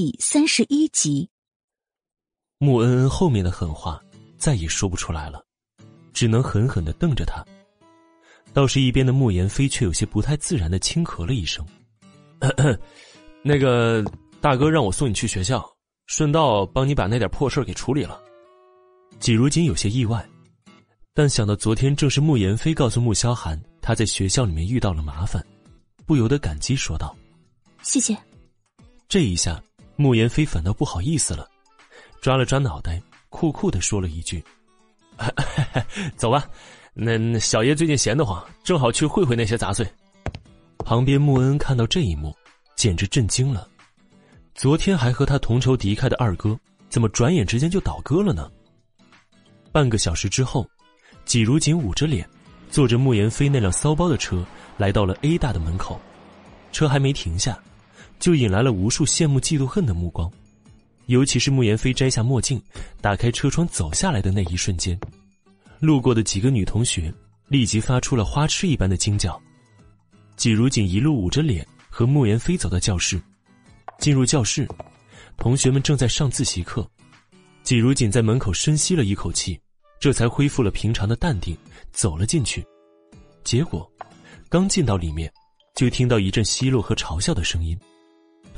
第三十一集，穆恩恩后面的狠话再也说不出来了，只能狠狠的瞪着他。倒是一边的穆言飞却有些不太自然的轻咳了一声咳咳：“那个大哥让我送你去学校，顺道帮你把那点破事给处理了。”季如锦有些意外，但想到昨天正是穆言飞告诉穆萧寒他在学校里面遇到了麻烦，不由得感激说道：“谢谢。”这一下，穆言飞反倒不好意思了，抓了抓脑袋，酷酷的说了一句：“ 走吧，那小爷最近闲得慌，正好去会会那些杂碎。”旁边穆恩看到这一幕，简直震惊了。昨天还和他同仇敌忾的二哥，怎么转眼之间就倒戈了呢？半个小时之后，季如锦捂着脸，坐着穆言飞那辆骚包的车，来到了 A 大的门口，车还没停下。就引来了无数羡慕、嫉妒、恨的目光，尤其是穆言飞摘下墨镜，打开车窗走下来的那一瞬间，路过的几个女同学立即发出了花痴一般的惊叫。季如锦一路捂着脸和穆言飞走到教室，进入教室，同学们正在上自习课，季如锦在门口深吸了一口气，这才恢复了平常的淡定，走了进去。结果，刚进到里面，就听到一阵奚落和嘲笑的声音。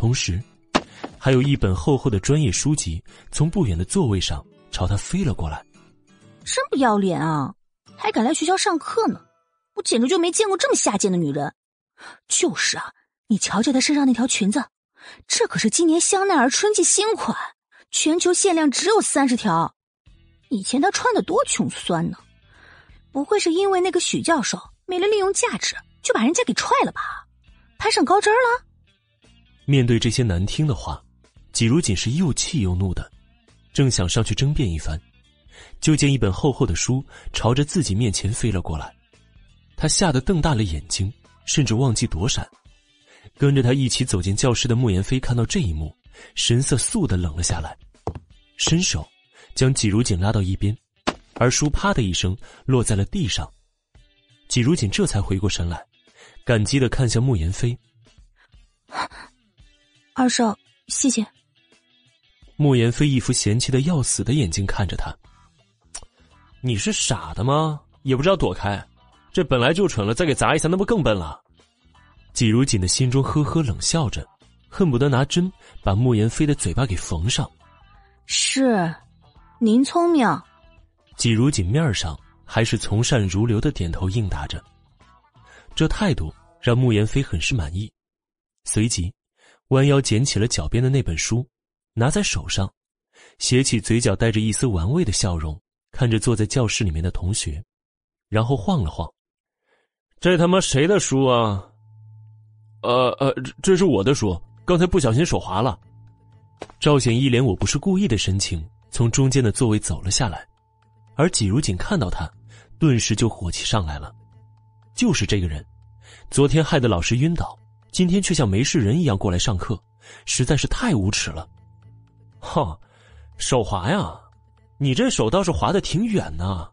同时，还有一本厚厚的专业书籍从不远的座位上朝他飞了过来。真不要脸啊！还敢来学校上课呢？我简直就没见过这么下贱的女人。就是啊，你瞧瞧她身上那条裙子，这可是今年香奈儿春季新款，全球限量只有三十条。以前她穿的多穷酸呢，不会是因为那个许教授没了利用价值，就把人家给踹了吧？攀上高枝了？面对这些难听的话，季如锦是又气又怒的，正想上去争辩一番，就见一本厚厚的书朝着自己面前飞了过来，他吓得瞪大了眼睛，甚至忘记躲闪。跟着他一起走进教室的穆言飞看到这一幕，神色肃的冷了下来，伸手将季如锦拉到一边，而书啪的一声落在了地上。季如锦这才回过神来，感激的看向穆言飞。二少，谢谢。慕言飞一副嫌弃的要死的眼睛看着他。你是傻的吗？也不知道躲开，这本来就蠢了，再给砸一下，那不更笨了？季如锦的心中呵呵冷笑着，恨不得拿针把慕言飞的嘴巴给缝上。是，您聪明。季如锦面上还是从善如流的点头应答着，这态度让慕言飞很是满意，随即。弯腰捡起了脚边的那本书，拿在手上，斜起嘴角，带着一丝玩味的笑容，看着坐在教室里面的同学，然后晃了晃：“这他妈谁的书啊？”“呃呃，这是我的书，刚才不小心手滑了。”赵显一脸“我不是故意”的神情，从中间的座位走了下来，而季如锦看到他，顿时就火气上来了，就是这个人，昨天害得老师晕倒。今天却像没事人一样过来上课，实在是太无耻了。哈，手滑呀？你这手倒是滑的挺远呢。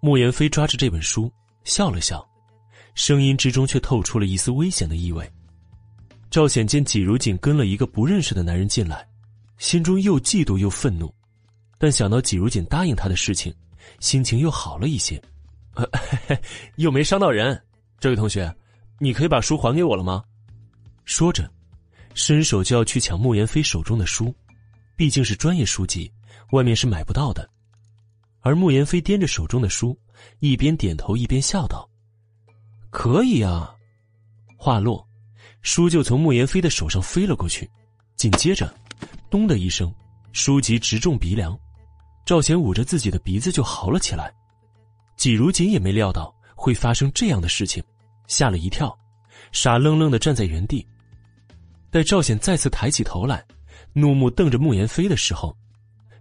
穆言飞抓着这本书笑了笑，声音之中却透出了一丝危险的意味。赵显见季如锦跟了一个不认识的男人进来，心中又嫉妒又愤怒，但想到季如锦答应他的事情，心情又好了一些。又没伤到人，这位同学。你可以把书还给我了吗？说着，伸手就要去抢穆言飞手中的书，毕竟是专业书籍，外面是买不到的。而穆言飞掂着手中的书，一边点头一边笑道：“可以啊。”话落，书就从穆言飞的手上飞了过去，紧接着，咚的一声，书籍直中鼻梁，赵贤捂着自己的鼻子就嚎了起来。季如锦也没料到会发生这样的事情。吓了一跳，傻愣愣的站在原地。待赵显再次抬起头来，怒目瞪着慕言飞的时候，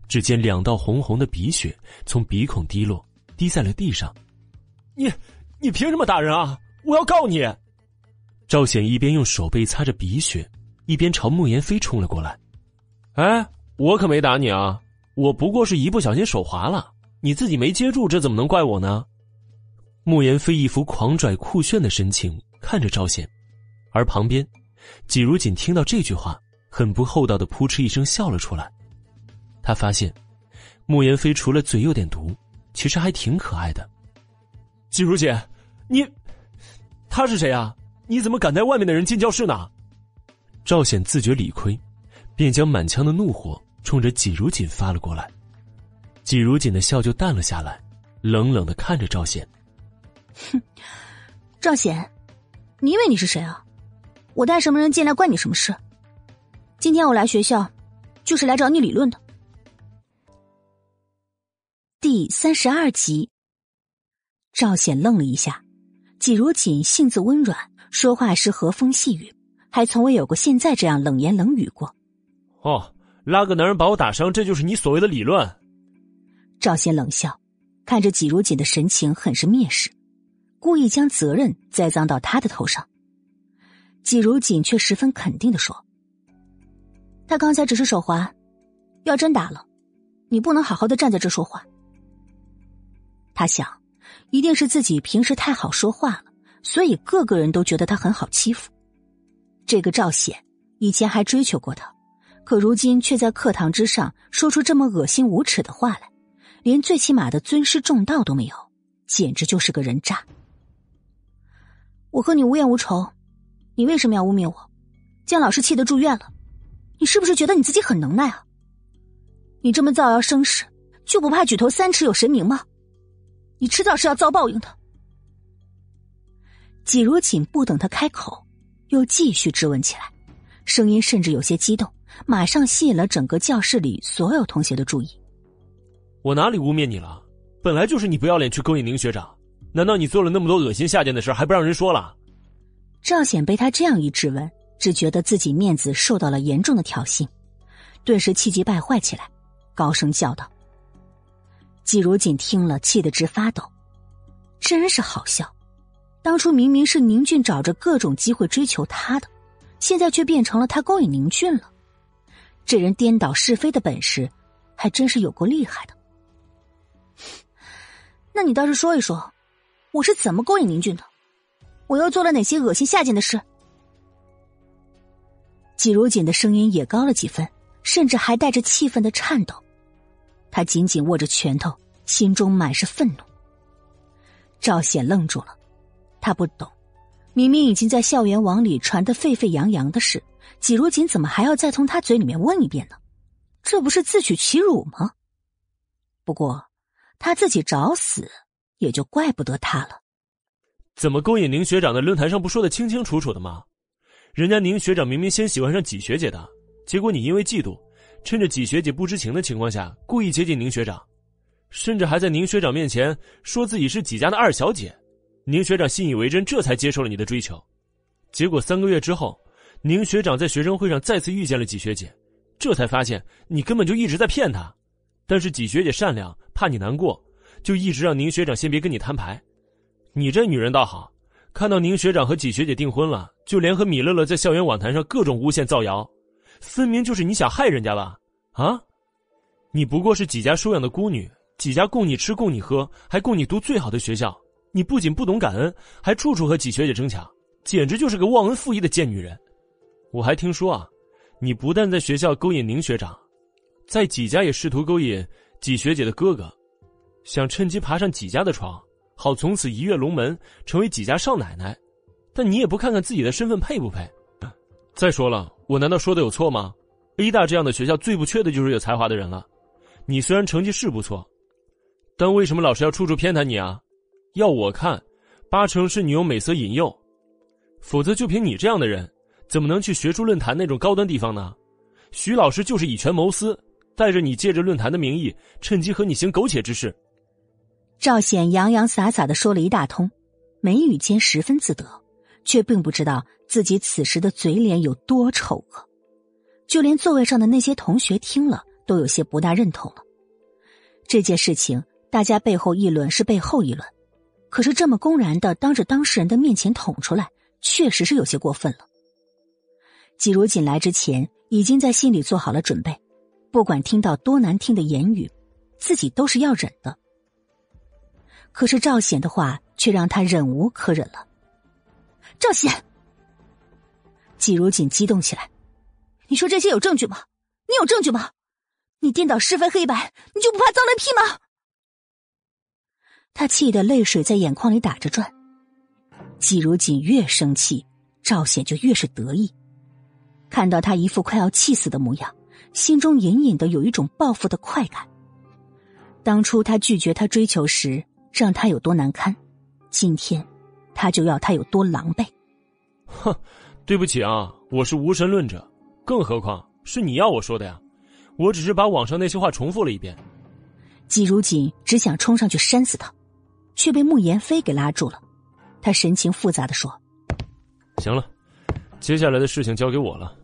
只见两道红红的鼻血从鼻孔滴落，滴在了地上。你，你凭什么打人啊？我要告你！赵显一边用手背擦着鼻血，一边朝慕言飞冲了过来。哎，我可没打你啊！我不过是一不小心手滑了，你自己没接住，这怎么能怪我呢？穆言飞一副狂拽酷炫的神情看着赵显，而旁边，季如锦听到这句话，很不厚道的扑哧一声笑了出来。他发现，慕言飞除了嘴有点毒，其实还挺可爱的。季如锦，你，他是谁啊？你怎么敢带外面的人进教室呢？赵显自觉理亏，便将满腔的怒火冲着季如锦发了过来。季如锦的笑就淡了下来，冷冷的看着赵显。哼，赵显，你以为你是谁啊？我带什么人进来关你什么事？今天我来学校，就是来找你理论的。第三十二集，赵显愣了一下，季如锦性子温软，说话时和风细雨，还从未有过现在这样冷言冷语过。哦，拉个男人把我打伤，这就是你所谓的理论？赵显冷笑，看着季如锦的神情很是蔑视，故意将责任栽赃到他的头上。季如锦却十分肯定的说：“他刚才只是手滑，要真打了，你不能好好的站在这说话。”他想，一定是自己平时太好说话了，所以个个人都觉得他很好欺负。这个赵显以前还追求过他，可如今却在课堂之上说出这么恶心无耻的话来。连最起码的尊师重道都没有，简直就是个人渣。我和你无冤无仇，你为什么要污蔑我？将老师气得住院了，你是不是觉得你自己很能耐啊？你这么造谣生事，就不怕举头三尺有神明吗？你迟早是要遭报应的。季如锦不等他开口，又继续质问起来，声音甚至有些激动，马上吸引了整个教室里所有同学的注意。我哪里污蔑你了？本来就是你不要脸去勾引宁学长，难道你做了那么多恶心下贱的事还不让人说了？赵显被他这样一质问，只觉得自己面子受到了严重的挑衅，顿时气急败坏起来，高声叫道：“季如锦听了，气得直发抖，真是好笑！当初明明是宁俊找着各种机会追求他的，现在却变成了他勾引宁俊了。这人颠倒是非的本事，还真是有够厉害的。”那你倒是说一说，我是怎么勾引宁俊的？我又做了哪些恶心下贱的事？季如锦的声音也高了几分，甚至还带着气愤的颤抖。他紧紧握着拳头，心中满是愤怒。赵显愣住了，他不懂，明明已经在校园网里传得沸沸扬扬的事，季如锦怎么还要再从他嘴里面问一遍呢？这不是自取其辱吗？不过。他自己找死，也就怪不得他了。怎么勾引宁学长的论坛上不说的清清楚楚的吗？人家宁学长明明先喜欢上纪学姐的，结果你因为嫉妒，趁着纪学姐不知情的情况下，故意接近宁学长，甚至还在宁学长面前说自己是纪家的二小姐。宁学长信以为真，这才接受了你的追求。结果三个月之后，宁学长在学生会上再次遇见了纪学姐，这才发现你根本就一直在骗他。但是纪学姐善良，怕你难过，就一直让宁学长先别跟你摊牌。你这女人倒好，看到宁学长和纪学姐订婚了，就联合米乐乐在校园网坛上各种诬陷造谣，分明就是你想害人家吧？啊！你不过是纪家收养的孤女，纪家供你吃供你喝，还供你读最好的学校。你不仅不懂感恩，还处处和纪学姐争抢，简直就是个忘恩负义的贱女人。我还听说啊，你不但在学校勾引宁学长。在纪家也试图勾引纪学姐的哥哥，想趁机爬上几家的床，好从此一跃龙门，成为几家少奶奶。但你也不看看自己的身份配不配？再说了，我难道说的有错吗？A 大这样的学校最不缺的就是有才华的人了。你虽然成绩是不错，但为什么老师要处处偏袒你啊？要我看，八成是你用美色引诱，否则就凭你这样的人，怎么能去学术论坛那种高端地方呢？徐老师就是以权谋私。带着你借着论坛的名义，趁机和你行苟且之事。赵显洋洋洒洒的说了一大通，眉宇间十分自得，却并不知道自己此时的嘴脸有多丑恶。就连座位上的那些同学听了，都有些不大认同了。这件事情，大家背后议论是背后议论，可是这么公然的当着当事人的面前捅出来，确实是有些过分了。季如锦来之前，已经在心里做好了准备。不管听到多难听的言语，自己都是要忍的。可是赵显的话却让他忍无可忍了。赵显，季如锦激动起来：“你说这些有证据吗？你有证据吗？你颠倒是非黑白，你就不怕遭雷劈吗？他气得泪水在眼眶里打着转。季如锦越生气，赵显就越是得意。看到他一副快要气死的模样，心中隐隐的有一种报复的快感。当初他拒绝他追求时，让他有多难堪，今天他就要他有多狼狈。哼，对不起啊，我是无神论者，更何况是你要我说的呀？我只是把网上那些话重复了一遍。季如锦只想冲上去扇死他，却被慕言飞给拉住了。他神情复杂的说：“行了，接下来的事情交给我了。”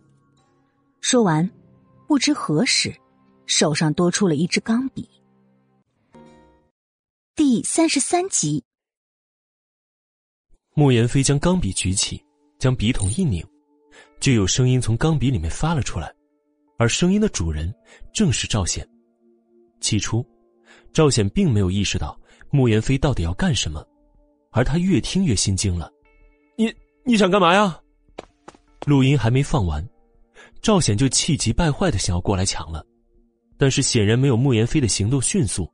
说完，不知何时，手上多出了一支钢笔。第三十三集，莫言飞将钢笔举起，将笔筒一拧，就有声音从钢笔里面发了出来，而声音的主人正是赵显。起初，赵显并没有意识到莫言飞到底要干什么。而他越听越心惊了，你你想干嘛呀？录音还没放完，赵显就气急败坏的想要过来抢了，但是显然没有莫言飞的行动迅速，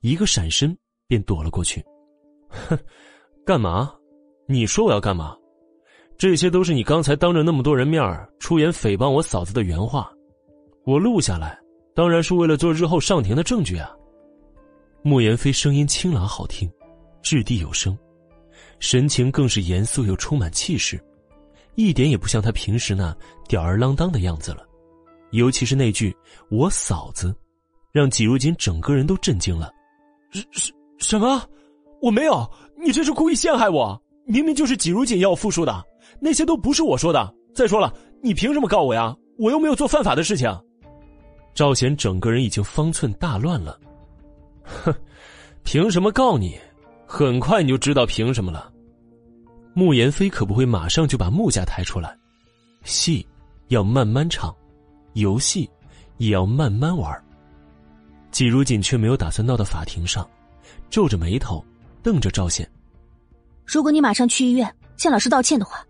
一个闪身便躲了过去。哼，干嘛？你说我要干嘛？这些都是你刚才当着那么多人面出言诽谤我嫂子的原话，我录下来，当然是为了做日后上庭的证据啊。莫言飞声音清朗好听，掷地有声。神情更是严肃又充满气势，一点也不像他平时那吊儿郎当的样子了。尤其是那句“我嫂子”，让季如锦整个人都震惊了。是是什么？我没有！你这是故意陷害我！明明就是季如锦要我复述的，那些都不是我说的。再说了，你凭什么告我呀？我又没有做犯法的事情。赵贤整个人已经方寸大乱了。哼，凭什么告你？很快你就知道凭什么了。穆言飞可不会马上就把穆家抬出来，戏要慢慢唱，游戏也要慢慢玩。季如锦却没有打算闹到法庭上，皱着眉头瞪着赵显。如果你马上去医院向老师道歉的话，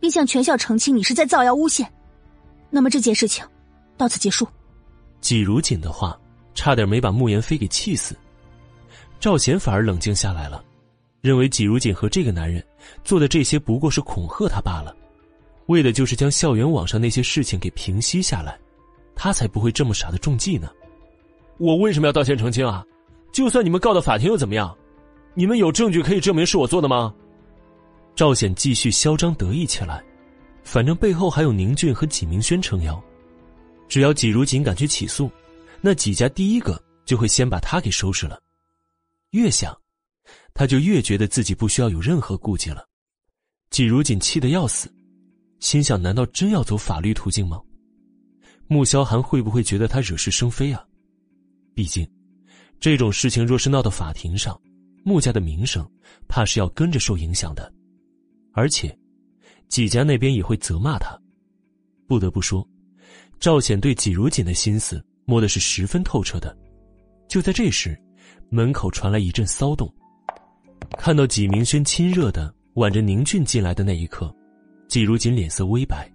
并向全校澄清你是在造谣诬陷，那么这件事情到此结束。季如锦的话差点没把穆言飞给气死。赵贤反而冷静下来了，认为季如锦和这个男人做的这些不过是恐吓他罢了，为的就是将校园网上那些事情给平息下来，他才不会这么傻的中计呢。我为什么要道歉澄清啊？就算你们告到法庭又怎么样？你们有证据可以证明是我做的吗？赵显继续嚣张得意起来，反正背后还有宁俊和纪明轩撑腰，只要季如锦敢去起诉，那纪家第一个就会先把他给收拾了。越想，他就越觉得自己不需要有任何顾忌了。季如锦气得要死，心想：难道真要走法律途径吗？穆萧寒会不会觉得他惹是生非啊？毕竟，这种事情若是闹到法庭上，穆家的名声怕是要跟着受影响的。而且，纪家那边也会责骂他。不得不说，赵显对纪如锦的心思摸的是十分透彻的。就在这时。门口传来一阵骚动，看到纪明轩亲热的挽着宁俊进来的那一刻，季如锦脸色微白，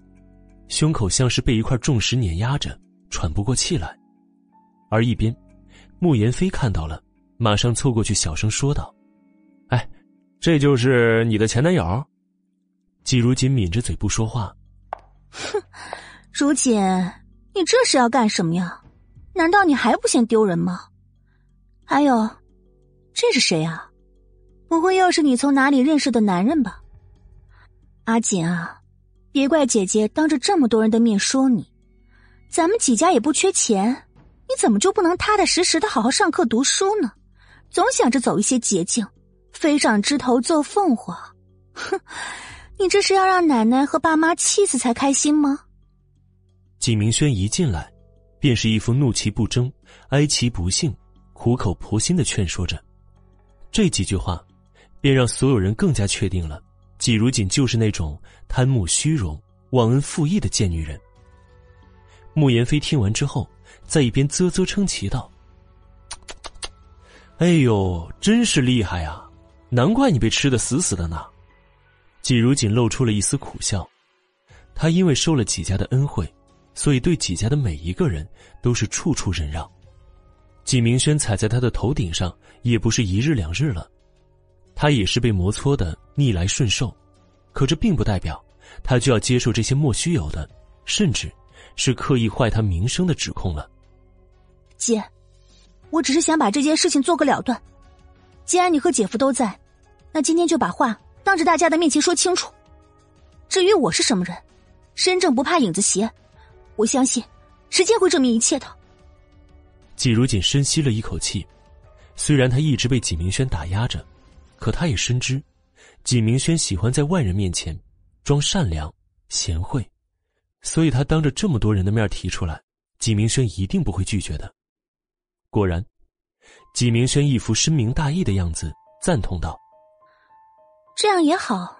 胸口像是被一块重石碾压着，喘不过气来。而一边，穆言飞看到了，马上凑过去小声说道：“哎，这就是你的前男友？”季如锦抿着嘴不说话。哼，如锦，你这是要干什么呀？难道你还不嫌丢人吗？还有，这是谁啊？不会又是你从哪里认识的男人吧？阿锦啊，别怪姐姐当着这么多人的面说你。咱们几家也不缺钱，你怎么就不能踏踏实实的好好上课读书呢？总想着走一些捷径，飞上枝头做凤凰。哼，你这是要让奶奶和爸妈气死才开心吗？纪明轩一进来，便是一副怒其不争，哀其不幸。苦口婆心的劝说着，这几句话，便让所有人更加确定了，季如锦就是那种贪慕虚荣、忘恩负义的贱女人。穆言飞听完之后，在一边啧啧称奇道：“哎呦，真是厉害呀！难怪你被吃的死死的呢。”季如锦露出了一丝苦笑，他因为受了几家的恩惠，所以对纪家的每一个人都是处处忍让。纪明轩踩在他的头顶上，也不是一日两日了，他也是被磨搓的逆来顺受，可这并不代表他就要接受这些莫须有的，甚至是刻意坏他名声的指控了。姐，我只是想把这件事情做个了断。既然你和姐夫都在，那今天就把话当着大家的面前说清楚。至于我是什么人，身正不怕影子斜，我相信时间会证明一切的。季如锦深吸了一口气，虽然他一直被纪明轩打压着，可他也深知，纪明轩喜欢在外人面前装善良、贤惠，所以他当着这么多人的面提出来，纪明轩一定不会拒绝的。果然，纪明轩一副深明大义的样子，赞同道：“这样也好，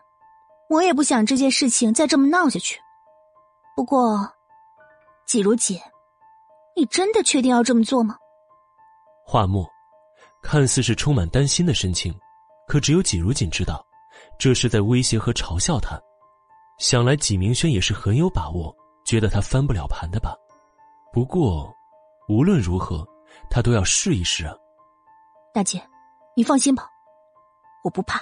我也不想这件事情再这么闹下去。不过，季如锦。”你真的确定要这么做吗？话末，看似是充满担心的神情，可只有纪如锦知道，这是在威胁和嘲笑他。想来纪明轩也是很有把握，觉得他翻不了盘的吧。不过，无论如何，他都要试一试啊。大姐，你放心吧，我不怕。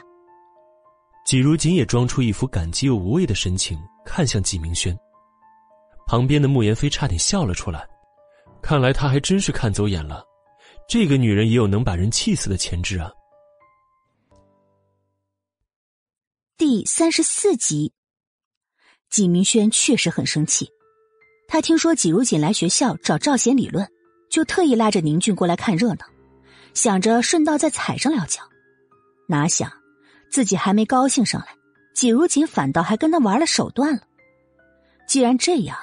纪如锦也装出一副感激又无畏的神情，看向季明轩。旁边的慕言飞差点笑了出来。看来他还真是看走眼了，这个女人也有能把人气死的潜质啊！第三十四集，季明轩确实很生气。他听说纪如锦来学校找赵贤理论，就特意拉着宁俊过来看热闹，想着顺道再踩上两脚。哪想自己还没高兴上来，纪如锦反倒还跟他玩了手段了。既然这样，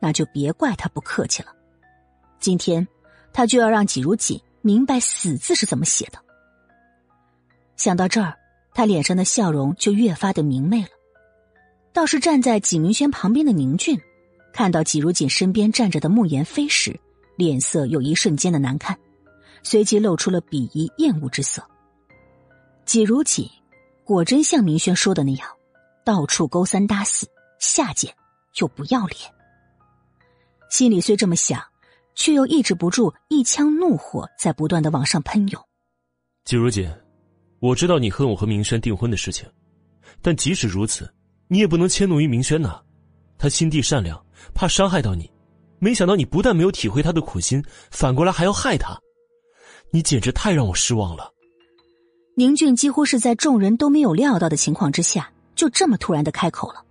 那就别怪他不客气了。今天，他就要让纪如锦明白“死”字是怎么写的。想到这儿，他脸上的笑容就越发的明媚了。倒是站在纪明轩旁边的宁俊，看到纪如锦身边站着的慕言飞时，脸色有一瞬间的难看，随即露出了鄙夷厌恶之色。季如锦果真像明轩说的那样，到处勾三搭四，下贱又不要脸。心里虽这么想。却又抑制不住一腔怒火在不断的往上喷涌。季如锦，我知道你恨我和明轩订婚的事情，但即使如此，你也不能迁怒于明轩呐。他心地善良，怕伤害到你，没想到你不但没有体会他的苦心，反过来还要害他，你简直太让我失望了。宁俊几乎是在众人都没有料到的情况之下，就这么突然的开口了，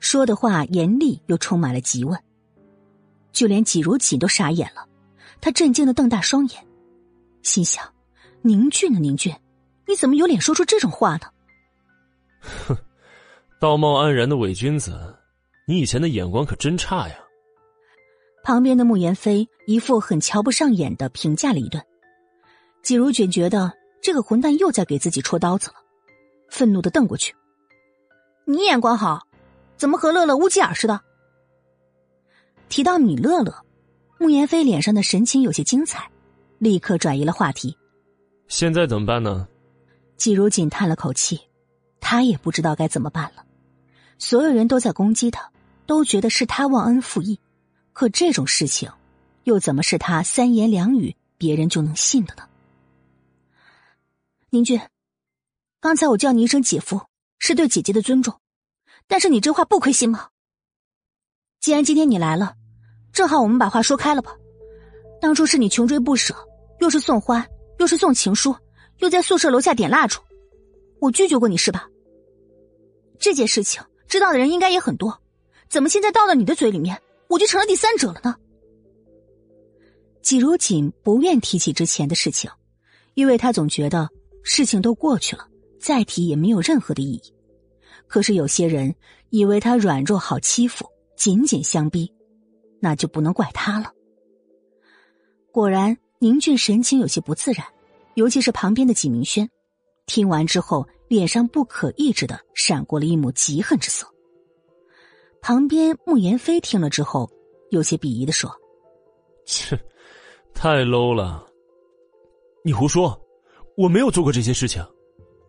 说的话严厉又充满了急问。就连季如锦都傻眼了，他震惊的瞪大双眼，心想：“宁俊呢？宁俊，你怎么有脸说出这种话呢？”哼，道貌岸然的伪君子，你以前的眼光可真差呀！旁边的慕言飞一副很瞧不上眼的评价了一顿。季如锦觉得这个混蛋又在给自己戳刀子了，愤怒的瞪过去：“你眼光好，怎么和乐乐乌鸡耳似的？”提到米乐乐，慕言飞脸上的神情有些精彩，立刻转移了话题。现在怎么办呢？季如锦叹了口气，他也不知道该怎么办了。所有人都在攻击他，都觉得是他忘恩负义，可这种事情，又怎么是他三言两语别人就能信的呢？宁俊，刚才我叫你一声姐夫，是对姐姐的尊重，但是你这话不亏心吗？既然今天你来了。正好我们把话说开了吧。当初是你穷追不舍，又是送花，又是送情书，又在宿舍楼下点蜡烛，我拒绝过你是吧？这件事情知道的人应该也很多，怎么现在到了你的嘴里面，我就成了第三者了呢？季如锦不愿提起之前的事情，因为他总觉得事情都过去了，再提也没有任何的意义。可是有些人以为他软弱好欺负，紧紧相逼。那就不能怪他了。果然，宁俊神情有些不自然，尤其是旁边的纪明轩，听完之后，脸上不可抑制的闪过了一抹嫉恨之色。旁边慕言飞听了之后，有些鄙夷的说：“切，太 low 了！你胡说，我没有做过这些事情，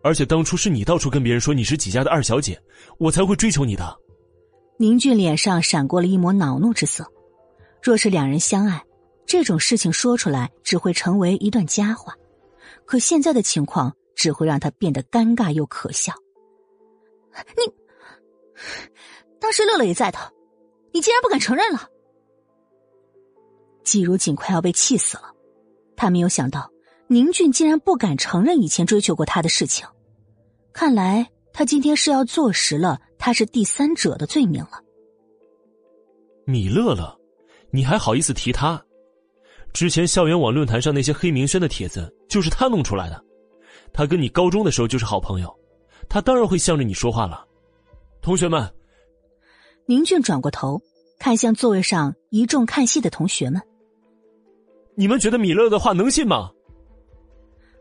而且当初是你到处跟别人说你是几家的二小姐，我才会追求你的。”宁俊脸上闪过了一抹恼怒之色。若是两人相爱，这种事情说出来只会成为一段佳话。可现在的情况只会让他变得尴尬又可笑。你，当时乐乐也在的，你竟然不敢承认了。季如锦快要被气死了，他没有想到宁俊竟然不敢承认以前追求过他的事情。看来他今天是要坐实了他是第三者的罪名了。米乐乐，你还好意思提他？之前校园网论坛上那些黑名轩的帖子就是他弄出来的。他跟你高中的时候就是好朋友，他当然会向着你说话了。同学们，宁俊转过头看向座位上一众看戏的同学们。你们觉得米勒的话能信吗？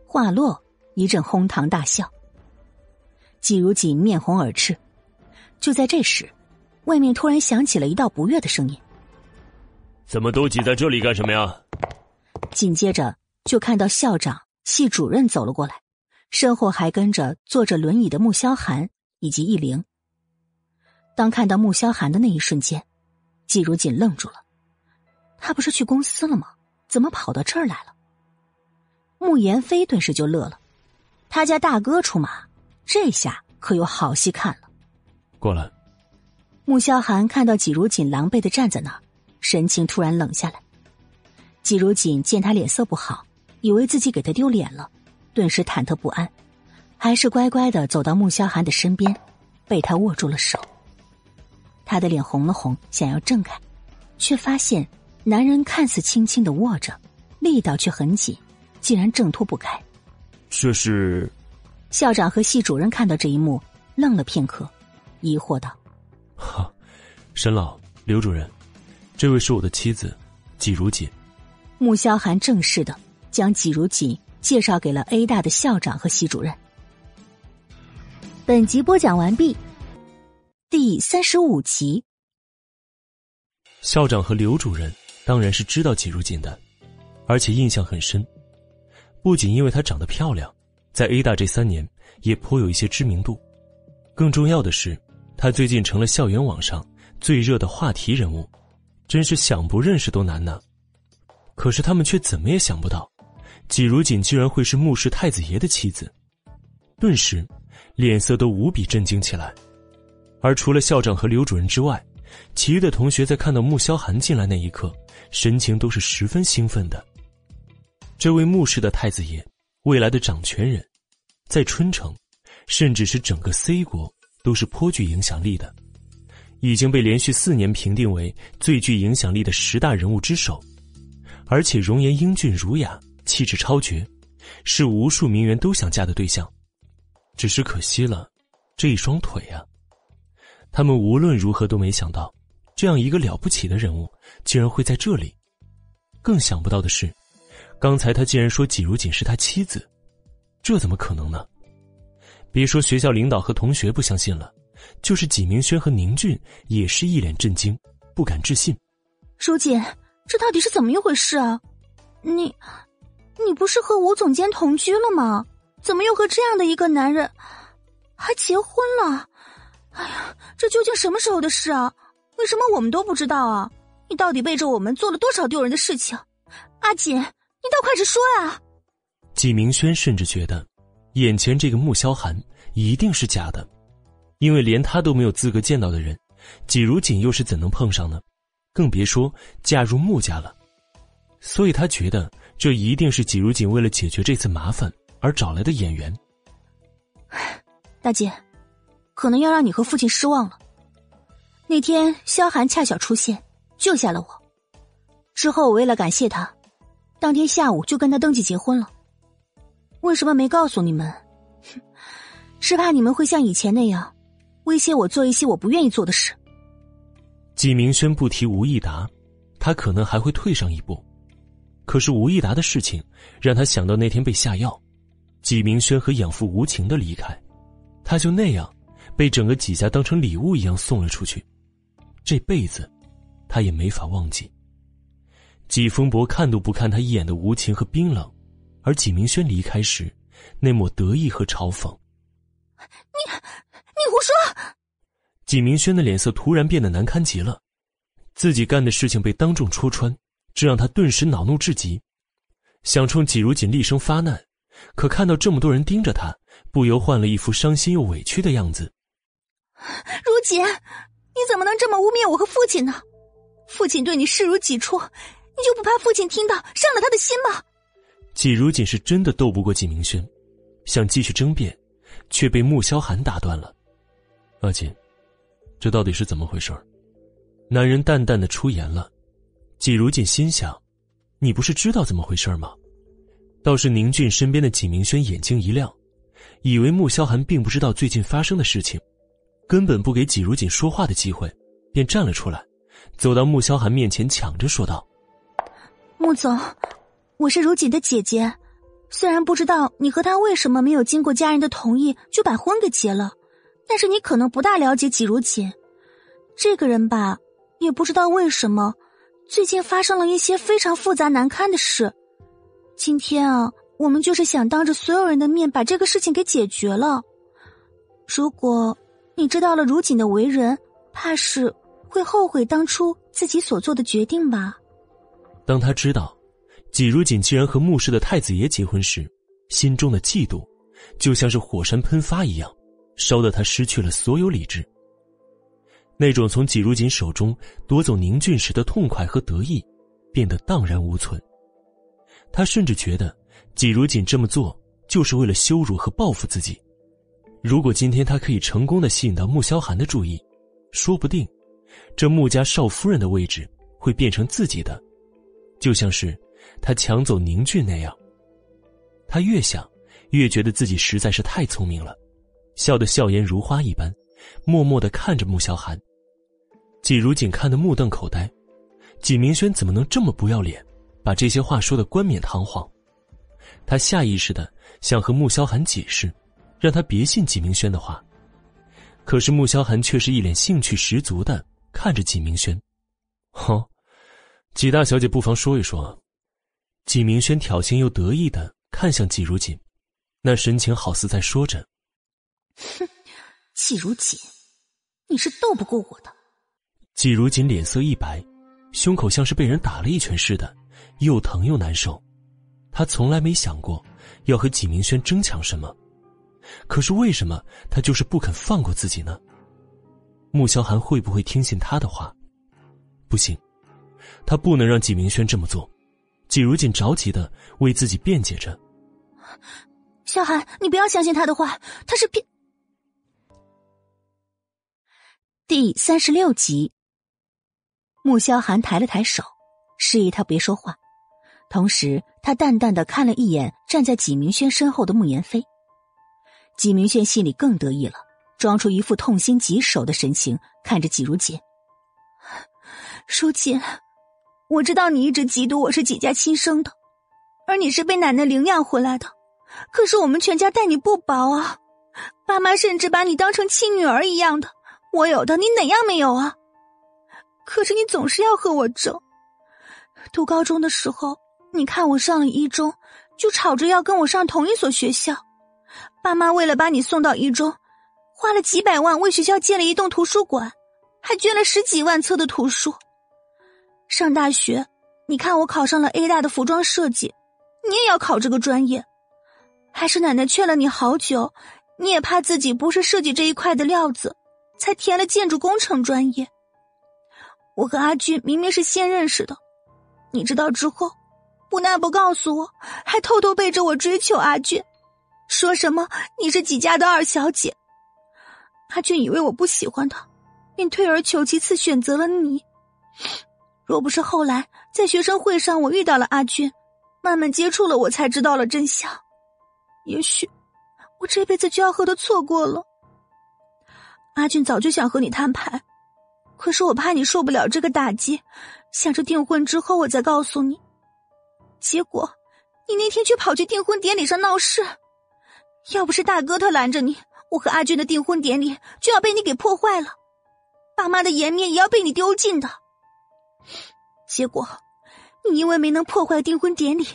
话落，一阵哄堂大笑。季如锦面红耳赤。就在这时，外面突然响起了一道不悦的声音：“怎么都挤在这里干什么呀？”紧接着就看到校长、系主任走了过来，身后还跟着坐着轮椅的穆萧寒以及易灵。当看到穆萧寒的那一瞬间，季如锦愣住了。他不是去公司了吗？怎么跑到这儿来了？穆言飞顿时就乐了，他家大哥出马，这下可有好戏看了。过来。穆萧寒看到季如锦狼狈的站在那儿，神情突然冷下来。季如锦见他脸色不好，以为自己给他丢脸了，顿时忐忑不安，还是乖乖的走到穆萧寒的身边，被他握住了手。他的脸红了红，想要挣开，却发现。男人看似轻轻的握着，力道却很紧，竟然挣脱不开。这是校长和系主任看到这一幕，愣了片刻，疑惑道：“哈，沈老、刘主任，这位是我的妻子，季如锦。”穆萧寒正式的将季如锦介绍给了 A 大的校长和系主任。本集播讲完毕，第三十五集。校长和刘主任。当然是知道季如锦的，而且印象很深。不仅因为她长得漂亮，在 A 大这三年也颇有一些知名度。更重要的是，她最近成了校园网上最热的话题人物，真是想不认识都难呢。可是他们却怎么也想不到，季如锦居然会是穆氏太子爷的妻子，顿时脸色都无比震惊起来。而除了校长和刘主任之外，其余的同学在看到穆萧寒进来那一刻。神情都是十分兴奋的。这位穆氏的太子爷，未来的掌权人，在春城，甚至是整个 C 国，都是颇具影响力的，已经被连续四年评定为最具影响力的十大人物之首，而且容颜英俊儒雅，气质超绝，是无数名媛都想嫁的对象。只是可惜了，这一双腿啊！他们无论如何都没想到。这样一个了不起的人物，竟然会在这里。更想不到的是，刚才他竟然说季如锦是他妻子，这怎么可能呢？别说学校领导和同学不相信了，就是纪明轩和宁俊也是一脸震惊，不敢置信。如锦，这到底是怎么一回事啊？你，你不是和吴总监同居了吗？怎么又和这样的一个男人还结婚了？哎呀，这究竟什么时候的事啊？为什么我们都不知道啊？你到底背着我们做了多少丢人的事情？阿锦，你倒快直说啊！纪明轩甚至觉得，眼前这个穆萧寒一定是假的，因为连他都没有资格见到的人，季如锦又是怎能碰上呢？更别说嫁入穆家了。所以他觉得这一定是季如锦为了解决这次麻烦而找来的演员。大姐，可能要让你和父亲失望了。那天，萧寒恰巧出现，救下了我。之后，我为了感谢他，当天下午就跟他登记结婚了。为什么没告诉你们？是怕你们会像以前那样，威胁我做一些我不愿意做的事。纪明轩不提吴益达，他可能还会退上一步。可是吴益达的事情，让他想到那天被下药，纪明轩和养父无情的离开，他就那样，被整个纪家当成礼物一样送了出去。这辈子，他也没法忘记。季风伯看都不看他一眼的无情和冰冷，而纪明轩离开时，那抹得意和嘲讽。你，你胡说！纪明轩的脸色突然变得难堪极了，自己干的事情被当众戳穿，这让他顿时恼怒至极，想冲纪如锦厉声发难，可看到这么多人盯着他，不由换了一副伤心又委屈的样子。如锦，你怎么能这么污蔑我和父亲呢？父亲对你视如己出，你就不怕父亲听到伤了他的心吗？季如锦是真的斗不过季明轩，想继续争辩，却被穆萧寒打断了。阿锦，这到底是怎么回事男人淡淡的出言了。季如锦心想：你不是知道怎么回事吗？倒是宁俊身边的季明轩眼睛一亮，以为穆萧寒并不知道最近发生的事情，根本不给纪如锦说话的机会，便站了出来。走到穆萧寒面前，抢着说道：“穆总，我是如锦的姐姐。虽然不知道你和他为什么没有经过家人的同意就把婚给结了，但是你可能不大了解纪如锦这个人吧。也不知道为什么，最近发生了一些非常复杂难堪的事。今天啊，我们就是想当着所有人的面把这个事情给解决了。如果你知道了如锦的为人，怕是……”会后悔当初自己所做的决定吧。当他知道纪如锦竟然和穆氏的太子爷结婚时，心中的嫉妒就像是火山喷发一样，烧得他失去了所有理智。那种从纪如锦手中夺走宁俊时的痛快和得意，变得荡然无存。他甚至觉得纪如锦这么做就是为了羞辱和报复自己。如果今天他可以成功的吸引到穆萧寒的注意，说不定。这穆家少夫人的位置会变成自己的，就像是他抢走宁俊那样。他越想，越觉得自己实在是太聪明了，笑得笑颜如花一般，默默的看着穆萧寒。季如锦看得目瞪口呆，季明轩怎么能这么不要脸，把这些话说的冠冕堂皇？他下意识的想和穆萧寒解释，让他别信纪明轩的话，可是穆萧寒却是一脸兴趣十足的。看着纪明轩，哦，纪大小姐不妨说一说。纪明轩挑衅又得意的看向纪如锦，那神情好似在说着：“哼，纪如锦，你是斗不过我的。”纪如锦脸色一白，胸口像是被人打了一拳似的，又疼又难受。他从来没想过要和纪明轩争抢什么，可是为什么他就是不肯放过自己呢？穆萧寒会不会听信他的话？不行，他不能让纪明轩这么做。纪如锦着急的为自己辩解着：“萧寒，你不要相信他的话，他是骗。”第三十六集，穆萧寒抬了抬手，示意他别说话，同时他淡淡的看了一眼站在纪明轩身后的穆言飞。纪明轩心里更得意了。装出一副痛心疾首的神情，看着季如锦。如锦，我知道你一直嫉妒我是季家亲生的，而你是被奶奶领养回来的。可是我们全家待你不薄啊，爸妈甚至把你当成亲女儿一样的。我有的，你哪样没有啊？可是你总是要和我争。读高中的时候，你看我上了一中，就吵着要跟我上同一所学校。爸妈为了把你送到一中。花了几百万为学校建了一栋图书馆，还捐了十几万册的图书。上大学，你看我考上了 A 大的服装设计，你也要考这个专业，还是奶奶劝了你好久，你也怕自己不是设计这一块的料子，才填了建筑工程专业。我和阿俊明明是先认识的，你知道之后，不但不告诉我，还偷偷背着我追求阿俊，说什么你是几家的二小姐。阿俊以为我不喜欢他，便退而求其次选择了你。若不是后来在学生会上我遇到了阿俊，慢慢接触了，我才知道了真相。也许我这辈子就要和他错过了。阿俊早就想和你摊牌，可是我怕你受不了这个打击，想着订婚之后我再告诉你。结果你那天却跑去订婚典礼上闹事，要不是大哥他拦着你。我和阿俊的订婚典礼就要被你给破坏了，爸妈的颜面也要被你丢尽的。结果，你因为没能破坏订婚典礼，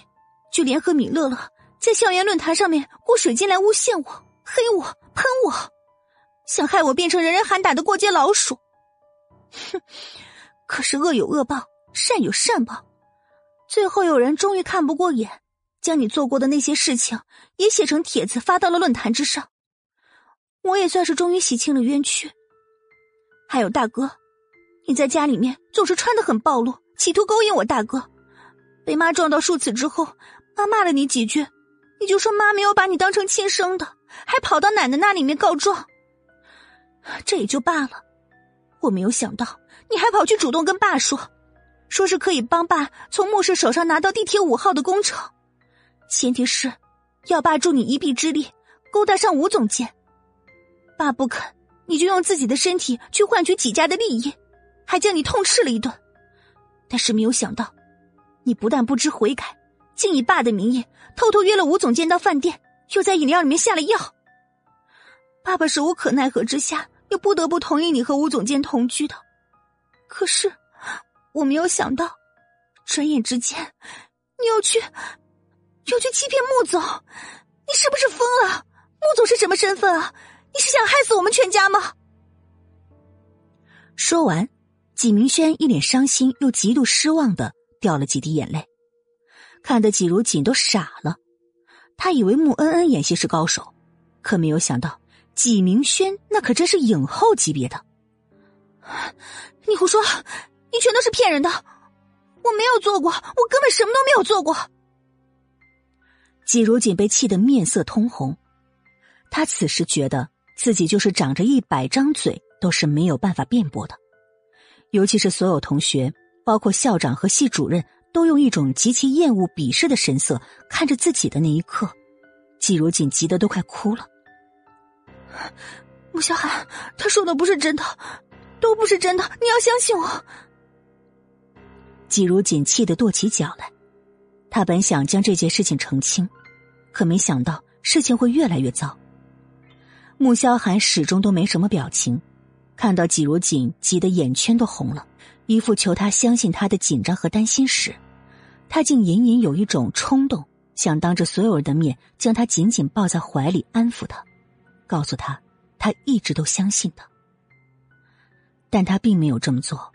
就联合米乐乐在校园论坛上面雇水晶来诬陷我、黑我、喷我。想害我变成人人喊打的过街老鼠。哼！可是恶有恶报，善有善报，最后有人终于看不过眼，将你做过的那些事情也写成帖子发到了论坛之上。我也算是终于洗清了冤屈。还有大哥，你在家里面总是穿的很暴露，企图勾引我大哥，被妈撞到数次之后，妈骂了你几句，你就说妈没有把你当成亲生的，还跑到奶奶那里面告状。这也就罢了，我没有想到你还跑去主动跟爸说，说是可以帮爸从牧师手上拿到地铁五号的工程，前提是要爸助你一臂之力，勾搭上吴总监。爸不肯，你就用自己的身体去换取几家的利益，还将你痛斥了一顿。但是没有想到，你不但不知悔改，竟以爸的名义偷偷约了吴总监到饭店，又在饮料里面下了药。爸爸是无可奈何之下，又不得不同意你和吴总监同居的。可是我没有想到，转眼之间，你又去，又去欺骗穆总，你是不是疯了？穆总是什么身份啊？你是想害死我们全家吗？说完，纪明轩一脸伤心又极度失望的掉了几滴眼泪，看得纪如锦都傻了。他以为穆恩恩演戏是高手，可没有想到纪明轩那可真是影后级别的。你胡说，你全都是骗人的，我没有做过，我根本什么都没有做过。季如锦被气得面色通红，他此时觉得。自己就是长着一百张嘴都是没有办法辩驳的，尤其是所有同学，包括校长和系主任，都用一种极其厌恶、鄙视的神色看着自己的那一刻，季如锦急得都快哭了。穆小寒，他说的不是真的，都不是真的，你要相信我。季如锦气得跺起脚来，他本想将这件事情澄清，可没想到事情会越来越糟。穆萧寒始终都没什么表情，看到季如锦急得眼圈都红了，一副求他相信他的紧张和担心时，他竟隐隐有一种冲动，想当着所有人的面将他紧紧抱在怀里安抚他，告诉他他一直都相信他。但他并没有这么做，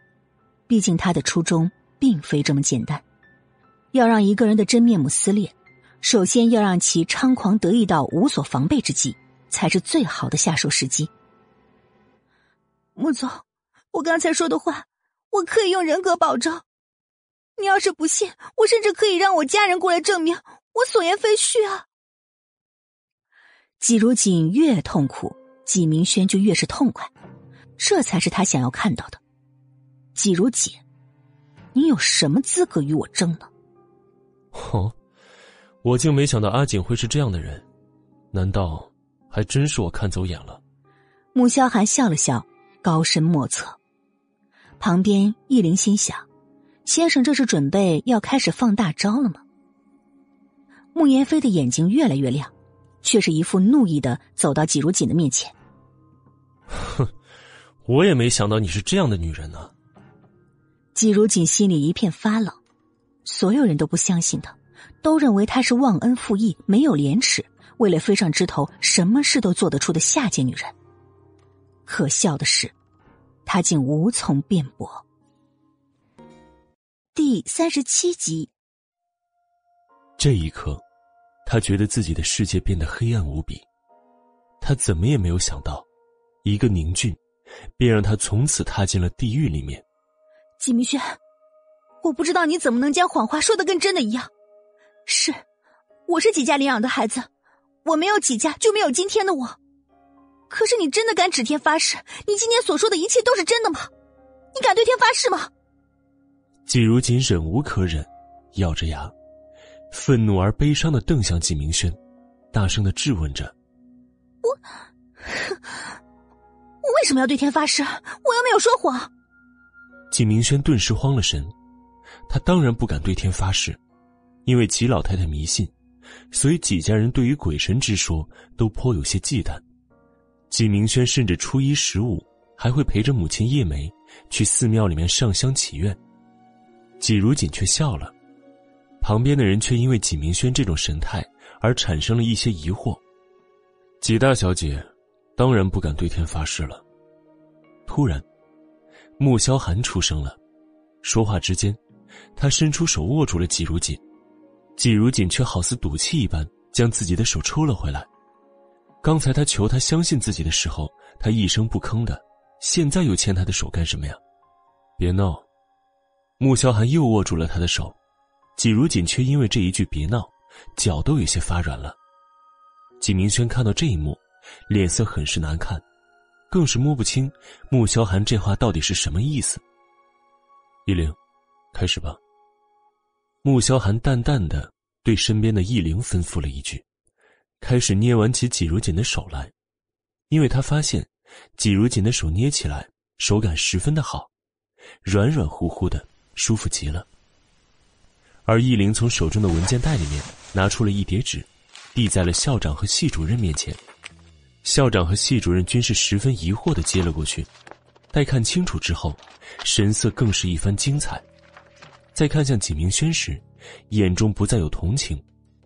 毕竟他的初衷并非这么简单。要让一个人的真面目撕裂，首先要让其猖狂得意到无所防备之际。才是最好的下手时机。穆总，我刚才说的话，我可以用人格保证。你要是不信，我甚至可以让我家人过来证明我所言非虚啊。季如锦越痛苦，季明轩就越是痛快，这才是他想要看到的。季如锦，你有什么资格与我争呢？哦，我竟没想到阿锦会是这样的人，难道？还真是我看走眼了。穆萧寒笑了笑，高深莫测。旁边易灵心想：“先生这是准备要开始放大招了吗？”穆言飞的眼睛越来越亮，却是一副怒意的走到季如锦的面前。哼，我也没想到你是这样的女人呢。季如锦心里一片发冷，所有人都不相信他，都认为他是忘恩负义、没有廉耻。为了飞上枝头，什么事都做得出的下贱女人。可笑的是，她竟无从辩驳。第三十七集。这一刻，他觉得自己的世界变得黑暗无比。他怎么也没有想到，一个宁俊，便让他从此踏进了地狱里面。季明轩，我不知道你怎么能将谎话说的跟真的一样。是，我是几家领养的孩子。我没有几家，就没有今天的我。可是你真的敢指天发誓，你今天所说的一切都是真的吗？你敢对天发誓吗？季如锦忍无可忍，咬着牙，愤怒而悲伤的瞪向季明轩，大声的质问着：“我，我为什么要对天发誓？我又没有说谎。”季明轩顿时慌了神，他当然不敢对天发誓，因为季老太太迷信。所以，几家人对于鬼神之说都颇有些忌惮。纪明轩甚至初一十五还会陪着母亲叶梅去寺庙里面上香祈愿。纪如锦却笑了，旁边的人却因为纪明轩这种神态而产生了一些疑惑。纪大小姐，当然不敢对天发誓了。突然，穆萧寒出声了，说话之间，他伸出手握住了季如锦，季如锦却好似赌气一般将自己的手抽了回来。刚才他求他相信自己的时候，他一声不吭的，现在又牵他的手干什么呀？别闹！穆萧寒又握住了他的手，季如锦却因为这一句“别闹”，脚都有些发软了。季明轩看到这一幕。脸色很是难看，更是摸不清穆萧寒这话到底是什么意思。依灵，开始吧。穆萧寒淡淡的对身边的易灵吩咐了一句，开始捏完起季如锦的手来，因为他发现季如锦的手捏起来手感十分的好，软软乎乎的，舒服极了。而易灵从手中的文件袋里面拿出了一叠纸，递在了校长和系主任面前。校长和系主任均是十分疑惑的接了过去，待看清楚之后，神色更是一番精彩。再看向纪明轩时，眼中不再有同情，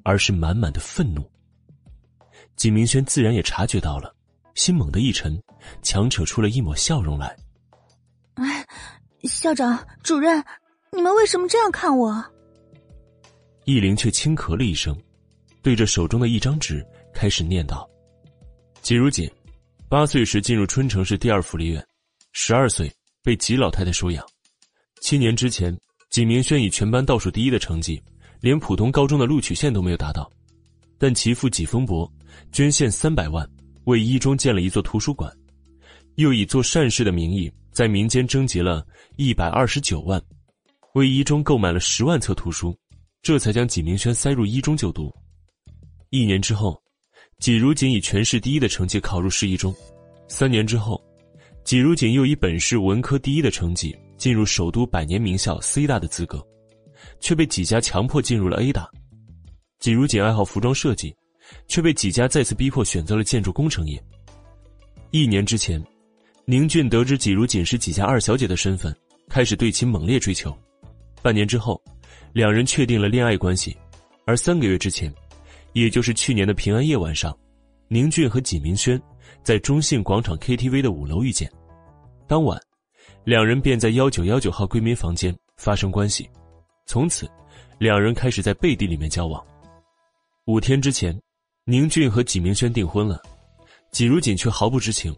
而是满满的愤怒。纪明轩自然也察觉到了，心猛地一沉，强扯出了一抹笑容来。哎，校长、主任，你们为什么这样看我？易灵却轻咳了一声，对着手中的一张纸开始念道。季如锦，八岁时进入春城市第二福利院，十二岁被吉老太太收养。七年之前，季明轩以全班倒数第一的成绩，连普通高中的录取线都没有达到，但其父季风伯捐献三百万，为一中建了一座图书馆，又以做善事的名义，在民间征集了一百二十九万，为一中购买了十万册图书，这才将季明轩塞入一中就读。一年之后。季如锦以全市第一的成绩考入市一中，三年之后，季如锦又以本市文科第一的成绩进入首都百年名校 C 大的资格，却被几家强迫进入了 A 大。季如锦爱好服装设计，却被几家再次逼迫选择了建筑工程业。一年之前，宁俊得知季如锦是几家二小姐的身份，开始对其猛烈追求。半年之后，两人确定了恋爱关系，而三个月之前。也就是去年的平安夜晚上，宁俊和纪明轩在中信广场 KTV 的五楼遇见。当晚，两人便在幺九幺九号闺蜜房间发生关系，从此，两人开始在背地里面交往。五天之前，宁俊和纪明轩订婚了，纪如锦却毫不知情。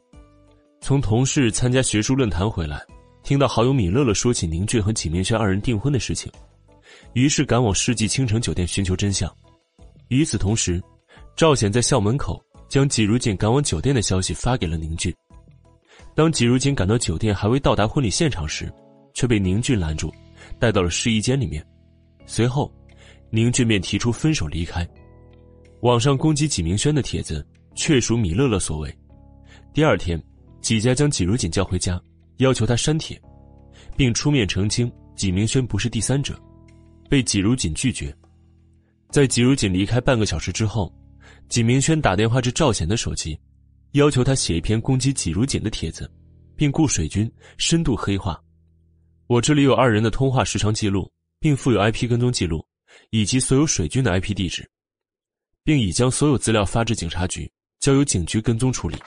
从同事参加学术论坛回来，听到好友米乐乐说起宁俊和纪明轩二人订婚的事情，于是赶往世纪倾城酒店寻求真相。与此同时，赵显在校门口将季如锦赶往酒店的消息发给了宁俊。当季如锦赶到酒店还未到达婚礼现场时，却被宁俊拦住，带到了试衣间里面。随后，宁俊便提出分手离开。网上攻击纪明轩的帖子确属米乐乐所为。第二天，纪家将季如锦叫回家，要求他删帖，并出面澄清纪明轩不是第三者，被季如锦拒绝。在季如锦离开半个小时之后，纪明轩打电话至赵显的手机，要求他写一篇攻击季如锦的帖子，并雇水军深度黑化。我这里有二人的通话时长记录，并附有 IP 跟踪记录，以及所有水军的 IP 地址，并已将所有资料发至警察局，交由警局跟踪处理。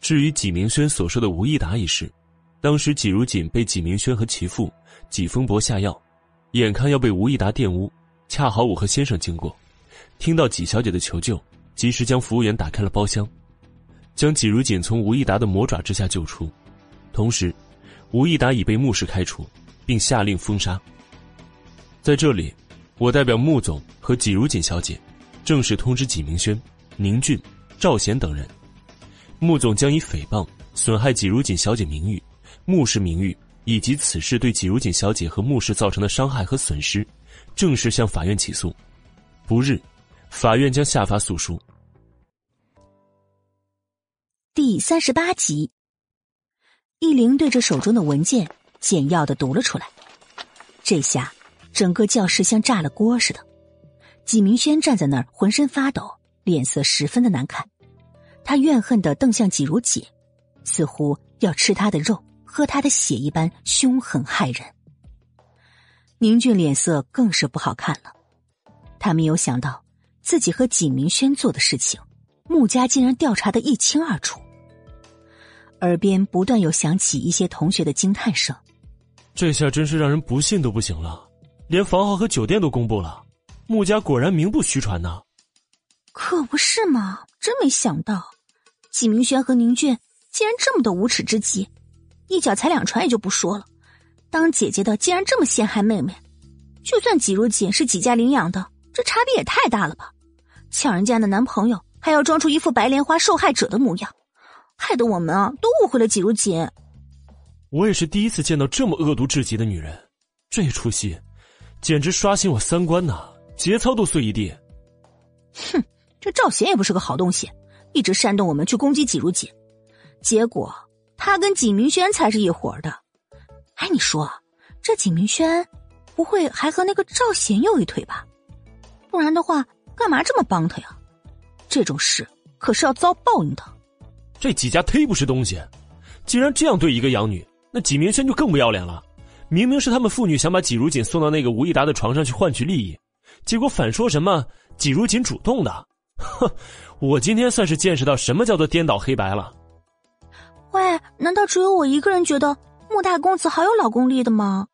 至于纪明轩所说的吴益达一事，当时季如锦被纪明轩和其父纪风伯下药，眼看要被吴益达玷污。恰好我和先生经过，听到纪小姐的求救，及时将服务员打开了包厢，将纪如锦从吴益达的魔爪之下救出。同时，吴益达已被穆氏开除，并下令封杀。在这里，我代表穆总和纪如锦小姐，正式通知纪明轩、宁俊、赵贤等人，穆总将以诽谤、损害纪如锦小姐名誉、穆氏名誉以及此事对纪如锦小姐和穆氏造成的伤害和损失。正式向法院起诉，不日，法院将下发诉书。第三十八集，易灵对着手中的文件简要的读了出来，这下整个教室像炸了锅似的。纪明轩站在那儿，浑身发抖，脸色十分的难看，他怨恨的瞪向纪如锦，似乎要吃他的肉，喝他的血一般凶狠害人。宁俊脸色更是不好看了，他没有想到自己和纪明轩做的事情，穆家竟然调查的一清二楚。耳边不断有响起一些同学的惊叹声。这下真是让人不信都不行了，连房号和酒店都公布了，穆家果然名不虚传呐。可不是嘛，真没想到，纪明轩和宁俊竟然这么的无耻之极，一脚踩两船也就不说了，当姐姐的竟然这么陷害妹妹，就算季如锦是几家领养的，这差别也太大了吧？抢人家的男朋友还要装出一副白莲花受害者的模样，害得我们啊都误会了季如锦。我也是第一次见到这么恶毒至极的女人，这出戏简直刷新我三观呐，节操都碎一地。哼，这赵贤也不是个好东西，一直煽动我们去攻击季如锦，结果他跟景明轩才是一伙的。哎，你说这景明轩不会还和那个赵贤有一腿吧？不然的话，干嘛这么帮他呀？这种事可是要遭报应的。这几家忒不是东西，竟然这样对一个养女！那纪明轩就更不要脸了，明明是他们父女想把纪如锦送到那个吴亦达的床上去换取利益，结果反说什么纪如锦主动的。哼，我今天算是见识到什么叫做颠倒黑白了。喂，难道只有我一个人觉得穆大公子好有老公力的吗？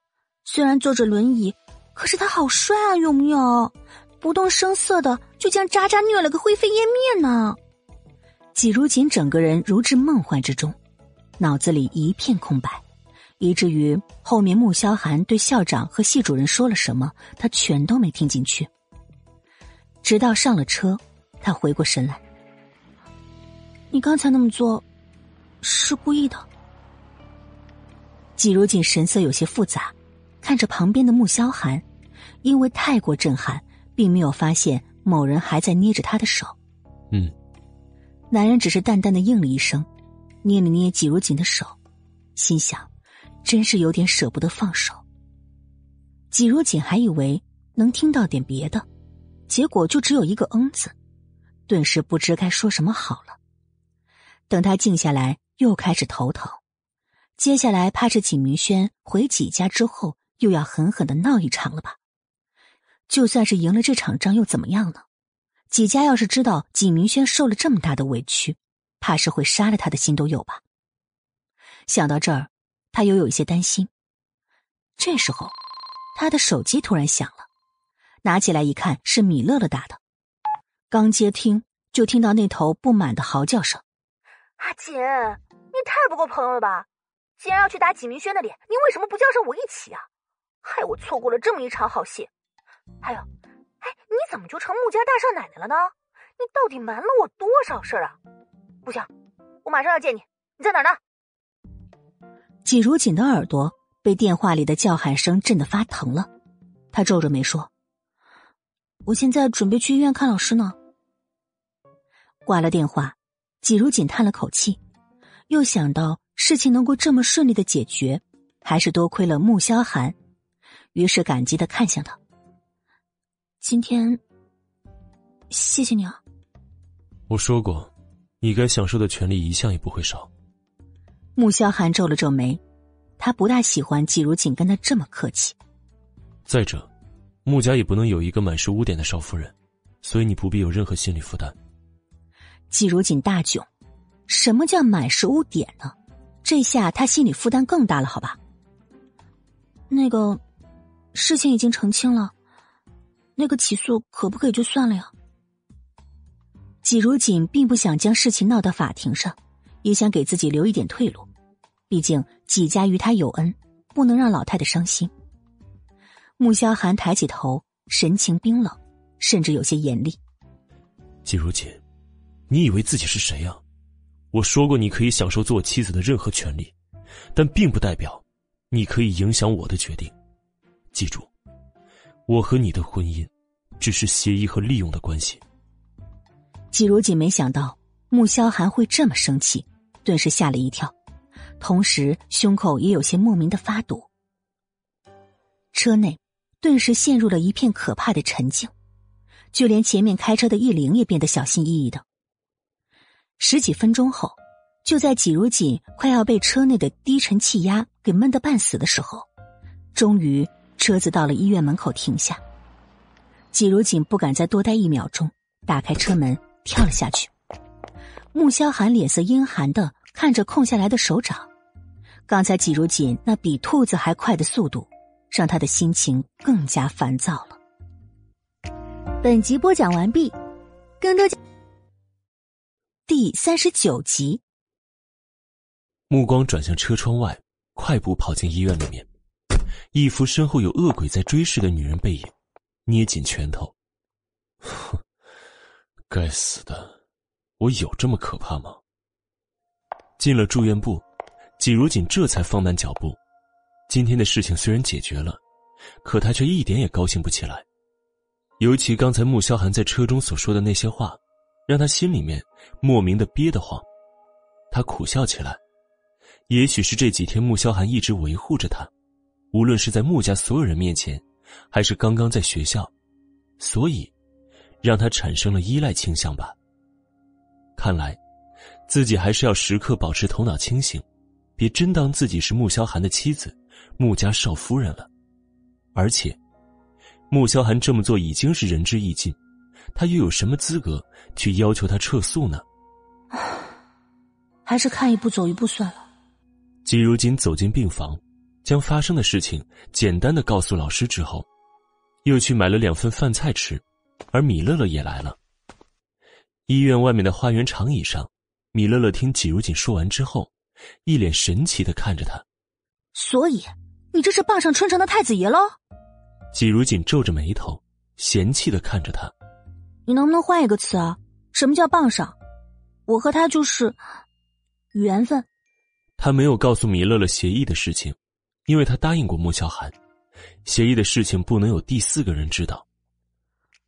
虽然坐着轮椅，可是他好帅啊，有没有？不动声色的就将渣渣虐了个灰飞烟灭呢。季如锦整个人如置梦幻之中，脑子里一片空白。以至于后面穆萧寒对校长和系主任说了什么，他全都没听进去。直到上了车，他回过神来：“你刚才那么做，是故意的。”季如锦神色有些复杂，看着旁边的穆萧寒，因为太过震撼，并没有发现某人还在捏着他的手。嗯，男人只是淡淡的应了一声，捏了捏季如锦的手，心想。真是有点舍不得放手。季如锦还以为能听到点别的，结果就只有一个“嗯”字，顿时不知该说什么好了。等他静下来，又开始头疼。接下来怕是景明轩回季家之后又要狠狠的闹一场了吧？就算是赢了这场仗又怎么样呢？季家要是知道景明轩受了这么大的委屈，怕是会杀了他的心都有吧？想到这儿。他又有一些担心。这时候，他的手机突然响了，拿起来一看，是米乐乐打的。刚接听，就听到那头不满的嚎叫声：“阿锦，你太不够朋友了吧！既然要去打纪明轩的脸，你为什么不叫上我一起啊？害我错过了这么一场好戏。还有，哎，你怎么就成穆家大少奶奶了呢？你到底瞒了我多少事儿啊？不行，我马上要见你，你在哪儿呢？”季如锦的耳朵被电话里的叫喊声震得发疼了，他皱着眉说：“我现在准备去医院看老师呢。”挂了电话，季如锦叹了口气，又想到事情能够这么顺利的解决，还是多亏了穆萧寒，于是感激的看向他：“今天，谢谢你啊。”我说过，你该享受的权利一向也不会少。穆萧寒皱了皱眉，他不大喜欢季如锦跟他这么客气。再者，穆家也不能有一个满是污点的少夫人，所以你不必有任何心理负担。季如锦大窘，什么叫满是污点呢？这下他心理负担更大了，好吧？那个，事情已经澄清了，那个起诉可不可以就算了呀？季如锦并不想将事情闹到法庭上。也想给自己留一点退路，毕竟季家与他有恩，不能让老太太伤心。穆萧寒抬起头，神情冰冷，甚至有些严厉。季如锦，你以为自己是谁呀？我说过，你可以享受做妻子的任何权利，但并不代表你可以影响我的决定。记住，我和你的婚姻只是协议和利用的关系。季如锦没想到穆萧寒会这么生气。顿时吓了一跳，同时胸口也有些莫名的发堵。车内顿时陷入了一片可怕的沉静，就连前面开车的易灵也变得小心翼翼的。十几分钟后，就在季如锦快要被车内的低沉气压给闷得半死的时候，终于车子到了医院门口停下。季如锦不敢再多待一秒钟，打开车门跳了下去。穆萧寒脸色阴寒的看着空下来的手掌，刚才季如锦那比兔子还快的速度，让他的心情更加烦躁了。本集播讲完毕，更多第三十九集。目光转向车窗外，快步跑进医院里面，一副身后有恶鬼在追视的女人背影，捏紧拳头。哼，该死的，我有这么可怕吗？进了住院部，季如锦这才放慢脚步。今天的事情虽然解决了，可他却一点也高兴不起来。尤其刚才穆萧寒在车中所说的那些话，让他心里面莫名的憋得慌。他苦笑起来。也许是这几天穆萧寒一直维护着他，无论是在穆家所有人面前，还是刚刚在学校，所以让他产生了依赖倾向吧。看来自己还是要时刻保持头脑清醒，别真当自己是穆萧寒的妻子、穆家少夫人了。而且，穆萧寒这么做已经是仁至义尽，他又有什么资格去要求他撤诉呢？还是看一步走一步算了。季如锦走进病房，将发生的事情简单的告诉老师之后，又去买了两份饭菜吃，而米乐乐也来了。医院外面的花园长椅上，米乐乐听季如锦说完之后，一脸神奇的看着他。所以，你这是傍上春城的太子爷喽？季如锦皱着眉头，嫌弃的看着他。你能不能换一个词啊？什么叫傍上？我和他就是缘分。他没有告诉米乐乐协议的事情，因为他答应过穆萧寒，协议的事情不能有第四个人知道。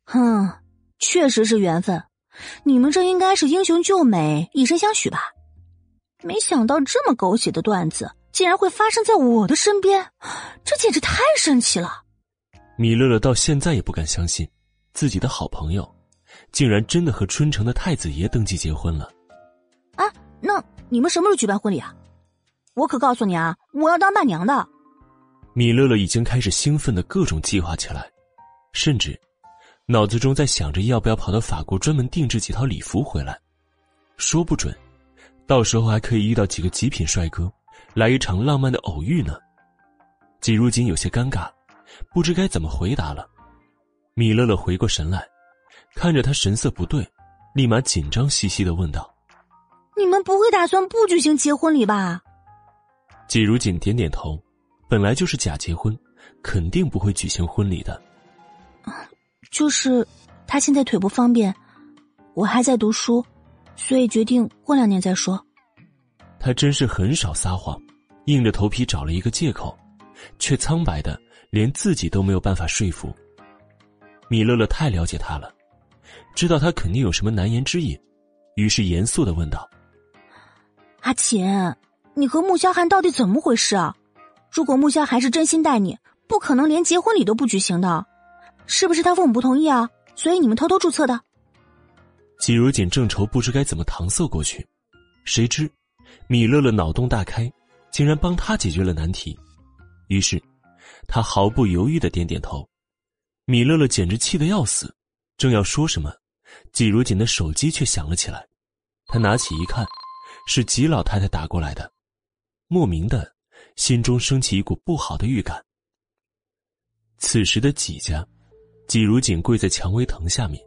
哼，确实是缘分，你们这应该是英雄救美，以身相许吧？没想到这么狗血的段子竟然会发生在我的身边，这简直太神奇了！米乐乐到现在也不敢相信，自己的好朋友，竟然真的和春城的太子爷登记结婚了。啊，那你们什么时候举办婚礼啊？我可告诉你啊，我要当伴娘的。米乐乐已经开始兴奋的各种计划起来，甚至脑子中在想着要不要跑到法国专门定制几套礼服回来，说不准，到时候还可以遇到几个极品帅哥，来一场浪漫的偶遇呢。季如锦有些尴尬，不知该怎么回答了。米乐乐回过神来，看着他神色不对，立马紧张兮兮的问道：“你们不会打算不举行结婚礼吧？”季如锦点点头，本来就是假结婚，肯定不会举行婚礼的。就是他现在腿不方便，我还在读书，所以决定过两年再说。他真是很少撒谎，硬着头皮找了一个借口，却苍白的连自己都没有办法说服。米乐乐太了解他了，知道他肯定有什么难言之隐，于是严肃的问道：“阿琴。”你和穆萧寒到底怎么回事啊？如果穆萧寒是真心待你，不可能连结婚礼都不举行的，是不是他父母不同意啊？所以你们偷偷注册的。季如锦正愁不知该怎么搪塞过去，谁知米乐乐脑洞大开，竟然帮他解决了难题。于是他毫不犹豫的点点头。米乐乐简直气得要死，正要说什么，季如锦的手机却响了起来。他拿起一看，是季老太太打过来的。莫名的，心中升起一股不好的预感。此时的纪家，纪如锦跪在蔷薇藤下面，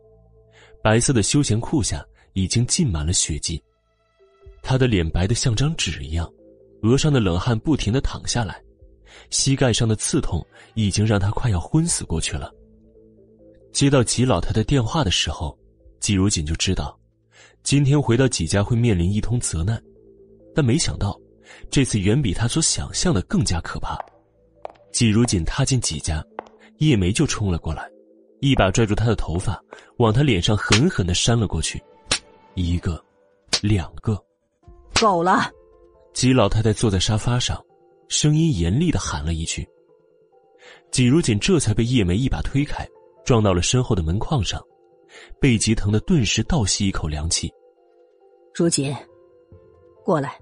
白色的休闲裤下已经浸满了血迹，他的脸白的像张纸一样，额上的冷汗不停的淌下来，膝盖上的刺痛已经让他快要昏死过去了。接到纪老太太电话的时候，纪如锦就知道，今天回到纪家会面临一通责难，但没想到。这次远比他所想象的更加可怕。季如锦踏进季家，叶梅就冲了过来，一把拽住他的头发，往他脸上狠狠的扇了过去，一个，两个，够了！季老太太坐在沙发上，声音严厉的喊了一句。季如锦这才被叶梅一把推开，撞到了身后的门框上，背脊疼的顿时倒吸一口凉气。如锦，过来。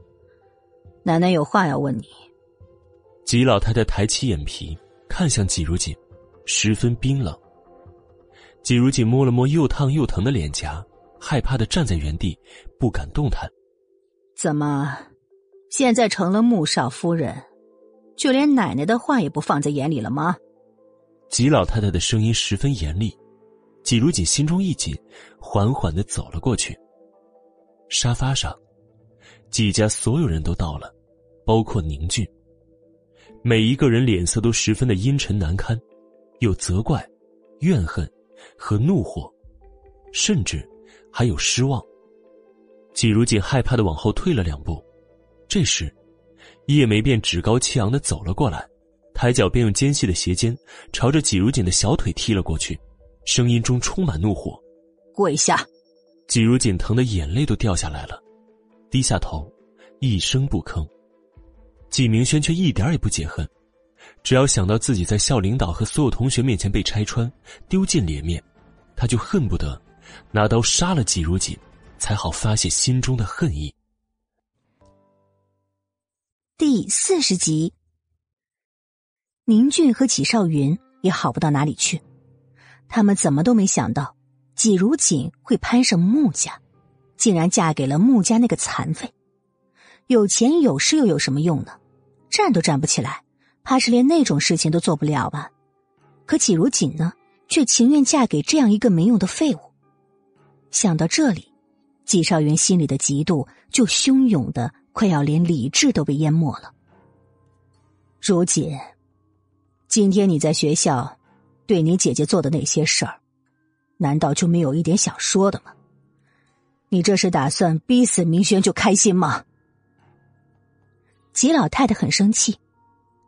奶奶有话要问你。吉老太太抬起眼皮，看向季如锦，十分冰冷。季如锦摸了摸又烫又疼的脸颊，害怕的站在原地，不敢动弹。怎么，现在成了穆少夫人，就连奶奶的话也不放在眼里了吗？吉老太太的声音十分严厉。季如锦心中一紧，缓缓的走了过去。沙发上，季家所有人都到了，包括宁俊。每一个人脸色都十分的阴沉难堪，有责怪、怨恨和怒火，甚至还有失望。季如锦害怕的往后退了两步。这时，叶梅便趾高气扬的走了过来，抬脚便用尖细的鞋尖朝着季如锦的小腿踢了过去。声音中充满怒火，跪下！季如锦疼的眼泪都掉下来了，低下头，一声不吭。季明轩却一点也不解恨，只要想到自己在校领导和所有同学面前被拆穿、丢尽脸面，他就恨不得拿刀杀了季如锦，才好发泄心中的恨意。第四十集，宁俊和纪少云也好不到哪里去。他们怎么都没想到，季如锦会攀上穆家，竟然嫁给了穆家那个残废。有钱有势又有什么用呢？站都站不起来，怕是连那种事情都做不了吧？可季如锦呢，却情愿嫁给这样一个没用的废物。想到这里，季少云心里的嫉妒就汹涌的快要连理智都被淹没了。如锦，今天你在学校。对你姐姐做的那些事儿，难道就没有一点想说的吗？你这是打算逼死明轩就开心吗？吉老太太很生气，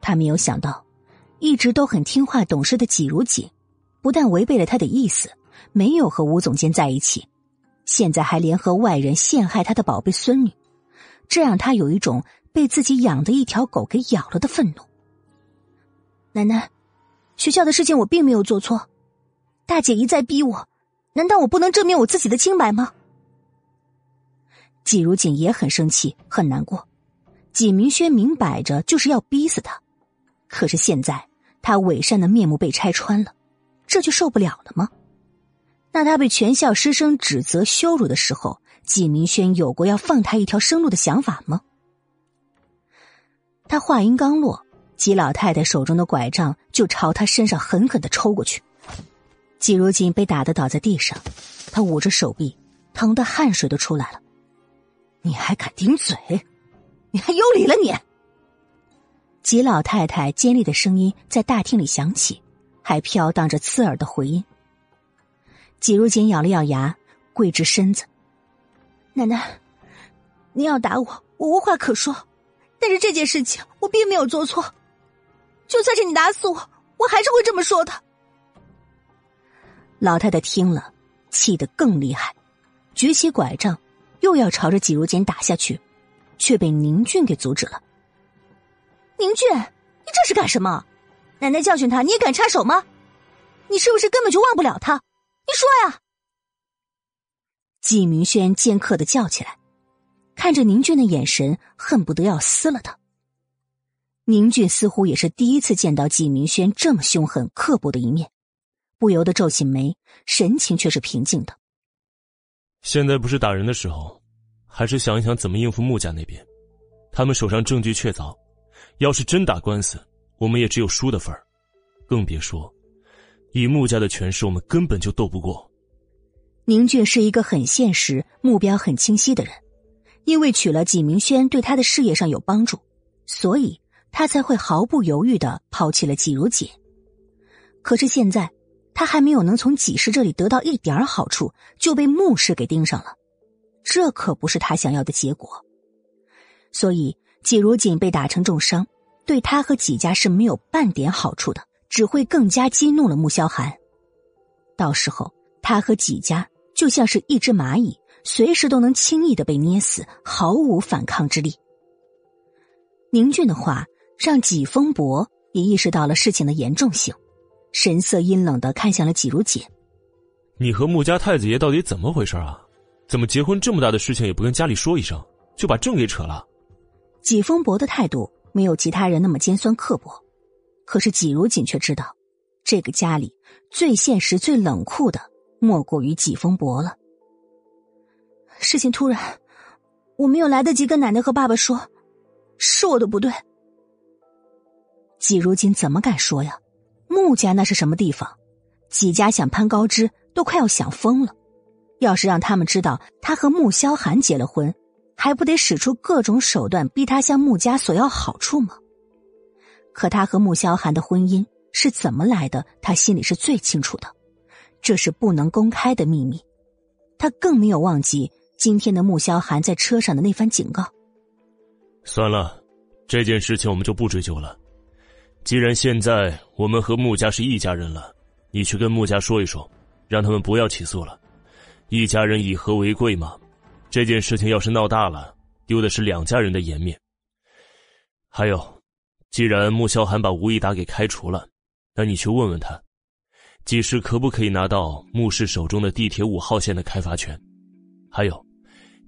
她没有想到，一直都很听话懂事的纪如锦，不但违背了他的意思，没有和吴总监在一起，现在还联合外人陷害他的宝贝孙女，这让他有一种被自己养的一条狗给咬了的愤怒。奶奶。学校的事情我并没有做错，大姐一再逼我，难道我不能证明我自己的清白吗？季如锦也很生气，很难过。季明轩明摆着就是要逼死他，可是现在他伪善的面目被拆穿了，这就受不了了吗？那他被全校师生指责羞辱的时候，季明轩有过要放他一条生路的想法吗？他话音刚落。季老太太手中的拐杖就朝他身上狠狠的抽过去，季如锦被打得倒在地上，他捂着手臂，疼得汗水都出来了。你还敢顶嘴？你还有理了你？季老太太尖利的声音在大厅里响起，还飘荡着刺耳的回音。季如锦咬了咬牙，跪直身子：“奶奶，您要打我，我无话可说，但是这件事情我并没有做错。”就算是你打死我，我还是会这么说的。老太太听了，气得更厉害，举起拐杖，又要朝着季如锦打下去，却被宁俊给阻止了。宁俊，你这是干什么？奶奶教训他，你也敢插手吗？你是不是根本就忘不了他？你说呀！季明轩尖刻的叫起来，看着宁俊的眼神，恨不得要撕了他。宁俊似乎也是第一次见到季明轩这么凶狠刻薄的一面，不由得皱起眉，神情却是平静的。现在不是打人的时候，还是想一想怎么应付穆家那边。他们手上证据确凿，要是真打官司，我们也只有输的份儿，更别说以穆家的权势，我们根本就斗不过。宁俊是一个很现实、目标很清晰的人，因为娶了纪明轩对他的事业上有帮助，所以。他才会毫不犹豫的抛弃了季如锦，可是现在他还没有能从季氏这里得到一点好处，就被穆氏给盯上了，这可不是他想要的结果。所以季如锦被打成重伤，对他和季家是没有半点好处的，只会更加激怒了穆萧寒。到时候他和季家就像是一只蚂蚁，随时都能轻易的被捏死，毫无反抗之力。宁俊的话。让纪风伯也意识到了事情的严重性，神色阴冷的看向了纪如锦：“你和穆家太子爷到底怎么回事啊？怎么结婚这么大的事情也不跟家里说一声，就把证给扯了？”纪风伯的态度没有其他人那么尖酸刻薄，可是纪如锦却知道，这个家里最现实、最冷酷的莫过于纪风伯了。事情突然，我没有来得及跟奶奶和爸爸说，是我的不对。季如锦怎么敢说呀？穆家那是什么地方？季家想攀高枝，都快要想疯了。要是让他们知道他和穆萧寒结了婚，还不得使出各种手段逼他向穆家索要好处吗？可他和穆萧寒的婚姻是怎么来的，他心里是最清楚的，这是不能公开的秘密。他更没有忘记今天的穆萧寒在车上的那番警告。算了，这件事情我们就不追究了。既然现在我们和穆家是一家人了，你去跟穆家说一说，让他们不要起诉了。一家人以和为贵嘛，这件事情要是闹大了，丢的是两家人的颜面。还有，既然穆萧寒把吴一达给开除了，那你去问问他，几时可不可以拿到穆氏手中的地铁五号线的开发权？还有，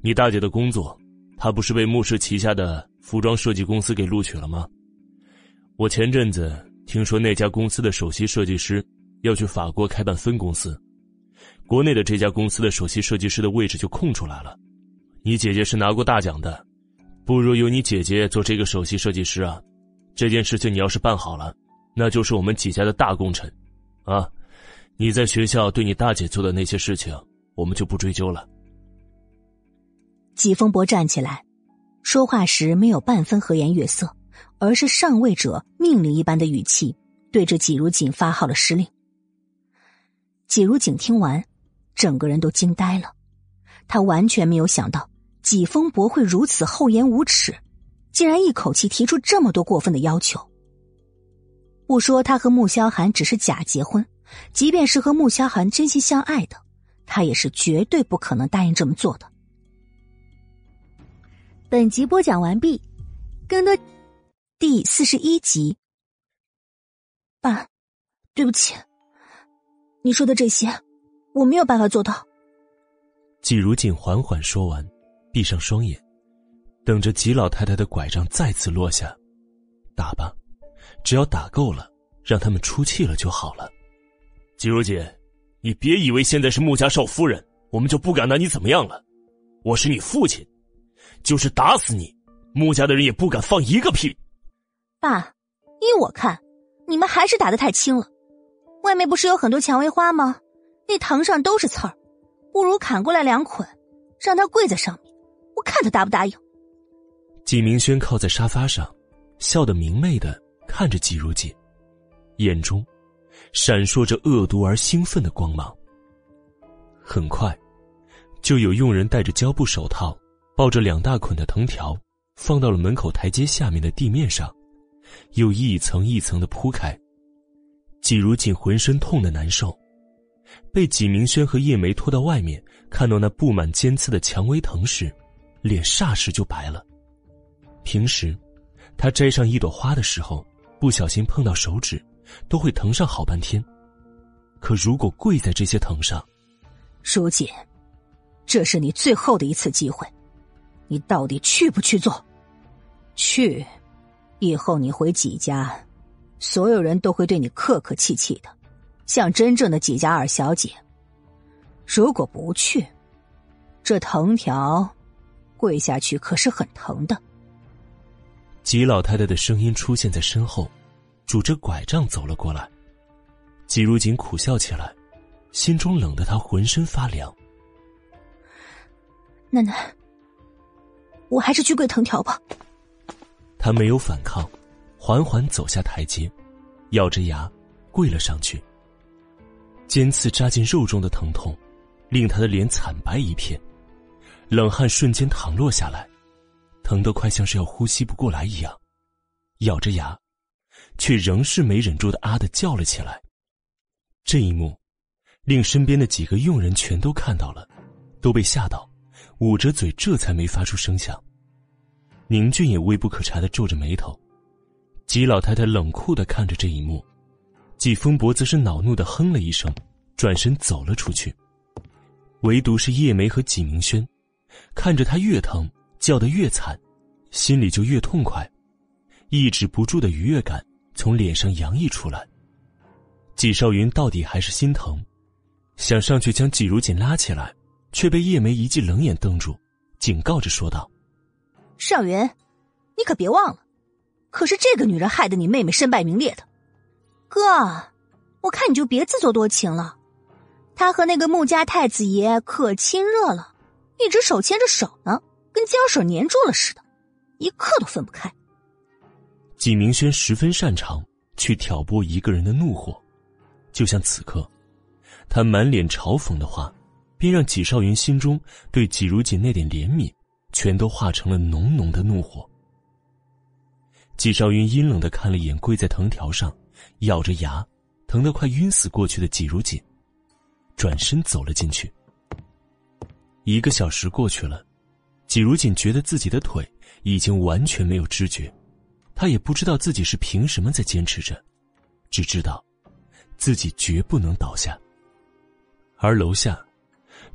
你大姐的工作，她不是被穆氏旗下的服装设计公司给录取了吗？我前阵子听说那家公司的首席设计师要去法国开办分公司。国内的这家公司的首席设计师的位置就空出来了，你姐姐是拿过大奖的，不如由你姐姐做这个首席设计师啊！这件事情你要是办好了，那就是我们几家的大功臣，啊！你在学校对你大姐做的那些事情，我们就不追究了。季风伯站起来，说话时没有半分和颜悦色，而是上位者命令一般的语气，对着季如锦发号了施令。季如锦听完。整个人都惊呆了，他完全没有想到季风伯会如此厚颜无耻，竟然一口气提出这么多过分的要求。不说他和穆萧寒只是假结婚，即便是和穆萧寒真心相爱的，他也是绝对不可能答应这么做的。本集播讲完毕，更多第四十一集。爸，对不起，你说的这些。我没有办法做到。季如锦缓缓说完，闭上双眼，等着吉老太太的拐杖再次落下。打吧，只要打够了，让他们出气了就好了。季如锦，你别以为现在是穆家少夫人，我们就不敢拿你怎么样了。我是你父亲，就是打死你，穆家的人也不敢放一个屁。爸，依我看，你们还是打得太轻了。外面不是有很多蔷薇花吗？那藤上都是刺儿，不如砍过来两捆，让他跪在上面，我看他答不答应。纪明轩靠在沙发上，笑得明媚的看着季如锦，眼中闪烁着恶毒而兴奋的光芒。很快，就有佣人戴着胶布手套，抱着两大捆的藤条，放到了门口台阶下面的地面上，又一层一层的铺开。季如锦浑身痛的难受。被纪明轩和叶梅拖到外面，看到那布满尖刺的蔷薇藤时，脸霎时就白了。平时，他摘上一朵花的时候，不小心碰到手指，都会疼上好半天。可如果跪在这些藤上，如锦，这是你最后的一次机会，你到底去不去做？去，以后你回纪家，所有人都会对你客客气气的。像真正的季家二小姐，如果不去，这藤条跪下去可是很疼的。吉老太太的声音出现在身后，拄着拐杖走了过来。季如锦苦笑起来，心中冷得他浑身发凉。奶奶，我还是去跪藤条吧。他没有反抗，缓缓走下台阶，咬着牙跪了上去。尖刺扎进肉中的疼痛，令他的脸惨白一片，冷汗瞬间淌落下来，疼得快像是要呼吸不过来一样，咬着牙，却仍是没忍住的啊的叫了起来。这一幕，令身边的几个佣人全都看到了，都被吓到，捂着嘴，这才没发出声响。宁俊也微不可察的皱着眉头，吉老太太冷酷的看着这一幕。季风伯则是恼怒的哼了一声，转身走了出去。唯独是叶梅和纪明轩，看着他越疼，叫得越惨，心里就越痛快，抑制不住的愉悦感从脸上洋溢出来。纪少云到底还是心疼，想上去将纪如锦拉起来，却被叶梅一记冷眼瞪住，警告着说道：“少云，你可别忘了，可是这个女人害得你妹妹身败名裂的。哥，我看你就别自作多情了。他和那个穆家太子爷可亲热了，一直手牵着手呢，跟胶水粘住了似的，一刻都分不开。”纪明轩十分擅长去挑拨一个人的怒火，就像此刻，他满脸嘲讽的话。便让纪少云心中对纪如锦那点怜悯，全都化成了浓浓的怒火。纪少云阴冷的看了一眼跪在藤条上，咬着牙，疼得快晕死过去的纪如锦，转身走了进去。一个小时过去了，纪如锦觉得自己的腿已经完全没有知觉，他也不知道自己是凭什么在坚持着，只知道自己绝不能倒下。而楼下。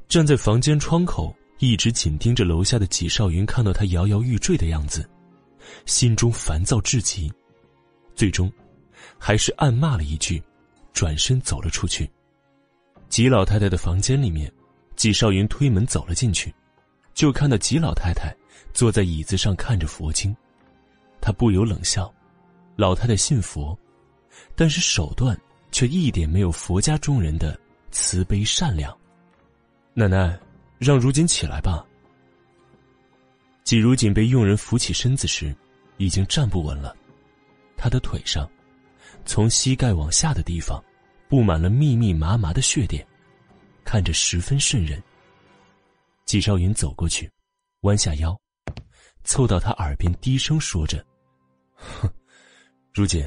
站在房间窗口，一直紧盯着楼下的纪少云，看到他摇摇欲坠的样子，心中烦躁至极，最终，还是暗骂了一句，转身走了出去。吉老太太的房间里面，纪少云推门走了进去，就看到吉老太太坐在椅子上看着佛经，他不由冷笑：老太太信佛，但是手段却一点没有佛家中人的慈悲善良。奶奶，让如锦起来吧。季如锦被佣人扶起身子时，已经站不稳了，他的腿上，从膝盖往下的地方，布满了密密麻麻的血点，看着十分瘆人。季少云走过去，弯下腰，凑到他耳边低声说着：“哼，如锦，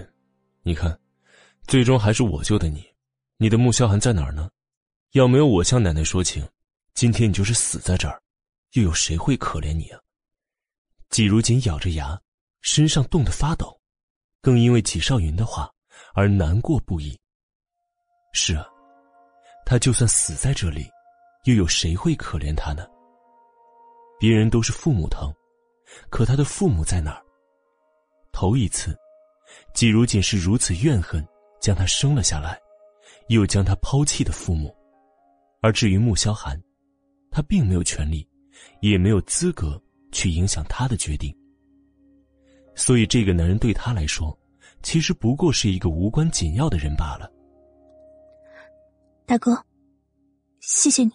你看，最终还是我救的你。你的穆萧寒在哪儿呢？要没有我向奶奶说情。”今天你就是死在这儿，又有谁会可怜你啊？季如锦咬着牙，身上冻得发抖，更因为纪少云的话而难过不已。是啊，他就算死在这里，又有谁会可怜他呢？别人都是父母疼，可他的父母在哪儿？头一次，季如锦是如此怨恨将他生了下来，又将他抛弃的父母，而至于穆萧寒。他并没有权利，也没有资格去影响他的决定。所以，这个男人对他来说，其实不过是一个无关紧要的人罢了。大哥，谢谢你。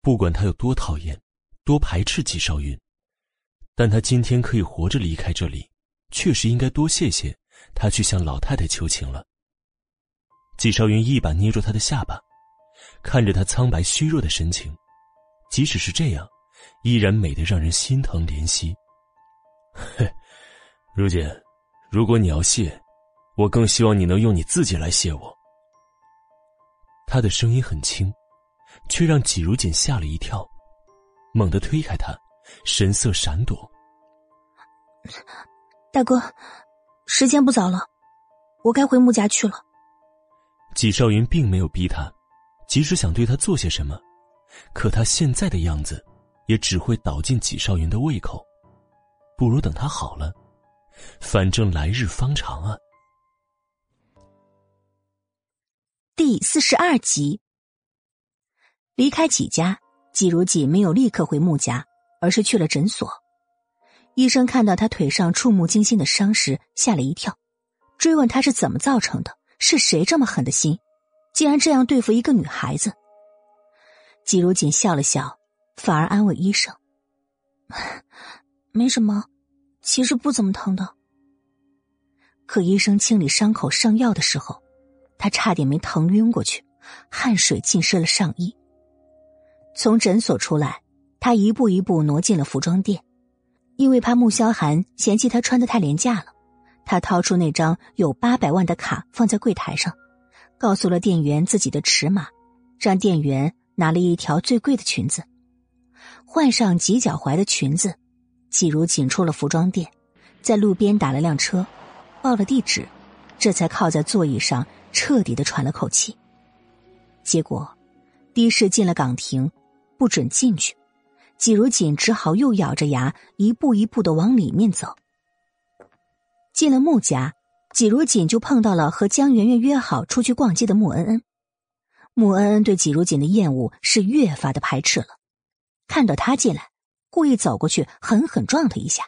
不管他有多讨厌、多排斥纪少云，但他今天可以活着离开这里，确实应该多谢谢他去向老太太求情了。纪少云一把捏住他的下巴。看着他苍白虚弱的神情，即使是这样，依然美得让人心疼怜惜。嘿，如锦，如果你要谢，我更希望你能用你自己来谢我。他的声音很轻，却让季如锦吓了一跳，猛地推开他，神色闪躲。大哥，时间不早了，我该回穆家去了。季少云并没有逼他。即使想对他做些什么，可他现在的样子，也只会倒进季少云的胃口。不如等他好了，反正来日方长啊。第四十二集，离开纪家，季如锦没有立刻回穆家，而是去了诊所。医生看到他腿上触目惊心的伤时，吓了一跳，追问他是怎么造成的，是谁这么狠的心。竟然这样对付一个女孩子，季如锦笑了笑，反而安慰医生：“ 没什么，其实不怎么疼的。”可医生清理伤口上药的时候，他差点没疼晕过去，汗水浸湿了上衣。从诊所出来，他一步一步挪进了服装店，因为怕穆萧寒嫌弃他穿的太廉价了，他掏出那张有八百万的卡放在柜台上。告诉了店员自己的尺码，让店员拿了一条最贵的裙子，换上及脚踝的裙子，季如锦出了服装店，在路边打了辆车，报了地址，这才靠在座椅上彻底的喘了口气。结果，的士进了岗亭，不准进去，季如锦只好又咬着牙一步一步的往里面走。进了穆家。季如锦就碰到了和江媛媛约好出去逛街的穆恩恩。穆恩恩对季如锦的厌恶是越发的排斥了。看到他进来，故意走过去，狠狠撞他一下。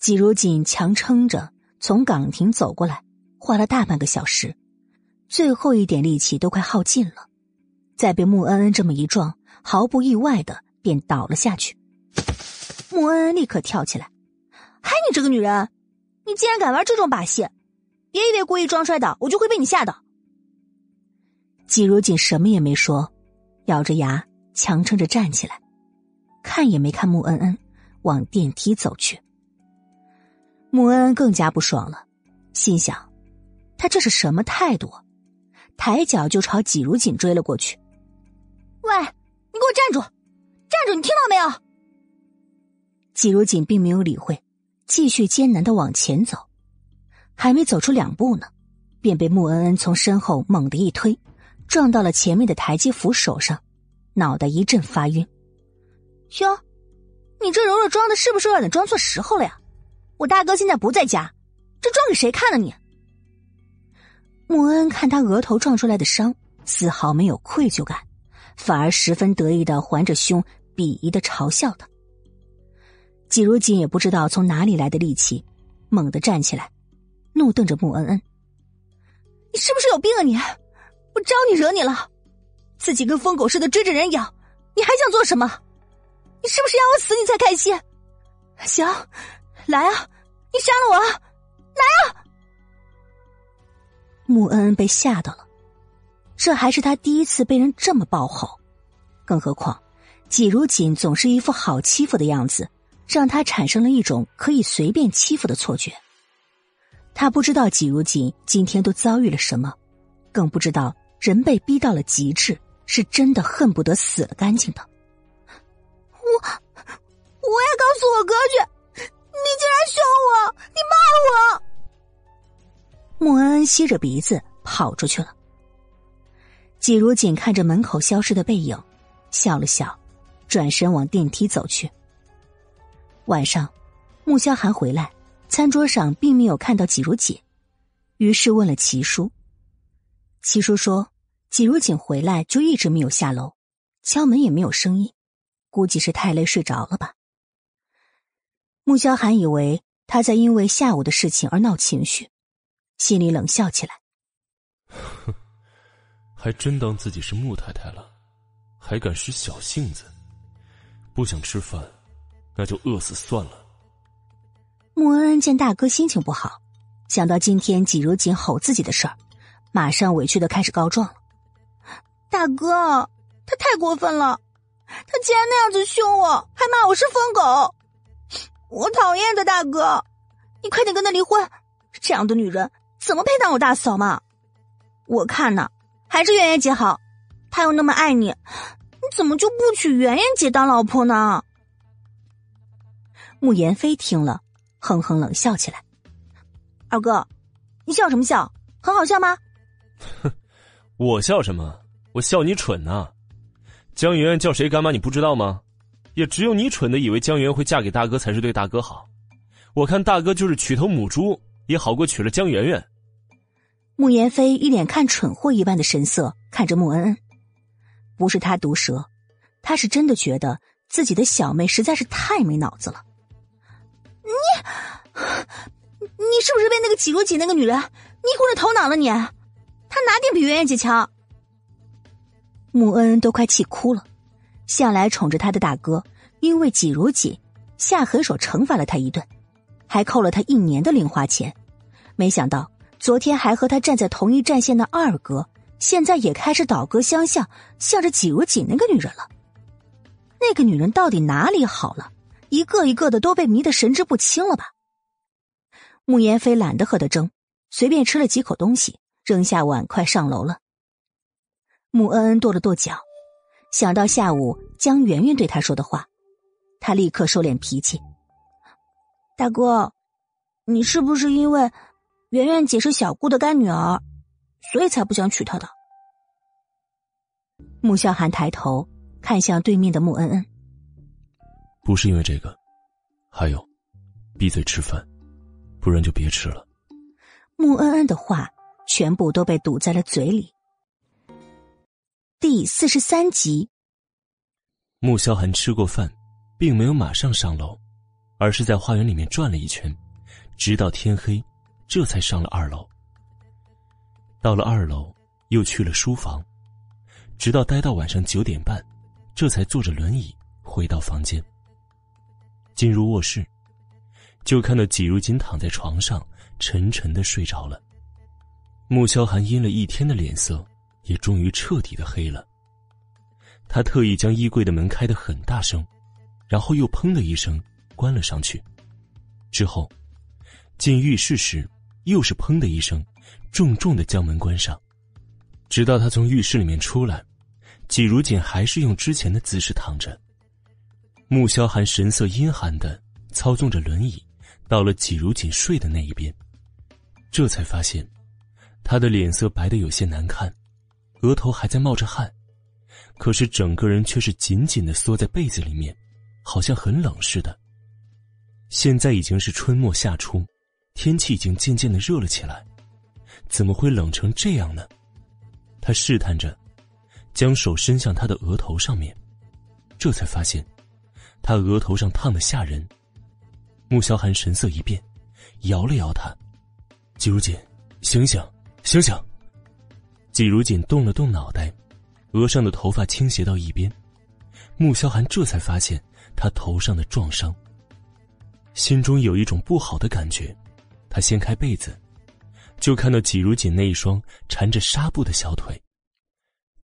季如锦强撑着从岗亭走过来，花了大半个小时，最后一点力气都快耗尽了，再被穆恩恩这么一撞，毫不意外的便倒了下去。穆恩恩立刻跳起来：“嗨，你这个女人，你竟然敢玩这种把戏！别以为故意装摔倒，我就会被你吓到。”季如锦什么也没说，咬着牙强撑着站起来，看也没看穆恩恩，往电梯走去。穆恩恩更加不爽了，心想：他这是什么态度？抬脚就朝季如锦追了过去。喂，你给我站住！站住！你听到没有？季如锦并没有理会，继续艰难的往前走，还没走出两步呢，便被穆恩恩从身后猛地一推。撞到了前面的台阶扶手上，脑袋一阵发晕。哟，你这柔柔装的是不是有点装错时候了呀？我大哥现在不在家，这装给谁看呢？你？穆恩看他额头撞出来的伤，丝毫没有愧疚感，反而十分得意的环着胸，鄙夷的嘲笑他。季如锦也不知道从哪里来的力气，猛地站起来，怒瞪着穆恩恩：“你是不是有病啊你？”我招你惹你了？自己跟疯狗似的追着人咬，你还想做什么？是不是要我死你才开心？行，来啊！你杀了我，来啊！穆恩恩被吓到了，这还是他第一次被人这么暴吼，更何况季如锦总是一副好欺负的样子，让他产生了一种可以随便欺负的错觉。他不知道季如锦今天都遭遇了什么，更不知道。人被逼到了极致，是真的恨不得死了干净的。我，我也告诉我哥去！你竟然凶我，你骂我！穆恩恩吸着鼻子跑出去了。季如锦看着门口消失的背影，笑了笑，转身往电梯走去。晚上，穆萧寒回来，餐桌上并没有看到季如锦，于是问了齐叔。齐叔说：“季如锦回来就一直没有下楼，敲门也没有声音，估计是太累睡着了吧。”穆萧寒以为他在因为下午的事情而闹情绪，心里冷笑起来：“哼，还真当自己是穆太太了，还敢使小性子？不想吃饭，那就饿死算了。”穆恩恩见大哥心情不好，想到今天季如锦吼自己的事儿。马上委屈的开始告状了，大哥，他太过分了，他竟然那样子凶我，还骂我是疯狗，我讨厌的，大哥，你快点跟他离婚，这样的女人怎么配当我大嫂嘛？我看呢，还是圆圆姐好，她又那么爱你，你怎么就不娶圆圆姐当老婆呢？慕言飞听了，哼哼冷笑起来，二哥，你笑什么笑？很好笑吗？哼，我笑什么？我笑你蠢呐！江媛媛叫谁干妈你不知道吗？也只有你蠢的以为江媛媛会嫁给大哥才是对大哥好。我看大哥就是娶头母猪也好过娶了江媛媛。慕言飞一脸看蠢货一般的神色看着穆恩恩，不是他毒舌，他是真的觉得自己的小妹实在是太没脑子了。你，你是不是被那个季如锦那个女人迷糊了头脑了？你？他哪点比圆圆姐强？穆恩恩都快气哭了。向来宠着他的大哥，因为季如锦下狠手惩罚了他一顿，还扣了他一年的零花钱。没想到昨天还和他站在同一战线的二哥，现在也开始倒戈相向，向着季如锦那个女人了。那个女人到底哪里好了？一个一个的都被迷得神志不清了吧？穆言飞懒得和他争，随便吃了几口东西。扔下碗筷上楼了。穆恩恩跺了跺脚，想到下午江圆圆对他说的话，他立刻收敛脾气。大哥，你是不是因为圆圆姐是小姑的干女儿，所以才不想娶她的？穆萧寒抬头看向对面的穆恩恩，不是因为这个，还有，闭嘴吃饭，不然就别吃了。穆恩恩的话。全部都被堵在了嘴里。第四十三集。穆萧寒吃过饭，并没有马上上楼，而是在花园里面转了一圈，直到天黑，这才上了二楼。到了二楼，又去了书房，直到待到晚上九点半，这才坐着轮椅回到房间。进入卧室，就看到季如锦躺在床上，沉沉的睡着了。穆萧寒阴了一天的脸色。也终于彻底的黑了。他特意将衣柜的门开得很大声，然后又砰的一声关了上去。之后，进浴室时又是砰的一声，重重的将门关上。直到他从浴室里面出来，季如锦还是用之前的姿势躺着。穆萧寒神色阴寒的操纵着轮椅，到了季如锦睡的那一边，这才发现，他的脸色白的有些难看。额头还在冒着汗，可是整个人却是紧紧的缩在被子里面，好像很冷似的。现在已经是春末夏初，天气已经渐渐的热了起来，怎么会冷成这样呢？他试探着，将手伸向他的额头上面，这才发现，他额头上烫的吓人。穆萧寒神色一变，摇了摇他：“季如锦，醒醒，醒醒！”季如锦动了动脑袋，额上的头发倾斜到一边，穆萧寒这才发现他头上的撞伤。心中有一种不好的感觉，他掀开被子，就看到季如锦那一双缠着纱布的小腿。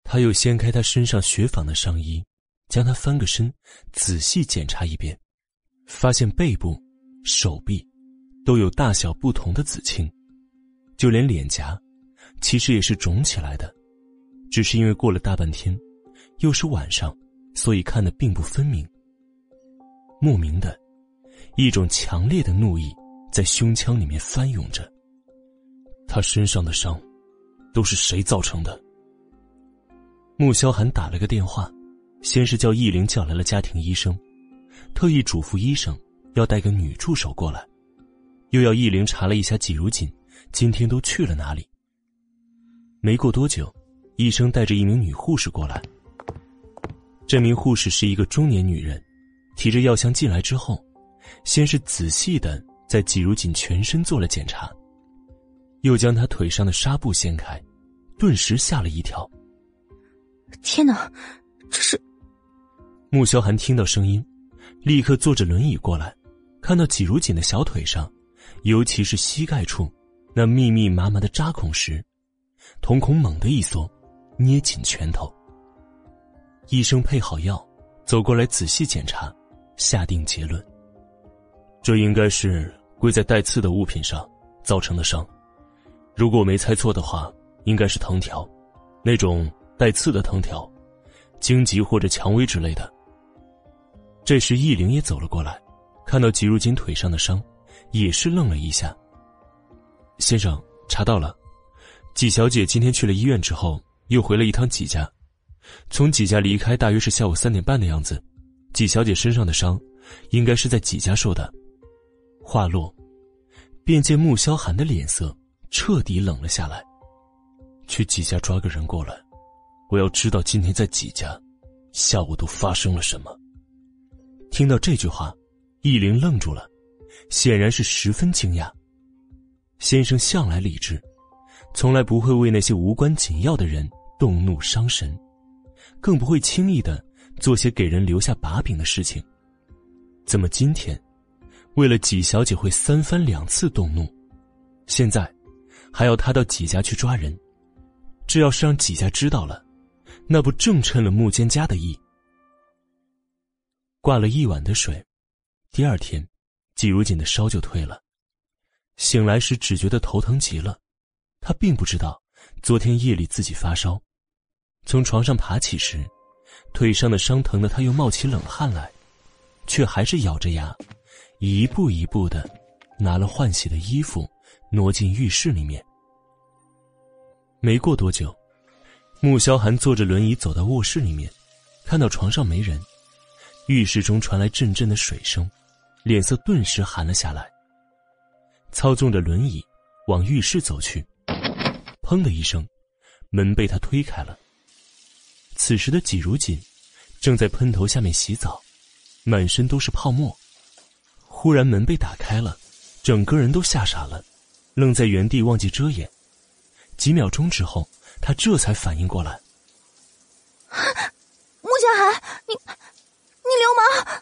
他又掀开他身上雪纺的上衣，将他翻个身，仔细检查一遍，发现背部、手臂都有大小不同的紫青，就连脸颊。其实也是肿起来的，只是因为过了大半天，又是晚上，所以看得并不分明。莫名的，一种强烈的怒意在胸腔里面翻涌着。他身上的伤，都是谁造成的？穆萧寒打了个电话，先是叫易灵叫来了家庭医生，特意嘱咐医生要带个女助手过来，又要易灵查了一下季如锦今天都去了哪里。没过多久，医生带着一名女护士过来。这名护士是一个中年女人，提着药箱进来之后，先是仔细的在季如锦全身做了检查，又将她腿上的纱布掀开，顿时吓了一跳。天哪，这是！穆萧寒听到声音，立刻坐着轮椅过来，看到季如锦的小腿上，尤其是膝盖处那密密麻麻的扎孔时。瞳孔猛地一缩，捏紧拳头。医生配好药，走过来仔细检查，下定结论：这应该是跪在带刺的物品上造成的伤。如果我没猜错的话，应该是藤条，那种带刺的藤条，荆棘或者蔷薇之类的。这时，易灵也走了过来，看到吉如金腿上的伤，也是愣了一下。先生，查到了。纪小姐今天去了医院之后，又回了一趟纪家，从纪家离开大约是下午三点半的样子。纪小姐身上的伤，应该是在纪家受的。话落，便见穆萧寒的脸色彻底冷了下来。去纪家抓个人过来，我要知道今天在纪家，下午都发生了什么。听到这句话，易林愣住了，显然是十分惊讶。先生向来理智。从来不会为那些无关紧要的人动怒伤神，更不会轻易的做些给人留下把柄的事情。怎么今天，为了纪小姐会三番两次动怒，现在还要他到纪家去抓人？这要是让纪家知道了，那不正趁了穆坚家的意？挂了一晚的水，第二天，季如锦的烧就退了。醒来时只觉得头疼极了。他并不知道，昨天夜里自己发烧，从床上爬起时，腿上的伤疼的他又冒起冷汗来，却还是咬着牙，一步一步的拿了换洗的衣服，挪进浴室里面。没过多久，穆萧寒坐着轮椅走到卧室里面，看到床上没人，浴室中传来阵阵的水声，脸色顿时寒了下来。操纵着轮椅往浴室走去。砰的一声，门被他推开了。此时的季如锦正在喷头下面洗澡，满身都是泡沫。忽然门被打开了，整个人都吓傻了，愣在原地忘记遮掩。几秒钟之后，他这才反应过来。穆小寒，你你流氓！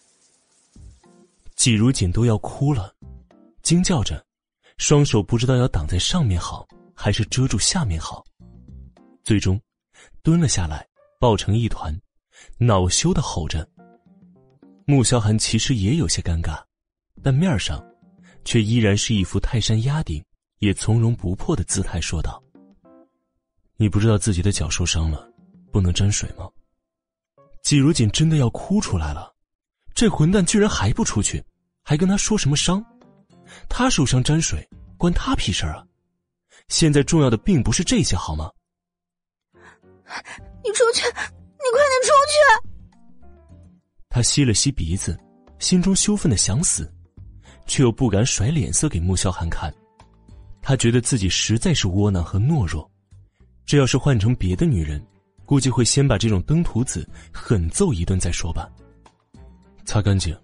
季如锦都要哭了，惊叫着，双手不知道要挡在上面好，还是遮住下面好。最终，蹲了下来，抱成一团，恼羞的吼着。穆萧寒其实也有些尴尬，但面上，却依然是一副泰山压顶，也从容不迫的姿态，说道：“你不知道自己的脚受伤了，不能沾水吗？”季如锦真的要哭出来了，这混蛋居然还不出去，还跟他说什么伤？他受伤沾水关他屁事啊！现在重要的并不是这些，好吗？你出去，你快点出去！他吸了吸鼻子，心中羞愤的想死，却又不敢甩脸色给穆萧寒看。他觉得自己实在是窝囊和懦弱，这要是换成别的女人。估计会先把这种登徒子狠揍一顿再说吧。擦干净，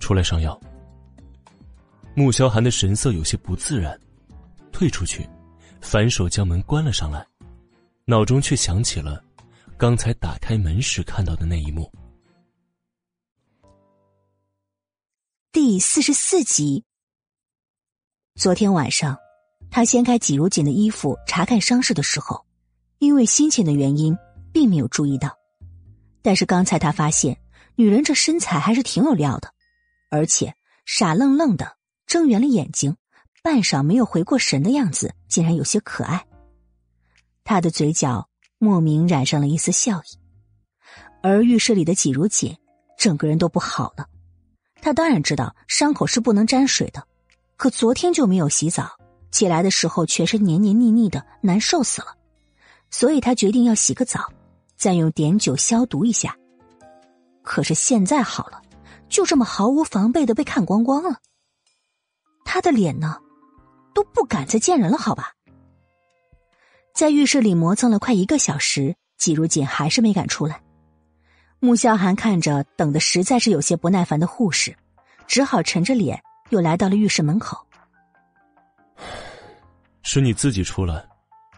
出来上药。穆萧寒的神色有些不自然，退出去，反手将门关了上来，脑中却想起了刚才打开门时看到的那一幕。第四十四集。昨天晚上，他掀开季如锦的衣服查看伤势的时候，因为心情的原因。并没有注意到，但是刚才他发现，女人这身材还是挺有料的，而且傻愣愣的睁圆了眼睛，半晌没有回过神的样子，竟然有些可爱。他的嘴角莫名染上了一丝笑意，而浴室里的季如锦整个人都不好了。他当然知道伤口是不能沾水的，可昨天就没有洗澡，起来的时候全身黏黏腻腻的，难受死了，所以他决定要洗个澡。再用碘酒消毒一下，可是现在好了，就这么毫无防备的被看光光了。他的脸呢，都不敢再见人了，好吧？在浴室里磨蹭了快一个小时，季如锦还是没敢出来。穆萧寒看着等的实在是有些不耐烦的护士，只好沉着脸又来到了浴室门口。是你自己出来，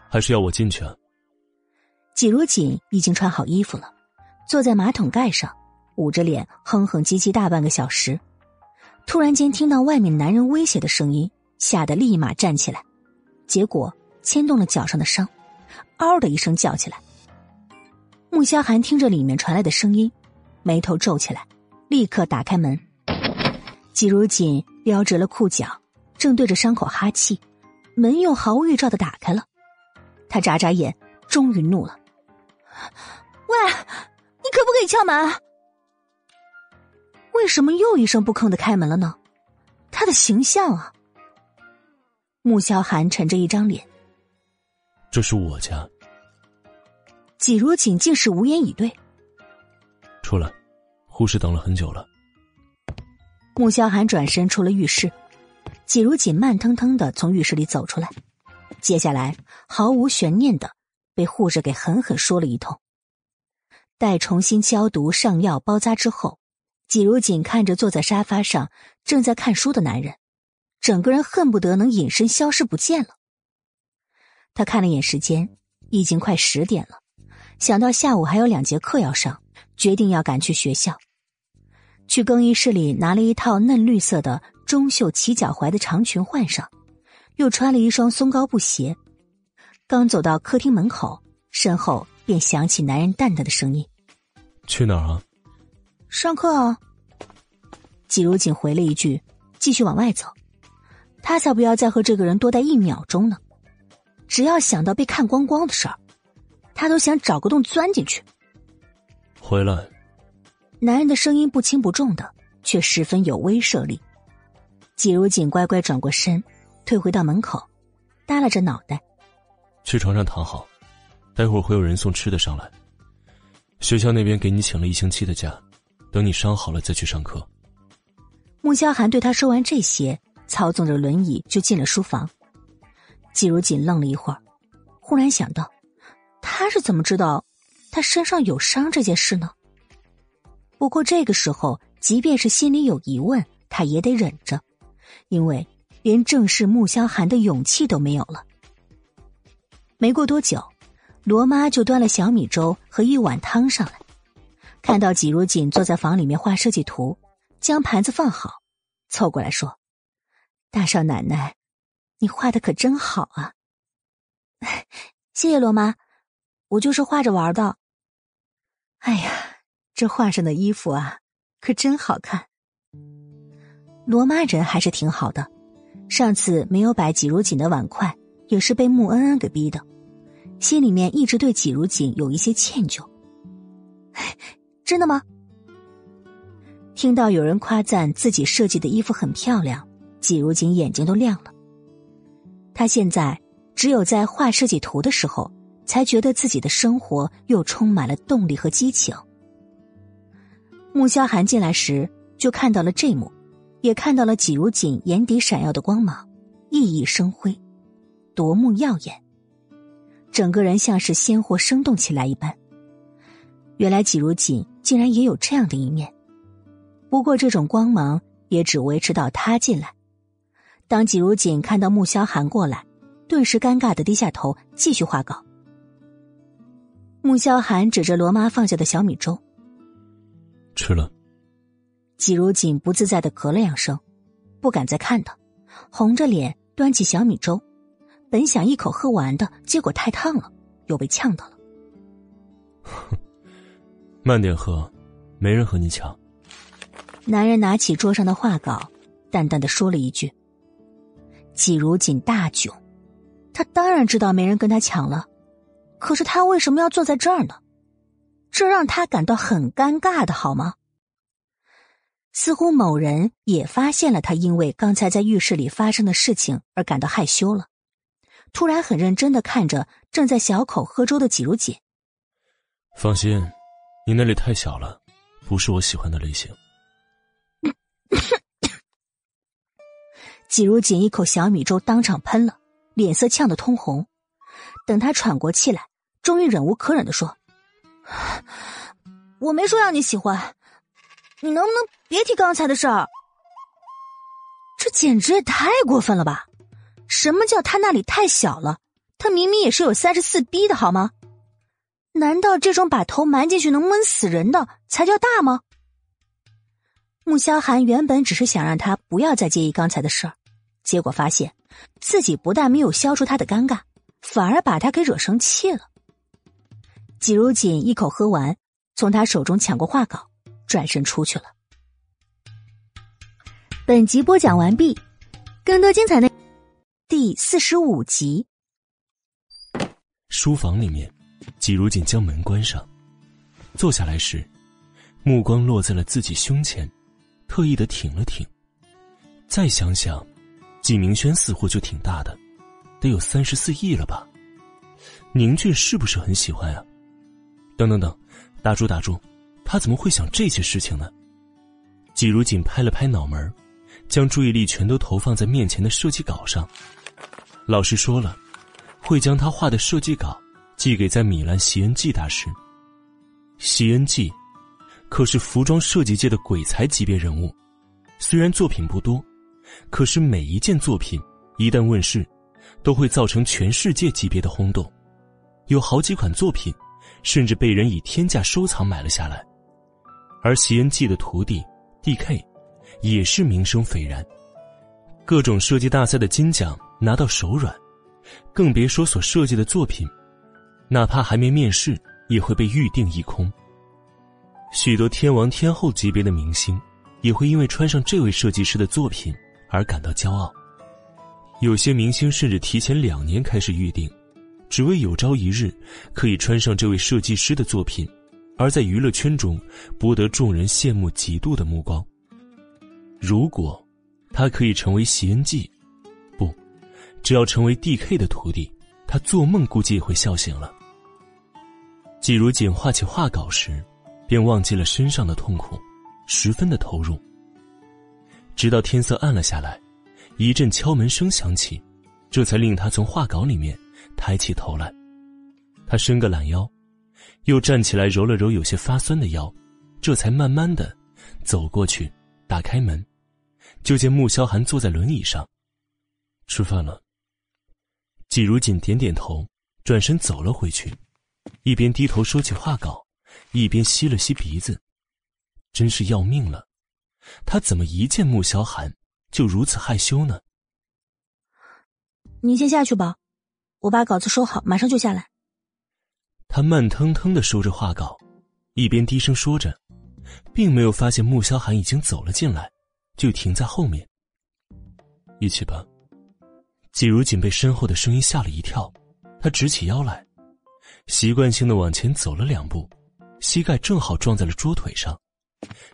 还是要我进去啊？季如锦已经穿好衣服了，坐在马桶盖上，捂着脸哼哼唧唧大半个小时。突然间听到外面男人威胁的声音，吓得立马站起来，结果牵动了脚上的伤，嗷的一声叫起来。穆萧寒听着里面传来的声音，眉头皱起来，立刻打开门。季如锦撩直了裤脚，正对着伤口哈气，门又毫无预兆的打开了。他眨眨眼，终于怒了。喂，你可不可以敲门？为什么又一声不吭的开门了呢？他的形象啊！穆萧寒沉着一张脸。这是我家。季如锦竟是无言以对。出来，护士等了很久了。穆萧寒转身出了浴室，季如锦慢腾腾的从浴室里走出来，接下来毫无悬念的。被护士给狠狠说了一通。待重新消毒、上药、包扎之后，季如锦看着坐在沙发上正在看书的男人，整个人恨不得能隐身消失不见了。他看了眼时间，已经快十点了，想到下午还有两节课要上，决定要赶去学校。去更衣室里拿了一套嫩绿色的中袖齐脚踝的长裙换上，又穿了一双松高布鞋。刚走到客厅门口，身后便响起男人淡淡的声音：“去哪儿啊？”“上课啊。”季如锦回了一句，继续往外走。他才不要再和这个人多待一秒钟呢！只要想到被看光光的事儿，他都想找个洞钻进去。回来。男人的声音不轻不重的，却十分有威慑力。季如锦乖乖转过身，退回到门口，耷拉着脑袋。去床上躺好，待会儿会有人送吃的上来。学校那边给你请了一星期的假，等你伤好了再去上课。穆萧寒对他说完这些，操纵着轮椅就进了书房。季如锦愣了一会儿，忽然想到，他是怎么知道他身上有伤这件事呢？不过这个时候，即便是心里有疑问，他也得忍着，因为连正视穆萧寒的勇气都没有了。没过多久，罗妈就端了小米粥和一碗汤上来，看到季如锦坐在房里面画设计图，将盘子放好，凑过来说：“大少奶奶，你画的可真好啊！” 谢谢罗妈，我就是画着玩的。哎呀，这画上的衣服啊，可真好看。罗妈人还是挺好的，上次没有摆季如锦的碗筷，也是被穆恩恩给逼的。心里面一直对季如锦有一些歉疚。真的吗？听到有人夸赞自己设计的衣服很漂亮，季如锦眼睛都亮了。他现在只有在画设计图的时候，才觉得自己的生活又充满了动力和激情。穆萧寒进来时就看到了这幕，也看到了季如锦眼底闪耀的光芒，熠熠生辉，夺目耀眼。整个人像是鲜活生动起来一般。原来季如锦竟然也有这样的一面，不过这种光芒也只维持到他进来。当季如锦看到穆萧寒过来，顿时尴尬的低下头继续画稿。穆萧寒指着罗妈放下的小米粥，吃了。季如锦不自在的咳了两声，不敢再看他，红着脸端起小米粥。本想一口喝完的，结果太烫了，又被呛到了。慢点喝，没人和你抢。男人拿起桌上的画稿，淡淡的说了一句。季如锦大窘，他当然知道没人跟他抢了，可是他为什么要坐在这儿呢？这让他感到很尴尬的好吗？似乎某人也发现了他因为刚才在浴室里发生的事情而感到害羞了。突然很认真的看着正在小口喝粥的季如锦。放心，你那里太小了，不是我喜欢的类型。季如锦一口小米粥当场喷了，脸色呛得通红。等他喘过气来，终于忍无可忍的说：“我没说要你喜欢，你能不能别提刚才的事儿？这简直也太过分了吧！”什么叫他那里太小了？他明明也是有三十四 B 的好吗？难道这种把头埋进去能闷死人的才叫大吗？穆萧寒原本只是想让他不要再介意刚才的事儿，结果发现自己不但没有消除他的尴尬，反而把他给惹生气了。季如锦一口喝完，从他手中抢过画稿，转身出去了。本集播讲完毕，更多精彩内。第四十五集，书房里面，季如锦将门关上，坐下来时，目光落在了自己胸前，特意的挺了挺。再想想，季明轩似乎就挺大的，得有三十四亿了吧？宁俊是不是很喜欢啊？等等等，打住打住，他怎么会想这些事情呢？季如锦拍了拍脑门，将注意力全都投放在面前的设计稿上。老师说了，会将他画的设计稿寄给在米兰席恩季大师。席恩季可是服装设计界的鬼才级别人物，虽然作品不多，可是每一件作品一旦问世，都会造成全世界级别的轰动。有好几款作品，甚至被人以天价收藏买了下来。而席恩记的徒弟 D.K. 也是名声斐然，各种设计大赛的金奖。拿到手软，更别说所设计的作品，哪怕还没面世，也会被预定一空。许多天王天后级别的明星，也会因为穿上这位设计师的作品而感到骄傲。有些明星甚至提前两年开始预定，只为有朝一日可以穿上这位设计师的作品，而在娱乐圈中博得众人羡慕嫉妒的目光。如果他可以成为席恩记。不只要成为 D.K 的徒弟，他做梦估计也会笑醒了。季如锦画起画稿时，便忘记了身上的痛苦，十分的投入。直到天色暗了下来，一阵敲门声响起，这才令他从画稿里面抬起头来。他伸个懒腰，又站起来揉了揉有些发酸的腰，这才慢慢的走过去，打开门，就见穆萧寒坐在轮椅上。吃饭了。季如锦点点头，转身走了回去，一边低头收起画稿，一边吸了吸鼻子。真是要命了，他怎么一见穆萧寒就如此害羞呢？你先下去吧，我把稿子收好，马上就下来。他慢腾腾的收着画稿，一边低声说着，并没有发现穆萧寒已经走了进来，就停在后面。一起吧。季如锦被身后的声音吓了一跳，他直起腰来，习惯性的往前走了两步，膝盖正好撞在了桌腿上，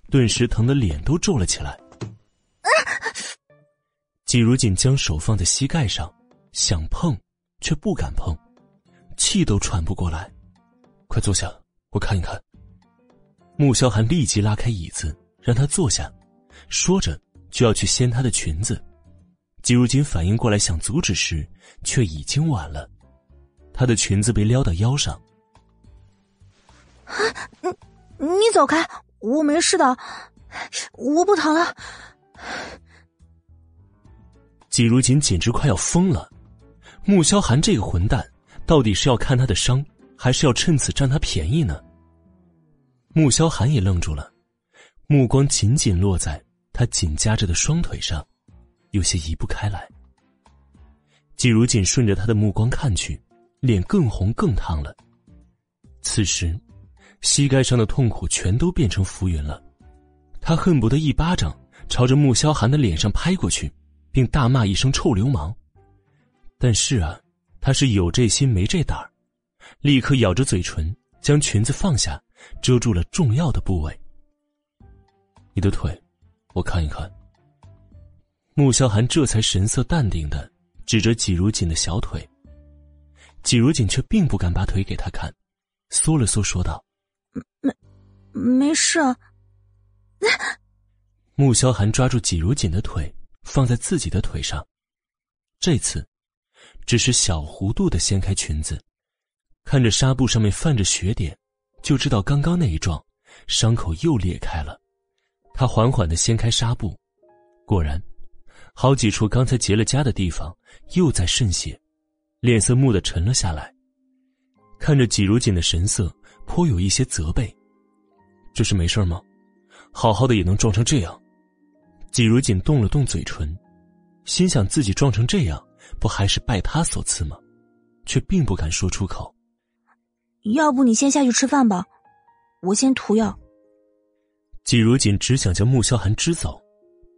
顿时疼得脸都皱了起来。季如锦将手放在膝盖上，想碰，却不敢碰，气都喘不过来。快坐下，我看一看。穆萧寒立即拉开椅子，让他坐下，说着就要去掀她的裙子。季如锦反应过来想阻止时，却已经晚了。她的裙子被撩到腰上。啊，你你走开，我没事的，我不疼了。季如锦简直快要疯了，穆萧寒这个混蛋，到底是要看他的伤，还是要趁此占他便宜呢？穆萧寒也愣住了，目光紧紧落在他紧夹着的双腿上。有些移不开来。季如锦顺着他的目光看去，脸更红更烫了。此时，膝盖上的痛苦全都变成浮云了。他恨不得一巴掌朝着穆萧寒的脸上拍过去，并大骂一声“臭流氓”。但是啊，他是有这心没这胆儿，立刻咬着嘴唇，将裙子放下，遮住了重要的部位。你的腿，我看一看。穆萧寒这才神色淡定的指着季如锦的小腿，季如锦却并不敢把腿给他看，缩了缩说道：“没，没事。”啊穆萧寒抓住季如锦的腿，放在自己的腿上，这次只是小弧度的掀开裙子，看着纱布上面泛着血点，就知道刚刚那一撞，伤口又裂开了。他缓缓的掀开纱布，果然。好几处刚才结了痂的地方又在渗血，脸色蓦地沉了下来。看着季如锦的神色，颇有一些责备：“这是没事吗？好好的也能撞成这样？”季如锦动了动嘴唇，心想自己撞成这样，不还是拜他所赐吗？却并不敢说出口。要不你先下去吃饭吧，我先涂药。季如锦只想将穆萧寒支走，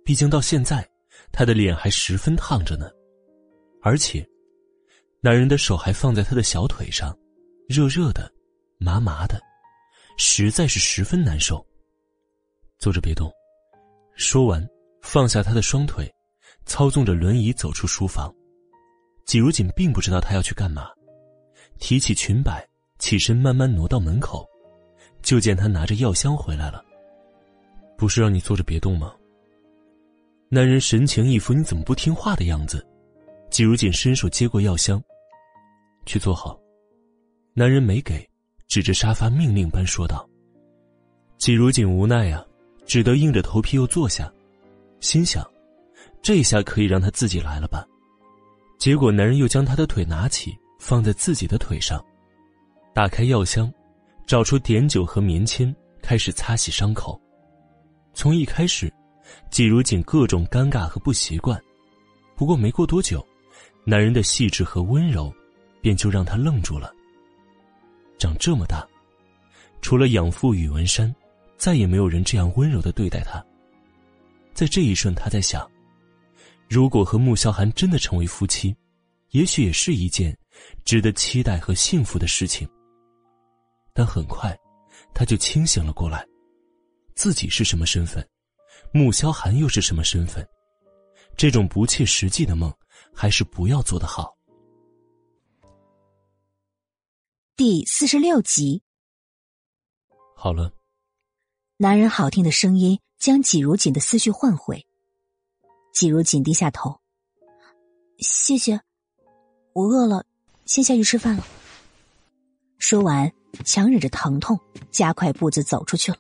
毕竟到现在。他的脸还十分烫着呢，而且，男人的手还放在他的小腿上，热热的，麻麻的，实在是十分难受。坐着别动。说完，放下他的双腿，操纵着轮椅走出书房。季如锦并不知道他要去干嘛，提起裙摆，起身慢慢挪到门口，就见他拿着药箱回来了。不是让你坐着别动吗？男人神情一副你怎么不听话的样子，季如锦伸手接过药箱，去坐好。男人没给，指着沙发命令般说道。季如锦无奈啊，只得硬着头皮又坐下，心想，这下可以让他自己来了吧。结果男人又将他的腿拿起，放在自己的腿上，打开药箱，找出碘酒和棉签，开始擦洗伤口。从一开始。季如锦各种尴尬和不习惯，不过没过多久，男人的细致和温柔，便就让他愣住了。长这么大，除了养父宇文山，再也没有人这样温柔的对待他。在这一瞬，他在想，如果和穆萧寒真的成为夫妻，也许也是一件值得期待和幸福的事情。但很快，他就清醒了过来，自己是什么身份？穆萧寒又是什么身份？这种不切实际的梦，还是不要做的好。第四十六集。好了。男人好听的声音将季如锦的思绪唤回。季如锦低下头，谢谢，我饿了，先下去吃饭了。说完，强忍着疼痛，加快步子走出去了。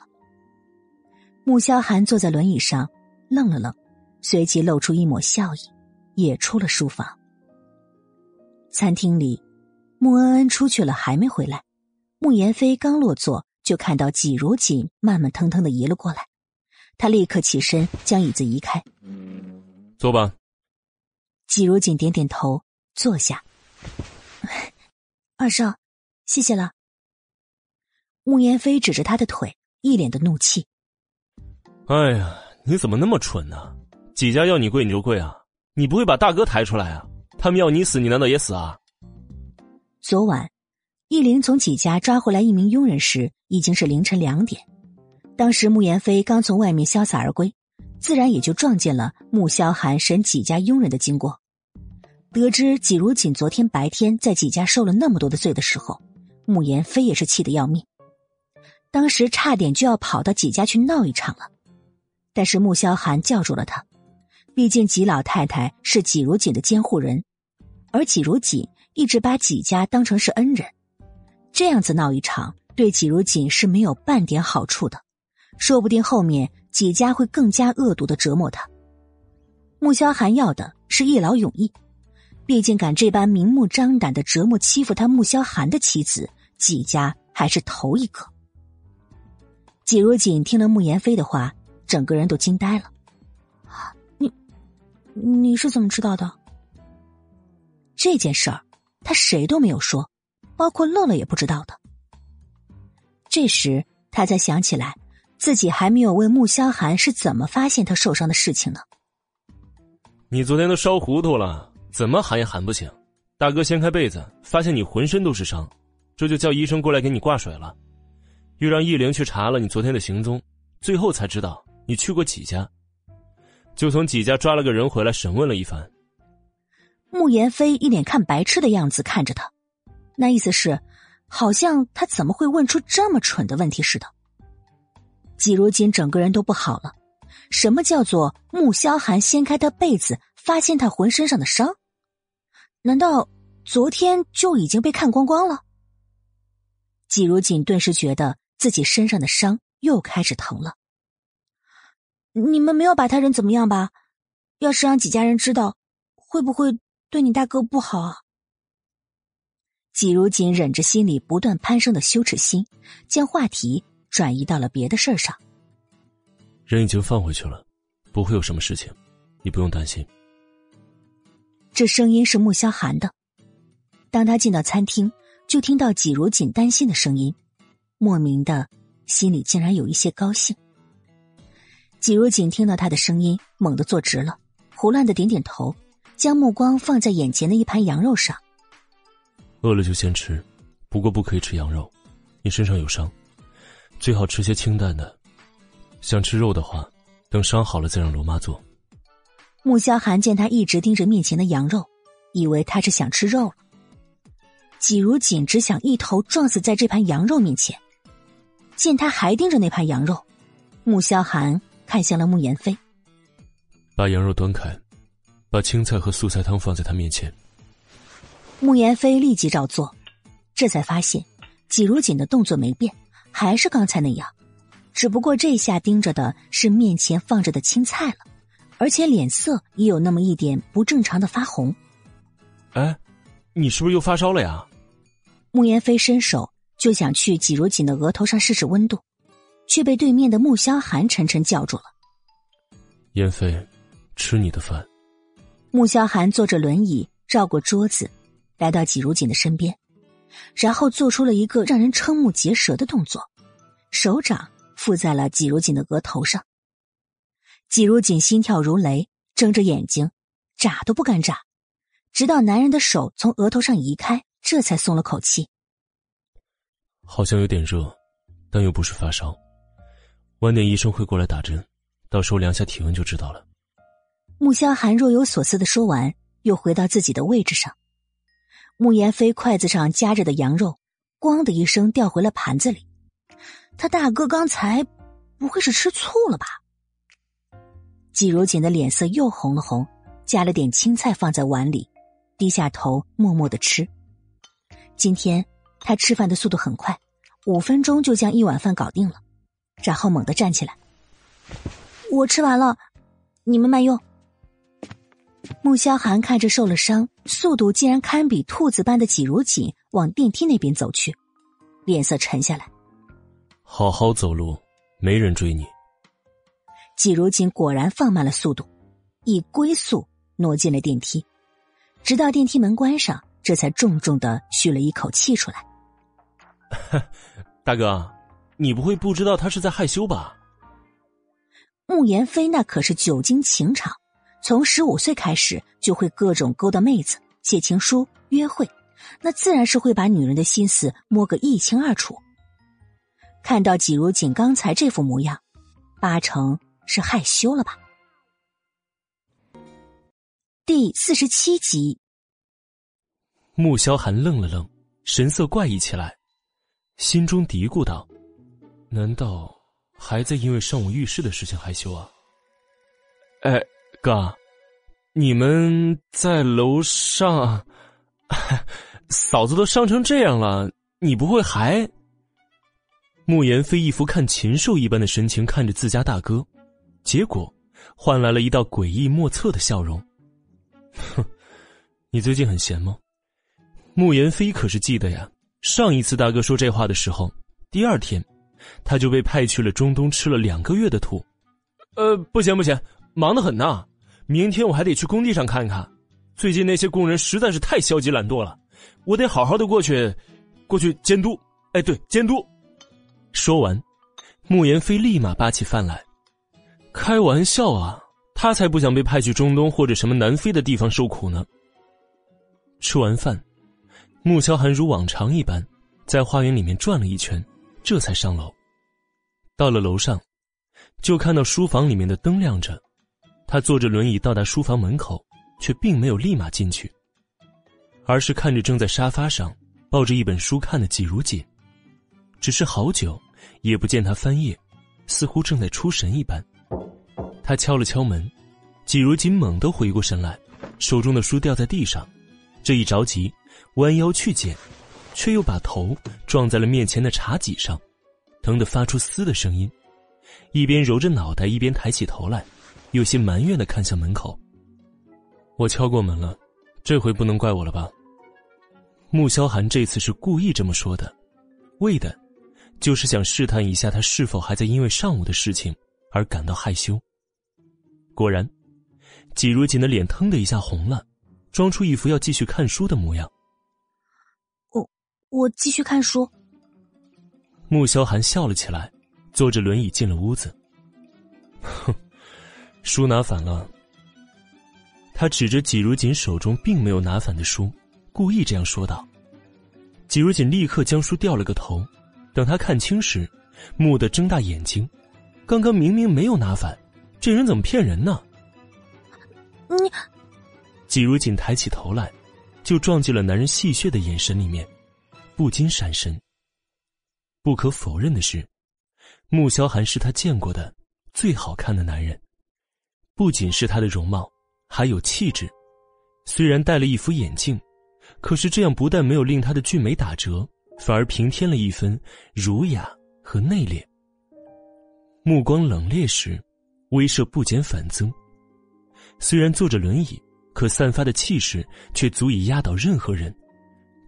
穆萧寒坐在轮椅上，愣了愣，随即露出一抹笑意，也出了书房。餐厅里，穆恩恩出去了，还没回来。穆言飞刚落座，就看到季如锦慢慢腾腾的移了过来，他立刻起身将椅子移开，坐吧。季如锦点点头，坐下。二少，谢谢了。穆言飞指着他的腿，一脸的怒气。哎呀，你怎么那么蠢呢？几家要你跪你就跪啊？你不会把大哥抬出来啊？他们要你死，你难道也死啊？昨晚，易林从几家抓回来一名佣人时，已经是凌晨两点。当时穆言飞刚从外面潇洒而归，自然也就撞见了穆萧寒审几家佣人的经过。得知季如锦昨天白天在几家受了那么多的罪的时候，穆言飞也是气得要命，当时差点就要跑到几家去闹一场了。但是穆萧寒叫住了他，毕竟季老太太是季如锦的监护人，而季如锦一直把几家当成是恩人，这样子闹一场对季如锦是没有半点好处的，说不定后面几家会更加恶毒的折磨他。穆萧寒要的是一劳永逸。毕竟敢这般明目张胆的折磨欺负他穆萧寒的妻子，季家还是头一个。季如锦听了穆言飞的话，整个人都惊呆了。你，你是怎么知道的？这件事儿，他谁都没有说，包括乐乐也不知道的。这时，他才想起来，自己还没有问穆萧寒是怎么发现他受伤的事情呢。你昨天都烧糊涂了。怎么喊也喊不醒，大哥掀开被子，发现你浑身都是伤，这就叫医生过来给你挂水了，又让易灵去查了你昨天的行踪，最后才知道你去过几家，就从几家抓了个人回来审问了一番。穆言飞一脸看白痴的样子看着他，那意思是，好像他怎么会问出这么蠢的问题似的。季如锦整个人都不好了，什么叫做穆萧寒掀开他被子？发现他浑身上的伤，难道昨天就已经被看光光了？季如锦顿时觉得自己身上的伤又开始疼了。你们没有把他人怎么样吧？要是让几家人知道，会不会对你大哥不好啊？季如锦忍着心里不断攀升的羞耻心，将话题转移到了别的事儿上。人已经放回去了，不会有什么事情，你不用担心。这声音是穆萧寒的。当他进到餐厅，就听到季如锦担心的声音，莫名的心里竟然有一些高兴。季如锦听到他的声音，猛地坐直了，胡乱的点点头，将目光放在眼前的一盘羊肉上。饿了就先吃，不过不可以吃羊肉，你身上有伤，最好吃些清淡的。想吃肉的话，等伤好了再让罗妈做。穆萧寒见他一直盯着面前的羊肉，以为他是想吃肉了。季如锦只想一头撞死在这盘羊肉面前。见他还盯着那盘羊肉，穆萧寒看向了穆言飞，把羊肉端开，把青菜和素菜汤放在他面前。穆言飞立即照做，这才发现季如锦的动作没变，还是刚才那样，只不过这下盯着的是面前放着的青菜了。而且脸色也有那么一点不正常的发红。哎，你是不是又发烧了呀？穆言飞伸手就想去季如锦的额头上试试温度，却被对面的穆萧寒沉沉叫住了。言飞，吃你的饭。穆萧寒坐着轮椅绕过桌子，来到季如锦的身边，然后做出了一个让人瞠目结舌的动作，手掌附在了季如锦的额头上。季如锦心跳如雷，睁着眼睛，眨都不敢眨，直到男人的手从额头上移开，这才松了口气。好像有点热，但又不是发烧。晚点医生会过来打针，到时候量下体温就知道了。穆萧寒若有所思的说完，又回到自己的位置上。穆言飞筷子上夹着的羊肉，咣的一声掉回了盘子里。他大哥刚才不会是吃醋了吧？季如锦的脸色又红了红，夹了点青菜放在碗里，低下头默默的吃。今天他吃饭的速度很快，五分钟就将一碗饭搞定了，然后猛地站起来：“我吃完了，你们慢用。”穆萧寒看着受了伤、速度竟然堪比兔子般的季如锦往电梯那边走去，脸色沉下来：“好好走路，没人追你。”季如锦果然放慢了速度，以龟速挪进了电梯，直到电梯门关上，这才重重的吁了一口气出来。大哥，你不会不知道他是在害羞吧？慕言飞那可是久经情场，从十五岁开始就会各种勾搭妹子、写情书、约会，那自然是会把女人的心思摸个一清二楚。看到季如锦刚才这副模样，八成是害羞了吧？第四十七集，穆萧寒愣了愣，神色怪异起来。心中嘀咕道：“难道还在因为上午浴室的事情害羞啊？”哎，哥，你们在楼上，嫂子都伤成这样了，你不会还？慕言飞一副看禽兽一般的神情看着自家大哥，结果换来了一道诡异莫测的笑容。哼，你最近很闲吗？慕言飞可是记得呀。上一次大哥说这话的时候，第二天，他就被派去了中东吃了两个月的土。呃，不行不行，忙得很呐。明天我还得去工地上看看。最近那些工人实在是太消极懒惰了，我得好好的过去，过去监督。哎，对，监督。说完，穆言飞立马扒起饭来。开玩笑啊，他才不想被派去中东或者什么南非的地方受苦呢。吃完饭。穆萧寒如往常一般，在花园里面转了一圈，这才上楼。到了楼上，就看到书房里面的灯亮着。他坐着轮椅到达书房门口，却并没有立马进去，而是看着正在沙发上抱着一本书看的季如锦。只是好久也不见他翻页，似乎正在出神一般。他敲了敲门，季如锦猛地回过神来，手中的书掉在地上，这一着急。弯腰去捡，却又把头撞在了面前的茶几上，疼得发出嘶的声音。一边揉着脑袋，一边抬起头来，有些埋怨的看向门口。我敲过门了，这回不能怪我了吧？穆萧寒这次是故意这么说的，为的，就是想试探一下他是否还在因为上午的事情而感到害羞。果然，季如锦的脸腾的一下红了，装出一副要继续看书的模样。我我继续看书。穆萧寒笑了起来，坐着轮椅进了屋子。哼，书拿反了。他指着季如锦手中并没有拿反的书，故意这样说道。季如锦立刻将书掉了个头。等他看清时，蓦地睁大眼睛。刚刚明明没有拿反，这人怎么骗人呢？你……季如锦抬起头来，就撞进了男人戏谑的眼神里面。不禁闪神。不可否认的是，穆萧寒是他见过的最好看的男人，不仅是他的容貌，还有气质。虽然戴了一副眼镜，可是这样不但没有令他的俊美打折，反而平添了一分儒雅和内敛。目光冷冽时，威慑不减反增。虽然坐着轮椅，可散发的气势却足以压倒任何人。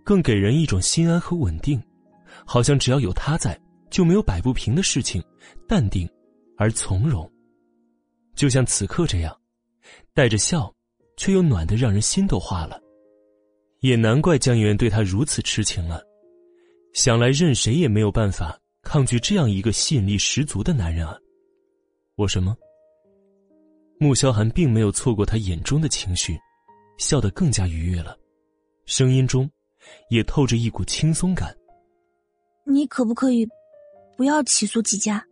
更给人一种心安和稳定，好像只要有他在，就没有摆不平的事情，淡定而从容，就像此刻这样，带着笑，却又暖得让人心都化了。也难怪江源对他如此痴情了，想来任谁也没有办法抗拒这样一个吸引力十足的男人啊！我什么？穆萧寒并没有错过他眼中的情绪，笑得更加愉悦了，声音中。也透着一股轻松感。你可不可以不要起诉季家？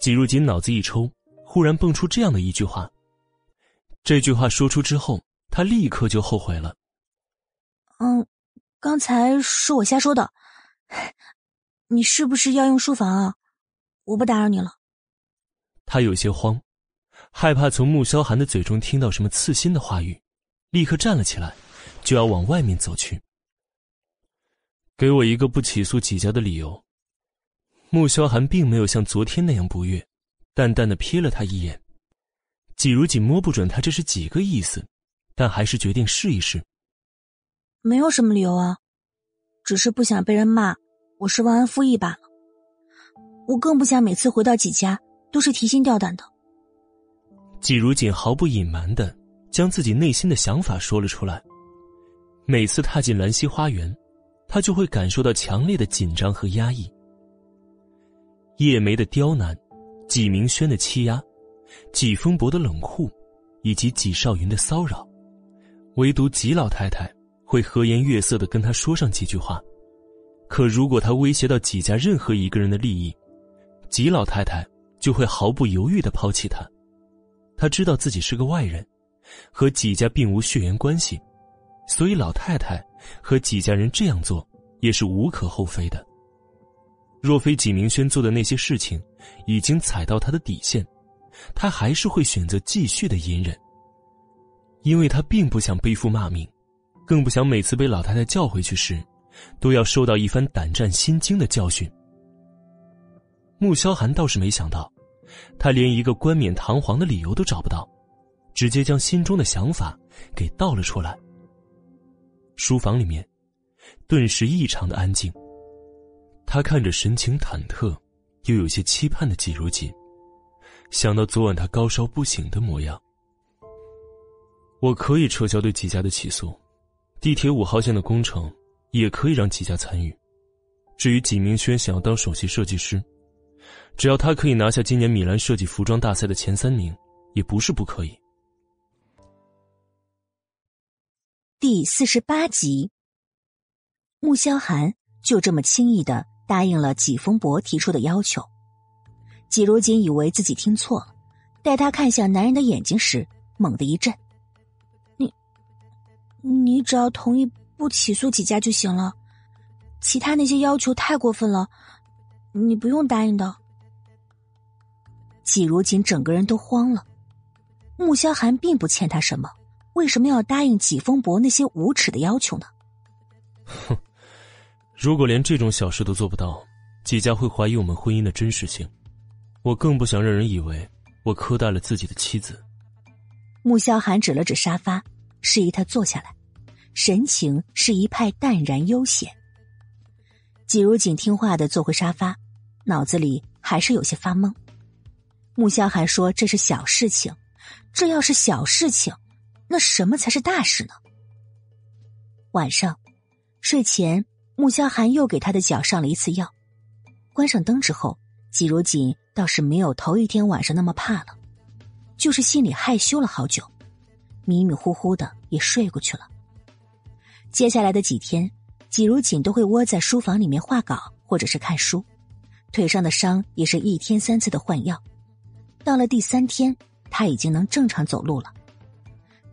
季如锦脑子一抽，忽然蹦出这样的一句话。这句话说出之后，他立刻就后悔了。嗯，刚才是我瞎说的。你是不是要用书房啊？我不打扰你了。他有些慌，害怕从穆萧寒的嘴中听到什么刺心的话语，立刻站了起来，就要往外面走去。给我一个不起诉几家的理由，穆萧寒并没有像昨天那样不悦，淡淡的瞥了他一眼。季如锦摸不准他这是几个意思，但还是决定试一试。没有什么理由啊，只是不想被人骂我是忘恩负义罢了。我更不想每次回到季家都是提心吊胆的。季如锦毫不隐瞒的将自己内心的想法说了出来。每次踏进兰溪花园，他就会感受到强烈的紧张和压抑。叶梅的刁难，纪明轩的欺压，纪风伯的冷酷，以及纪少云的骚扰，唯独纪老太太会和颜悦色的跟他说上几句话。可如果他威胁到纪家任何一个人的利益，纪老太太就会毫不犹豫的抛弃他。他知道自己是个外人，和纪家并无血缘关系。所以，老太太和纪家人这样做也是无可厚非的。若非纪明轩做的那些事情已经踩到他的底线，他还是会选择继续的隐忍，因为他并不想背负骂名，更不想每次被老太太叫回去时，都要受到一番胆战心惊的教训。穆萧寒倒是没想到，他连一个冠冕堂皇的理由都找不到，直接将心中的想法给道了出来。书房里面，顿时异常的安静。他看着神情忐忑，又有些期盼的季如锦，想到昨晚他高烧不醒的模样，我可以撤销对季家的起诉，地铁五号线的工程也可以让季家参与。至于季明轩想要当首席设计师，只要他可以拿下今年米兰设计服装大赛的前三名，也不是不可以。第四十八集，穆萧寒就这么轻易的答应了纪风伯提出的要求。纪如锦以为自己听错了，待他看向男人的眼睛时，猛地一震：“你，你只要同意不起诉纪家就行了，其他那些要求太过分了，你不用答应的。”纪如锦整个人都慌了，穆萧寒并不欠他什么。为什么要答应纪风伯那些无耻的要求呢？哼，如果连这种小事都做不到，纪家会怀疑我们婚姻的真实性。我更不想让人以为我苛待了自己的妻子。穆萧寒指了指沙发，示意他坐下来，神情是一派淡然悠闲。季如锦听话的坐回沙发，脑子里还是有些发懵。穆萧寒说这是小事情，这要是小事情。那什么才是大事呢？晚上睡前，穆萧寒又给他的脚上了一次药。关上灯之后，季如锦倒是没有头一天晚上那么怕了，就是心里害羞了好久，迷迷糊糊的也睡过去了。接下来的几天，季如锦都会窝在书房里面画稿或者是看书，腿上的伤也是一天三次的换药。到了第三天，他已经能正常走路了。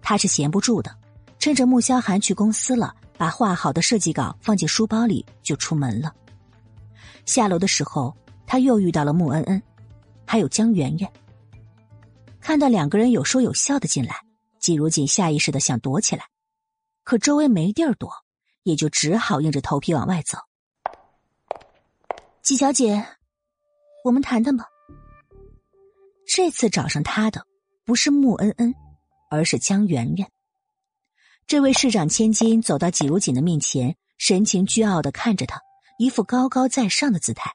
他是闲不住的，趁着穆萧寒去公司了，把画好的设计稿放进书包里就出门了。下楼的时候，他又遇到了穆恩恩，还有江媛媛。看到两个人有说有笑的进来，季如锦下意识的想躲起来，可周围没地儿躲，也就只好硬着头皮往外走。季小姐，我们谈谈吧。这次找上他的不是穆恩恩。而是江媛媛。这位市长千金走到纪如锦的面前，神情倨傲的看着他，一副高高在上的姿态，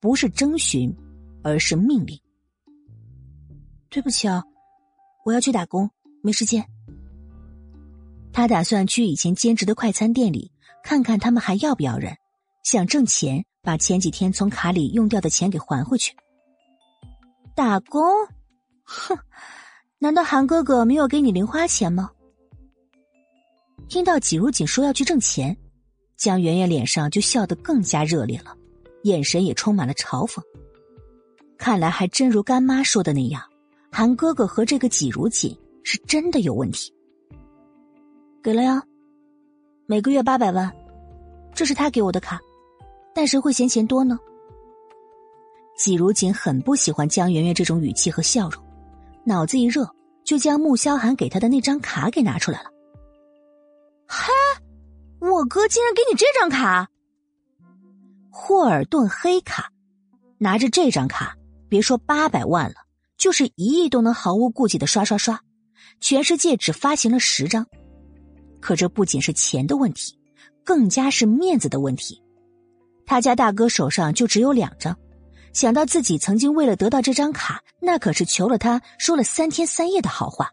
不是征询，而是命令。对不起啊，我要去打工，没时间。他打算去以前兼职的快餐店里看看他们还要不要人，想挣钱把前几天从卡里用掉的钱给还回去。打工，哼。难道韩哥哥没有给你零花钱吗？听到季如锦说要去挣钱，江媛媛脸上就笑得更加热烈了，眼神也充满了嘲讽。看来还真如干妈说的那样，韩哥哥和这个季如锦是真的有问题。给了呀，每个月八百万，这是他给我的卡，但谁会嫌钱多呢？季如锦很不喜欢江媛媛这种语气和笑容。脑子一热，就将穆萧寒给他的那张卡给拿出来了。嗨，我哥竟然给你这张卡！霍尔顿黑卡，拿着这张卡，别说八百万了，就是一亿都能毫无顾忌的刷刷刷。全世界只发行了十张，可这不仅是钱的问题，更加是面子的问题。他家大哥手上就只有两张，想到自己曾经为了得到这张卡，那可是求了他说了三天三夜的好话，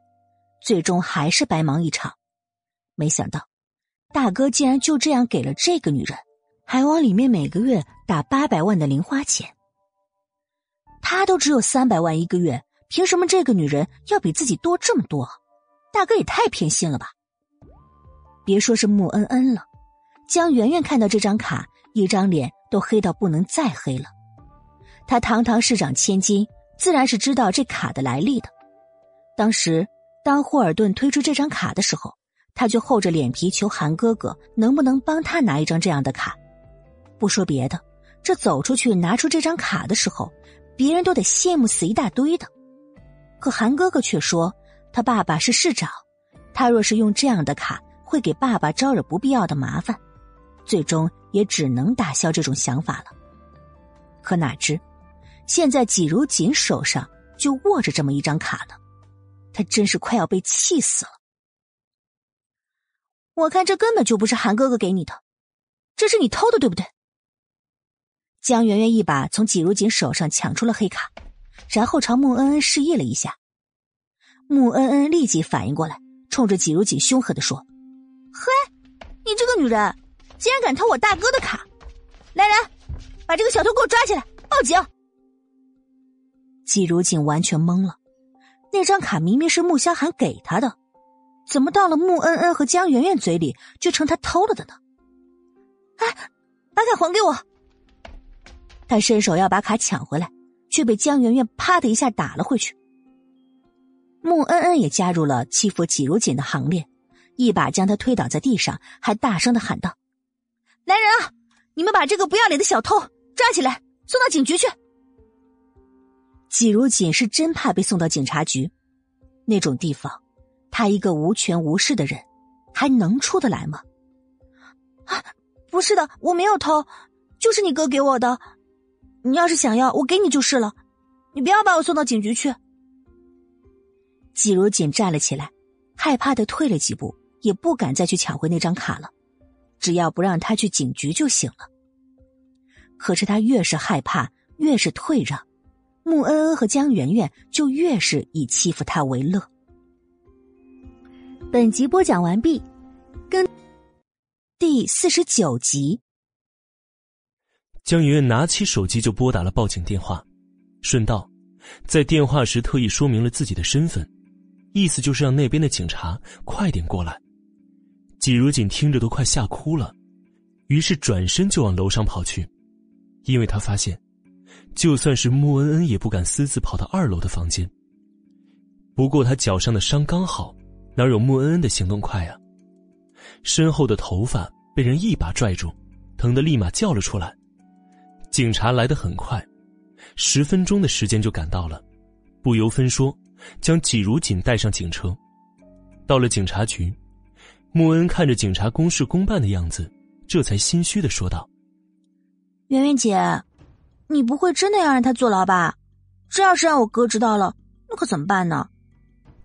最终还是白忙一场。没想到，大哥竟然就这样给了这个女人，还往里面每个月打八百万的零花钱。他都只有三百万一个月。凭什么这个女人要比自己多这么多？大哥也太偏心了吧！别说是穆恩恩了，江媛媛看到这张卡，一张脸都黑到不能再黑了。她堂堂市长千金，自然是知道这卡的来历的。当时，当霍尔顿推出这张卡的时候，他就厚着脸皮求韩哥哥能不能帮他拿一张这样的卡。不说别的，这走出去拿出这张卡的时候，别人都得羡慕死一大堆的。可韩哥哥却说，他爸爸是市长，他若是用这样的卡，会给爸爸招惹不必要的麻烦，最终也只能打消这种想法了。可哪知，现在季如锦手上就握着这么一张卡呢，他真是快要被气死了。我看这根本就不是韩哥哥给你的，这是你偷的，对不对？江圆圆一把从季如锦手上抢出了黑卡。然后朝穆恩恩示意了一下，穆恩恩立即反应过来，冲着季如锦凶狠的说：“嘿，你这个女人，竟然敢偷我大哥的卡！来人，把这个小偷给我抓起来，报警！”季如锦完全懵了，那张卡明明是穆萧寒给他的，怎么到了穆恩恩和江媛媛嘴里就成他偷了的呢？哎，把卡还给我！他伸手要把卡抢回来。却被江媛媛啪的一下打了回去。穆恩恩也加入了欺负季如锦的行列，一把将他推倒在地上，还大声的喊道：“来人啊，你们把这个不要脸的小偷抓起来，送到警局去！”季如锦是真怕被送到警察局，那种地方，他一个无权无势的人，还能出得来吗？啊，不是的，我没有偷，就是你哥给我的。你要是想要，我给你就是了。你不要把我送到警局去。季如锦站了起来，害怕的退了几步，也不敢再去抢回那张卡了。只要不让他去警局就行了。可是他越是害怕，越是退让，穆恩恩和江媛媛就越是以欺负他为乐。本集播讲完毕，跟第四十九集。江媛媛拿起手机就拨打了报警电话，顺道，在电话时特意说明了自己的身份，意思就是让那边的警察快点过来。季如锦听着都快吓哭了，于是转身就往楼上跑去，因为他发现，就算是穆恩恩也不敢私自跑到二楼的房间。不过他脚上的伤刚好，哪有穆恩恩的行动快啊？身后的头发被人一把拽住，疼得立马叫了出来。警察来得很快，十分钟的时间就赶到了，不由分说，将季如锦带上警车。到了警察局，穆恩看着警察公事公办的样子，这才心虚的说道：“圆圆姐，你不会真的要让他坐牢吧？这要是让我哥知道了，那可怎么办呢？”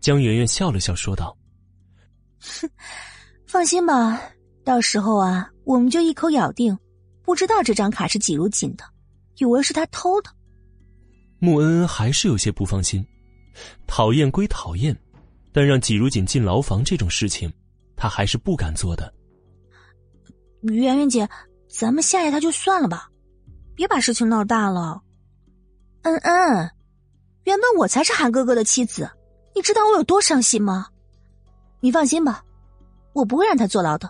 江圆圆笑了笑说道：“哼，放心吧，到时候啊，我们就一口咬定。”不知道这张卡是季如锦的，以为是他偷的。穆恩恩还是有些不放心。讨厌归讨厌，但让季如锦进牢房这种事情，他还是不敢做的。圆圆姐，咱们吓吓他就算了吧，别把事情闹大了。恩恩，原本我才是韩哥哥的妻子，你知道我有多伤心吗？你放心吧，我不会让他坐牢的，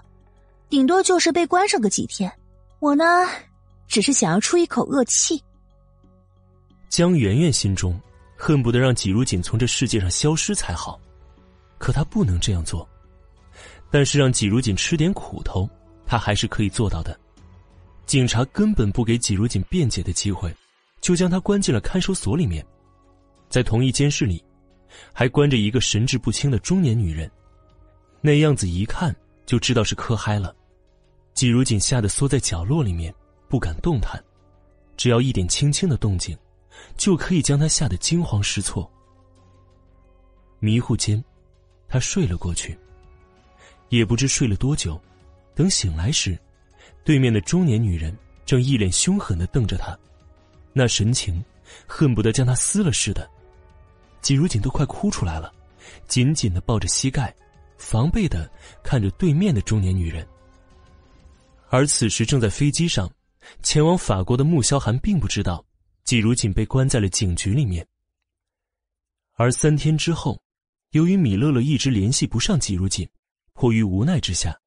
顶多就是被关上个几天。我呢，只是想要出一口恶气。江媛媛心中恨不得让季如锦从这世界上消失才好，可她不能这样做。但是让季如锦吃点苦头，她还是可以做到的。警察根本不给季如锦辩解的机会，就将她关进了看守所里面。在同一监室里，还关着一个神志不清的中年女人，那样子一看就知道是磕嗨了。季如锦吓得缩在角落里面，不敢动弹，只要一点轻轻的动静，就可以将他吓得惊慌失措。迷糊间，他睡了过去。也不知睡了多久，等醒来时，对面的中年女人正一脸凶狠的瞪着他，那神情恨不得将他撕了似的。季如锦都快哭出来了，紧紧的抱着膝盖，防备的看着对面的中年女人。而此时正在飞机上前往法国的穆萧寒并不知道，季如锦被关在了警局里面。而三天之后，由于米乐乐一直联系不上季如锦。迫于无奈之下，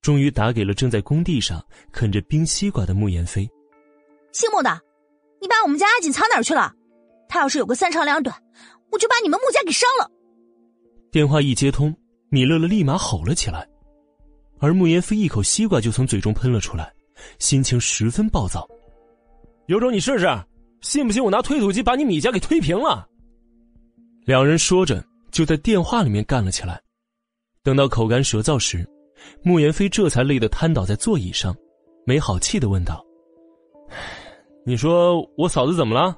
终于打给了正在工地上啃着冰西瓜的穆言飞。姓穆的，你把我们家阿锦藏哪儿去了？他要是有个三长两短，我就把你们穆家给烧了。电话一接通，米乐乐立马吼了起来，而穆言飞一口西瓜就从嘴中喷了出来，心情十分暴躁。有种你试试，信不信我拿推土机把你米家给推平了？两人说着，就在电话里面干了起来。等到口干舌燥时，穆言飞这才累得瘫倒在座椅上，没好气的问道：“你说我嫂子怎么了？”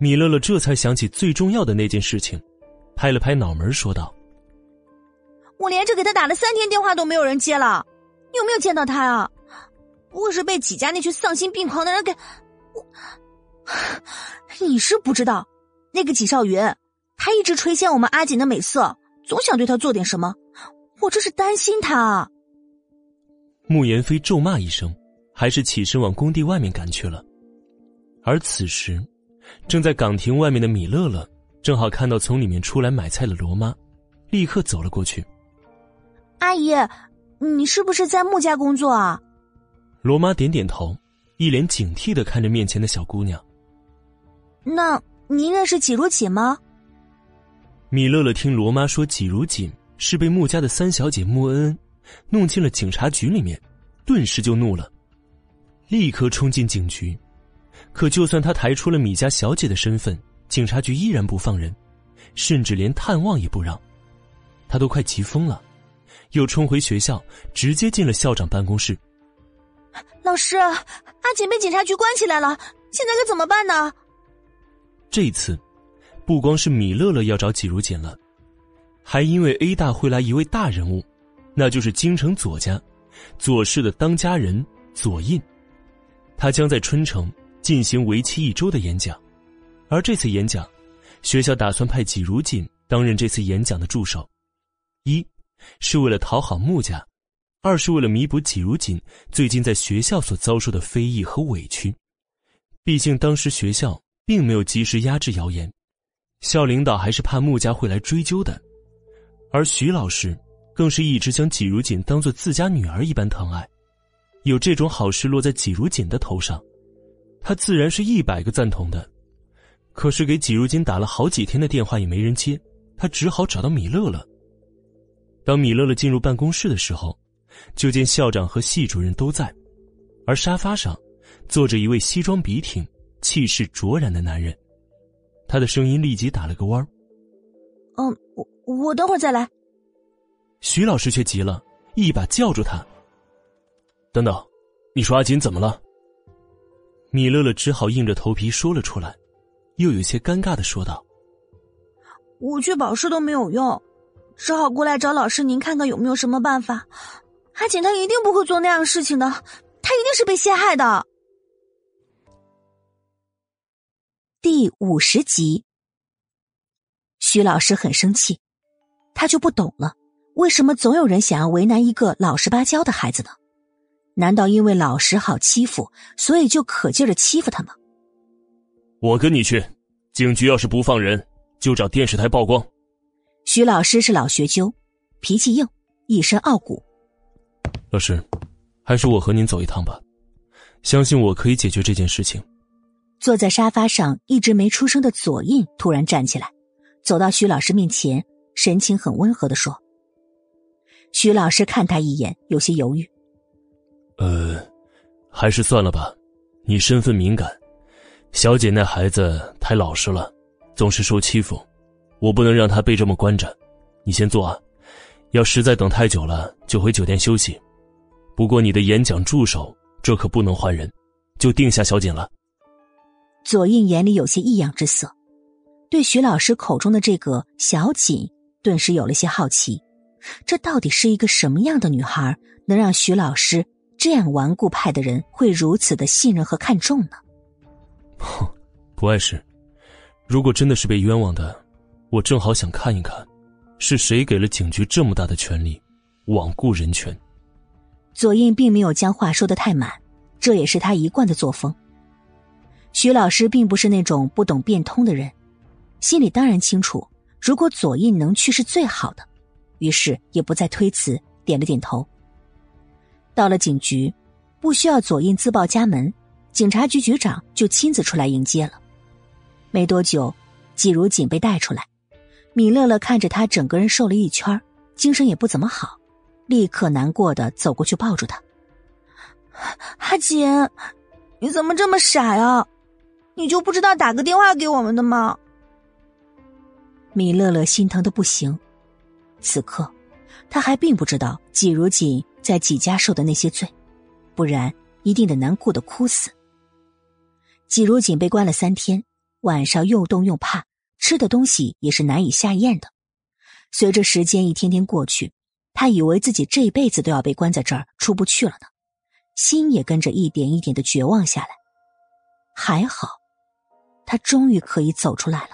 米乐乐这才想起最重要的那件事情，拍了拍脑门说道：“我连着给他打了三天电话都没有人接了，你有没有见到他啊？不会是被纪家那群丧心病狂的人给……我……你是不知道，那个纪少云，他一直垂涎我们阿锦的美色，总想对他做点什么。”我这是担心他。穆言飞咒骂一声，还是起身往工地外面赶去了。而此时，正在岗亭外面的米乐乐，正好看到从里面出来买菜的罗妈，立刻走了过去。阿姨，你是不是在穆家工作啊？罗妈点点头，一脸警惕的看着面前的小姑娘。那您认识季如锦吗？米乐乐听罗妈说季如锦。是被穆家的三小姐穆恩恩弄进了警察局里面，顿时就怒了，立刻冲进警局。可就算他抬出了米家小姐的身份，警察局依然不放人，甚至连探望也不让。他都快急疯了，又冲回学校，直接进了校长办公室。老师，阿锦被警察局关起来了，现在该怎么办呢？这次，不光是米乐乐要找纪如锦了。还因为 A 大会来一位大人物，那就是京城左家左氏的当家人左印，他将在春城进行为期一周的演讲，而这次演讲，学校打算派纪如锦担任这次演讲的助手，一是为了讨好穆家，二是为了弥补季如锦最近在学校所遭受的非议和委屈，毕竟当时学校并没有及时压制谣言，校领导还是怕穆家会来追究的。而徐老师，更是一直将季如锦当做自家女儿一般疼爱，有这种好事落在季如锦的头上，他自然是一百个赞同的。可是给季如锦打了好几天的电话也没人接，他只好找到米乐乐。当米乐乐进入办公室的时候，就见校长和系主任都在，而沙发上坐着一位西装笔挺、气势卓然的男人，他的声音立即打了个弯嗯，我我等会儿再来。徐老师却急了，一把叫住他：“等等，你说阿锦怎么了？”米乐乐只好硬着头皮说了出来，又有些尴尬的说道：“我去保释都没有用，只好过来找老师您看看有没有什么办法。阿锦他一定不会做那样事情的，他一定是被陷害的。”第五十集。徐老师很生气，他就不懂了，为什么总有人想要为难一个老实巴交的孩子呢？难道因为老实好欺负，所以就可劲儿的欺负他吗？我跟你去，警局要是不放人，就找电视台曝光。徐老师是老学究，脾气硬，一身傲骨。老师，还是我和您走一趟吧，相信我可以解决这件事情。坐在沙发上一直没出声的左印突然站起来。走到徐老师面前，神情很温和的说：“徐老师看他一眼，有些犹豫。呃，还是算了吧，你身份敏感，小姐那孩子太老实了，总是受欺负，我不能让他被这么关着。你先坐啊，要实在等太久了，就回酒店休息。不过你的演讲助手，这可不能换人，就定下小锦了。”左印眼里有些异样之色，对徐老师口中的这个小锦顿时有了些好奇。这到底是一个什么样的女孩，能让徐老师这样顽固派的人会如此的信任和看重呢？哼，不碍事。如果真的是被冤枉的，我正好想看一看，是谁给了警局这么大的权力，罔顾人权。左印并没有将话说的太满，这也是他一贯的作风。徐老师并不是那种不懂变通的人，心里当然清楚，如果左印能去是最好的。于是也不再推辞，点了点头。到了警局，不需要左印自报家门，警察局局长就亲自出来迎接了。没多久，季如锦被带出来，米乐乐看着他整个人瘦了一圈，精神也不怎么好，立刻难过的走过去抱住他。阿锦，你怎么这么傻呀？你就不知道打个电话给我们的吗？米乐乐心疼的不行。此刻，他还并不知道季如锦在季家受的那些罪，不然一定得难过的哭死。季如锦被关了三天，晚上又冻又怕，吃的东西也是难以下咽的。随着时间一天天过去，他以为自己这辈子都要被关在这儿出不去了呢，心也跟着一点一点的绝望下来。还好，他终于可以走出来了，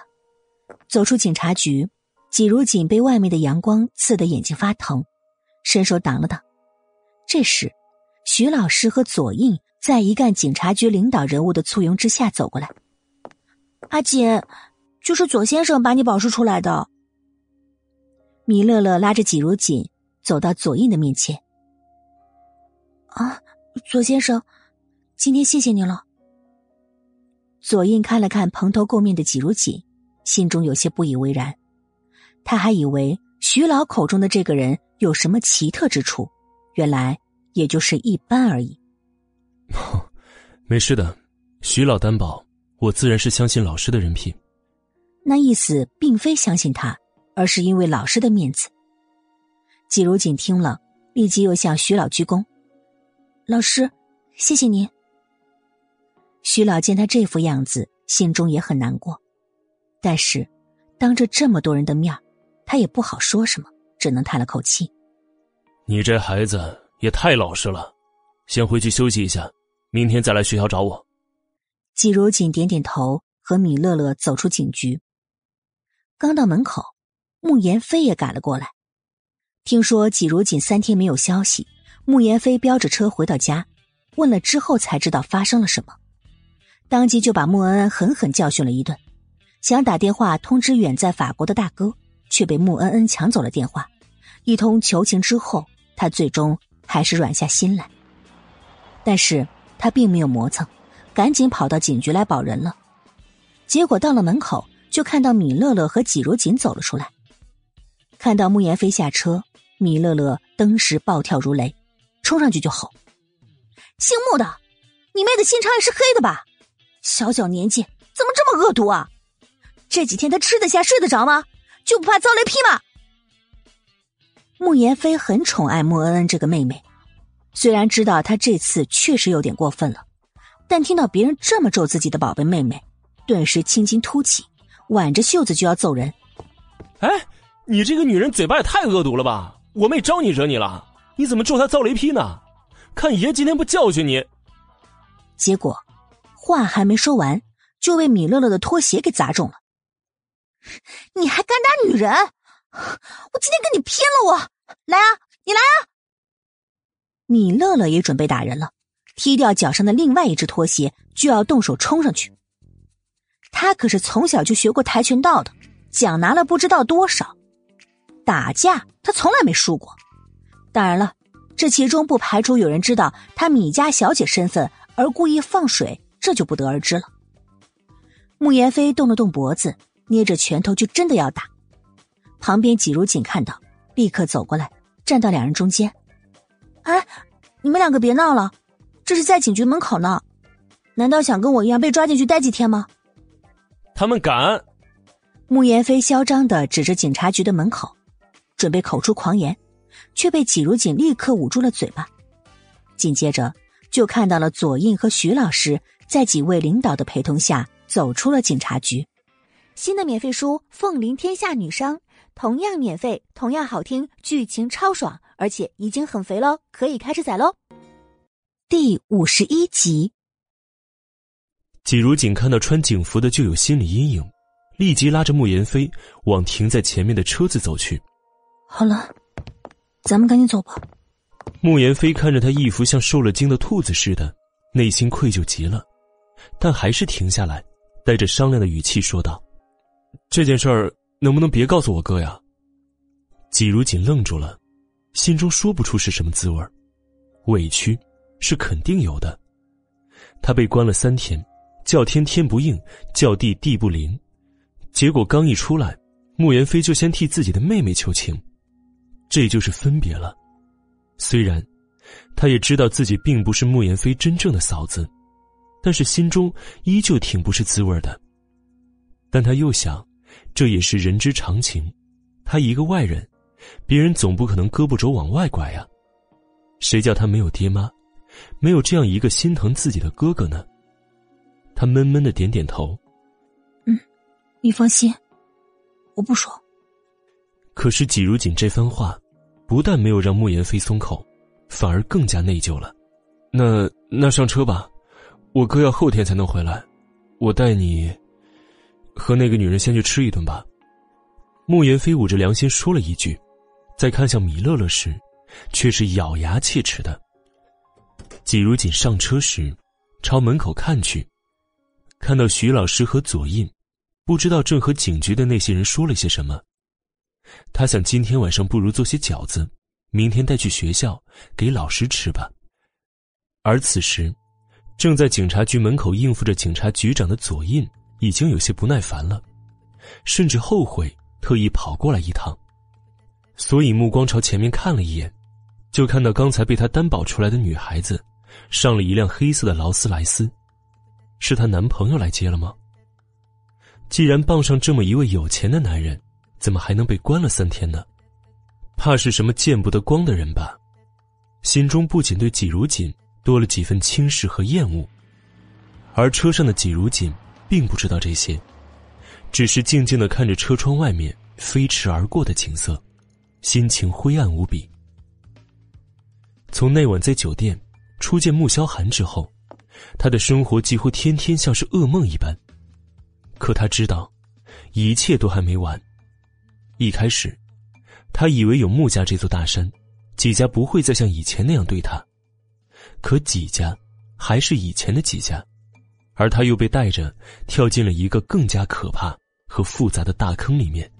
走出警察局。季如锦被外面的阳光刺得眼睛发疼，伸手挡了挡。这时，徐老师和左印在一干警察局领导人物的簇拥之下走过来。阿锦，就是左先生把你保释出来的。米乐乐拉着季如锦走到左印的面前。啊，左先生，今天谢谢您了。左印看了看蓬头垢面的季如锦，心中有些不以为然。他还以为徐老口中的这个人有什么奇特之处，原来也就是一般而已。没事的，徐老担保，我自然是相信老师的人品。那意思并非相信他，而是因为老师的面子。季如锦听了，立即又向徐老鞠躬：“老师，谢谢您。”徐老见他这副样子，心中也很难过，但是当着这么多人的面他也不好说什么，只能叹了口气。你这孩子也太老实了，先回去休息一下，明天再来学校找我。季如锦点点头，和米乐乐走出警局。刚到门口，穆言飞也赶了过来。听说季如锦三天没有消息，穆言飞飙着车回到家，问了之后才知道发生了什么，当即就把穆恩恩狠狠教训了一顿，想打电话通知远在法国的大哥。却被穆恩恩抢走了电话，一通求情之后，他最终还是软下心来。但是他并没有磨蹭，赶紧跑到警局来保人了。结果到了门口，就看到米乐乐和纪如锦走了出来。看到穆言飞下车，米乐乐登时暴跳如雷，冲上去就吼：“姓穆的，你妹的心肠也是黑的吧？小小年纪怎么这么恶毒啊？这几天他吃得下睡得着吗？”就不怕遭雷劈吗？穆言飞很宠爱穆恩恩这个妹妹，虽然知道她这次确实有点过分了，但听到别人这么咒自己的宝贝妹妹，顿时青筋突起，挽着袖子就要揍人。哎，你这个女人嘴巴也太恶毒了吧！我妹招你惹你了？你怎么咒她遭雷劈呢？看爷今天不教训你！结果话还没说完，就被米乐乐的拖鞋给砸中了。你还敢打女人？我今天跟你拼了！我来啊，你来啊！米乐乐也准备打人了，踢掉脚上的另外一只拖鞋，就要动手冲上去。他可是从小就学过跆拳道的，奖拿了不知道多少。打架他从来没输过。当然了，这其中不排除有人知道他米家小姐身份而故意放水，这就不得而知了。穆言飞动了动脖子。捏着拳头就真的要打，旁边几如锦看到，立刻走过来，站到两人中间。哎，你们两个别闹了，这是在警局门口呢，难道想跟我一样被抓进去待几天吗？他们敢！穆言飞嚣张的指着警察局的门口，准备口出狂言，却被季如锦立刻捂住了嘴巴。紧接着就看到了左印和徐老师在几位领导的陪同下。走出了警察局。新的免费书《凤临天下女商》同样免费，同样好听，剧情超爽，而且已经很肥喽，可以开始宰喽。第五十一集，季如锦看到穿警服的就有心理阴影，立即拉着慕言飞往停在前面的车子走去。好了，咱们赶紧走吧。慕言飞看着他一副像受了惊的兔子似的，内心愧疚极了，但还是停下来，带着商量的语气说道：“这件事儿能不能别告诉我哥呀？”季如锦愣住了，心中说不出是什么滋味委屈是肯定有的。他被关了三天，叫天天不应，叫地地不灵，结果刚一出来，穆言飞就先替自己的妹妹求情，这就是分别了。虽然，他也知道自己并不是穆言飞真正的嫂子，但是心中依旧挺不是滋味的。但他又想，这也是人之常情。他一个外人，别人总不可能胳膊肘往外拐呀。谁叫他没有爹妈，没有这样一个心疼自己的哥哥呢？他闷闷的点点头。嗯，你放心，我不说。可是季如锦这番话。不但没有让莫言飞松口，反而更加内疚了。那那上车吧，我哥要后天才能回来，我带你和那个女人先去吃一顿吧。莫言飞捂着良心说了一句，在看向米乐乐时，却是咬牙切齿的。季如锦上车时，朝门口看去，看到徐老师和左印，不知道正和警局的那些人说了些什么。他想，今天晚上不如做些饺子，明天带去学校给老师吃吧。而此时，正在警察局门口应付着警察局长的左印已经有些不耐烦了，甚至后悔特意跑过来一趟。所以目光朝前面看了一眼，就看到刚才被他担保出来的女孩子，上了一辆黑色的劳斯莱斯，是她男朋友来接了吗？既然傍上这么一位有钱的男人。怎么还能被关了三天呢？怕是什么见不得光的人吧？心中不仅对季如锦多了几分轻视和厌恶，而车上的季如锦并不知道这些，只是静静的看着车窗外面飞驰而过的景色，心情灰暗无比。从那晚在酒店初见穆萧寒之后，他的生活几乎天天像是噩梦一般。可他知道，一切都还没完。一开始，他以为有穆家这座大山，几家不会再像以前那样对他。可几家还是以前的几家，而他又被带着跳进了一个更加可怕和复杂的大坑里面。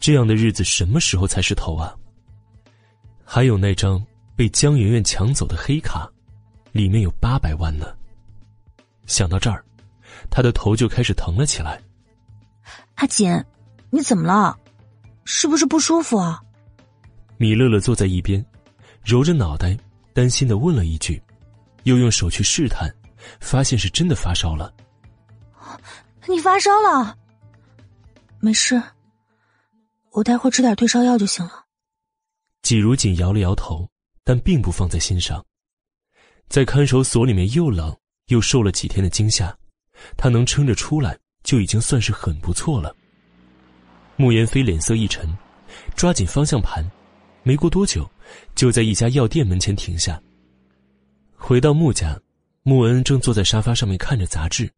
这样的日子什么时候才是头啊？还有那张被江媛媛抢走的黑卡，里面有八百万呢。想到这儿，他的头就开始疼了起来。阿锦。你怎么了？是不是不舒服啊？米乐乐坐在一边，揉着脑袋，担心的问了一句，又用手去试探，发现是真的发烧了。你发烧了？没事，我待会吃点退烧药就行了。季如锦摇了摇头，但并不放在心上。在看守所里面又冷又受了几天的惊吓，他能撑着出来就已经算是很不错了。穆言飞脸色一沉，抓紧方向盘，没过多久，就在一家药店门前停下。回到穆家，穆恩正坐在沙发上面看着杂志，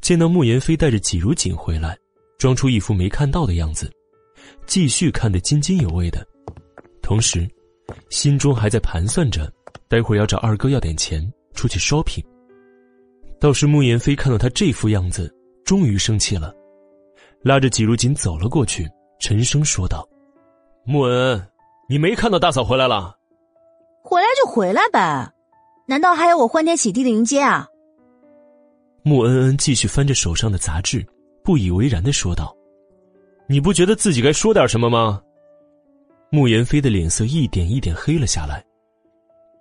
见到穆言飞带着季如锦回来，装出一副没看到的样子，继续看得津津有味的，同时，心中还在盘算着，待会儿要找二哥要点钱出去 shopping。倒是穆言飞看到他这副样子，终于生气了。拉着季如锦走了过去，沉声说道：“穆恩，你没看到大嫂回来了？回来就回来呗，难道还要我欢天喜地的迎接啊？”穆恩恩继续翻着手上的杂志，不以为然的说道：“你不觉得自己该说点什么吗？”穆言飞的脸色一点一点黑了下来，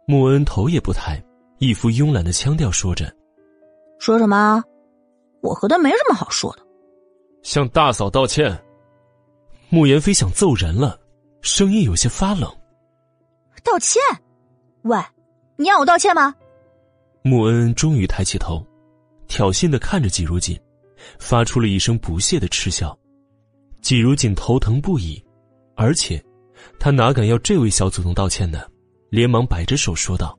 穆恩头也不抬，一副慵懒的腔调说着：“说什么？我和他没什么好说的。”向大嫂道歉。穆言飞想揍人了，声音有些发冷。道歉？喂，你让我道歉吗？穆恩恩终于抬起头，挑衅的看着季如锦，发出了一声不屑的嗤笑。季如锦头疼不已，而且，他哪敢要这位小祖宗道歉呢？连忙摆着手说道：“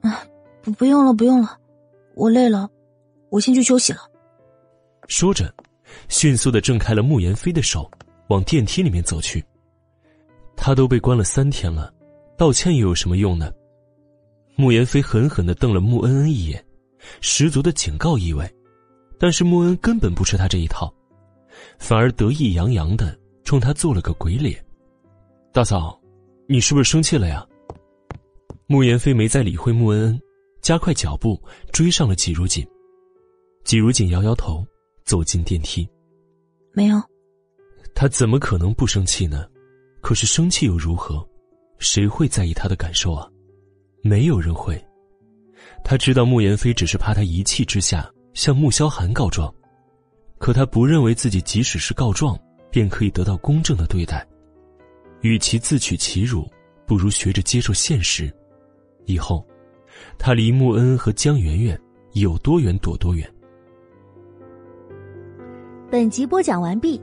啊，不，不用了，不用了，我累了，我先去休息了。”说着，迅速的挣开了慕言飞的手，往电梯里面走去。他都被关了三天了，道歉又有什么用呢？慕言飞狠狠的瞪了穆恩恩一眼，十足的警告意味。但是穆恩根本不吃他这一套。反而得意洋洋的冲他做了个鬼脸，大嫂，你是不是生气了呀？穆言飞没再理会穆恩恩，加快脚步追上了季如锦。季如锦摇摇头，走进电梯。没有。他怎么可能不生气呢？可是生气又如何？谁会在意他的感受啊？没有人会。他知道穆言飞只是怕他一气之下向穆萧寒告状。可他不认为自己即使是告状，便可以得到公正的对待。与其自取其辱，不如学着接受现实。以后，他离穆恩和江媛媛有多远躲多远。本集播讲完毕，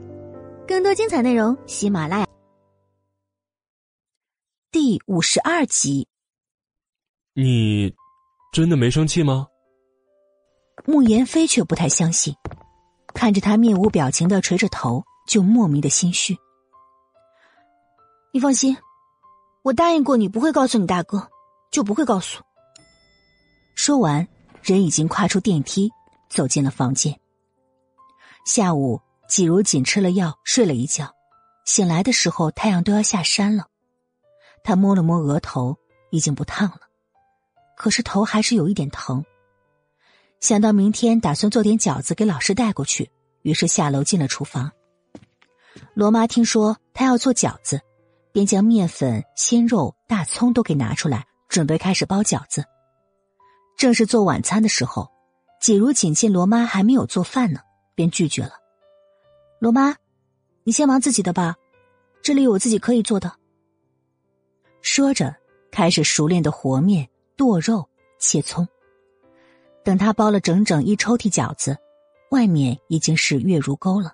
更多精彩内容，喜马拉雅。第五十二集。你真的没生气吗？穆言飞却不太相信。看着他面无表情的垂着头，就莫名的心虚。你放心，我答应过你不会告诉你大哥，就不会告诉。说完，人已经跨出电梯，走进了房间。下午，季如锦吃了药，睡了一觉，醒来的时候太阳都要下山了。他摸了摸额头，已经不烫了，可是头还是有一点疼。想到明天打算做点饺子给老师带过去，于是下楼进了厨房。罗妈听说他要做饺子，便将面粉、鲜肉、大葱都给拿出来，准备开始包饺子。正是做晚餐的时候，季如锦见罗妈还没有做饭呢，便拒绝了。罗妈，你先忙自己的吧，这里有我自己可以做的。说着，开始熟练的和面、剁肉、切葱。等他包了整整一抽屉饺子，外面已经是月如钩了。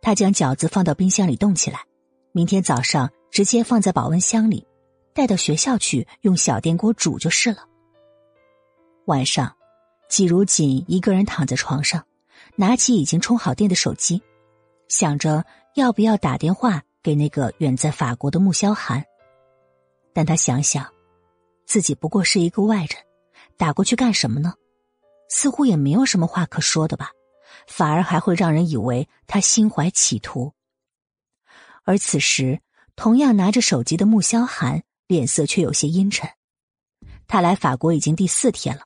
他将饺子放到冰箱里冻起来，明天早上直接放在保温箱里，带到学校去用小电锅煮就是了。晚上，季如锦一个人躺在床上，拿起已经充好电的手机，想着要不要打电话给那个远在法国的穆萧寒。但他想想，自己不过是一个外人，打过去干什么呢？似乎也没有什么话可说的吧，反而还会让人以为他心怀企图。而此时，同样拿着手机的穆萧寒脸色却有些阴沉。他来法国已经第四天了，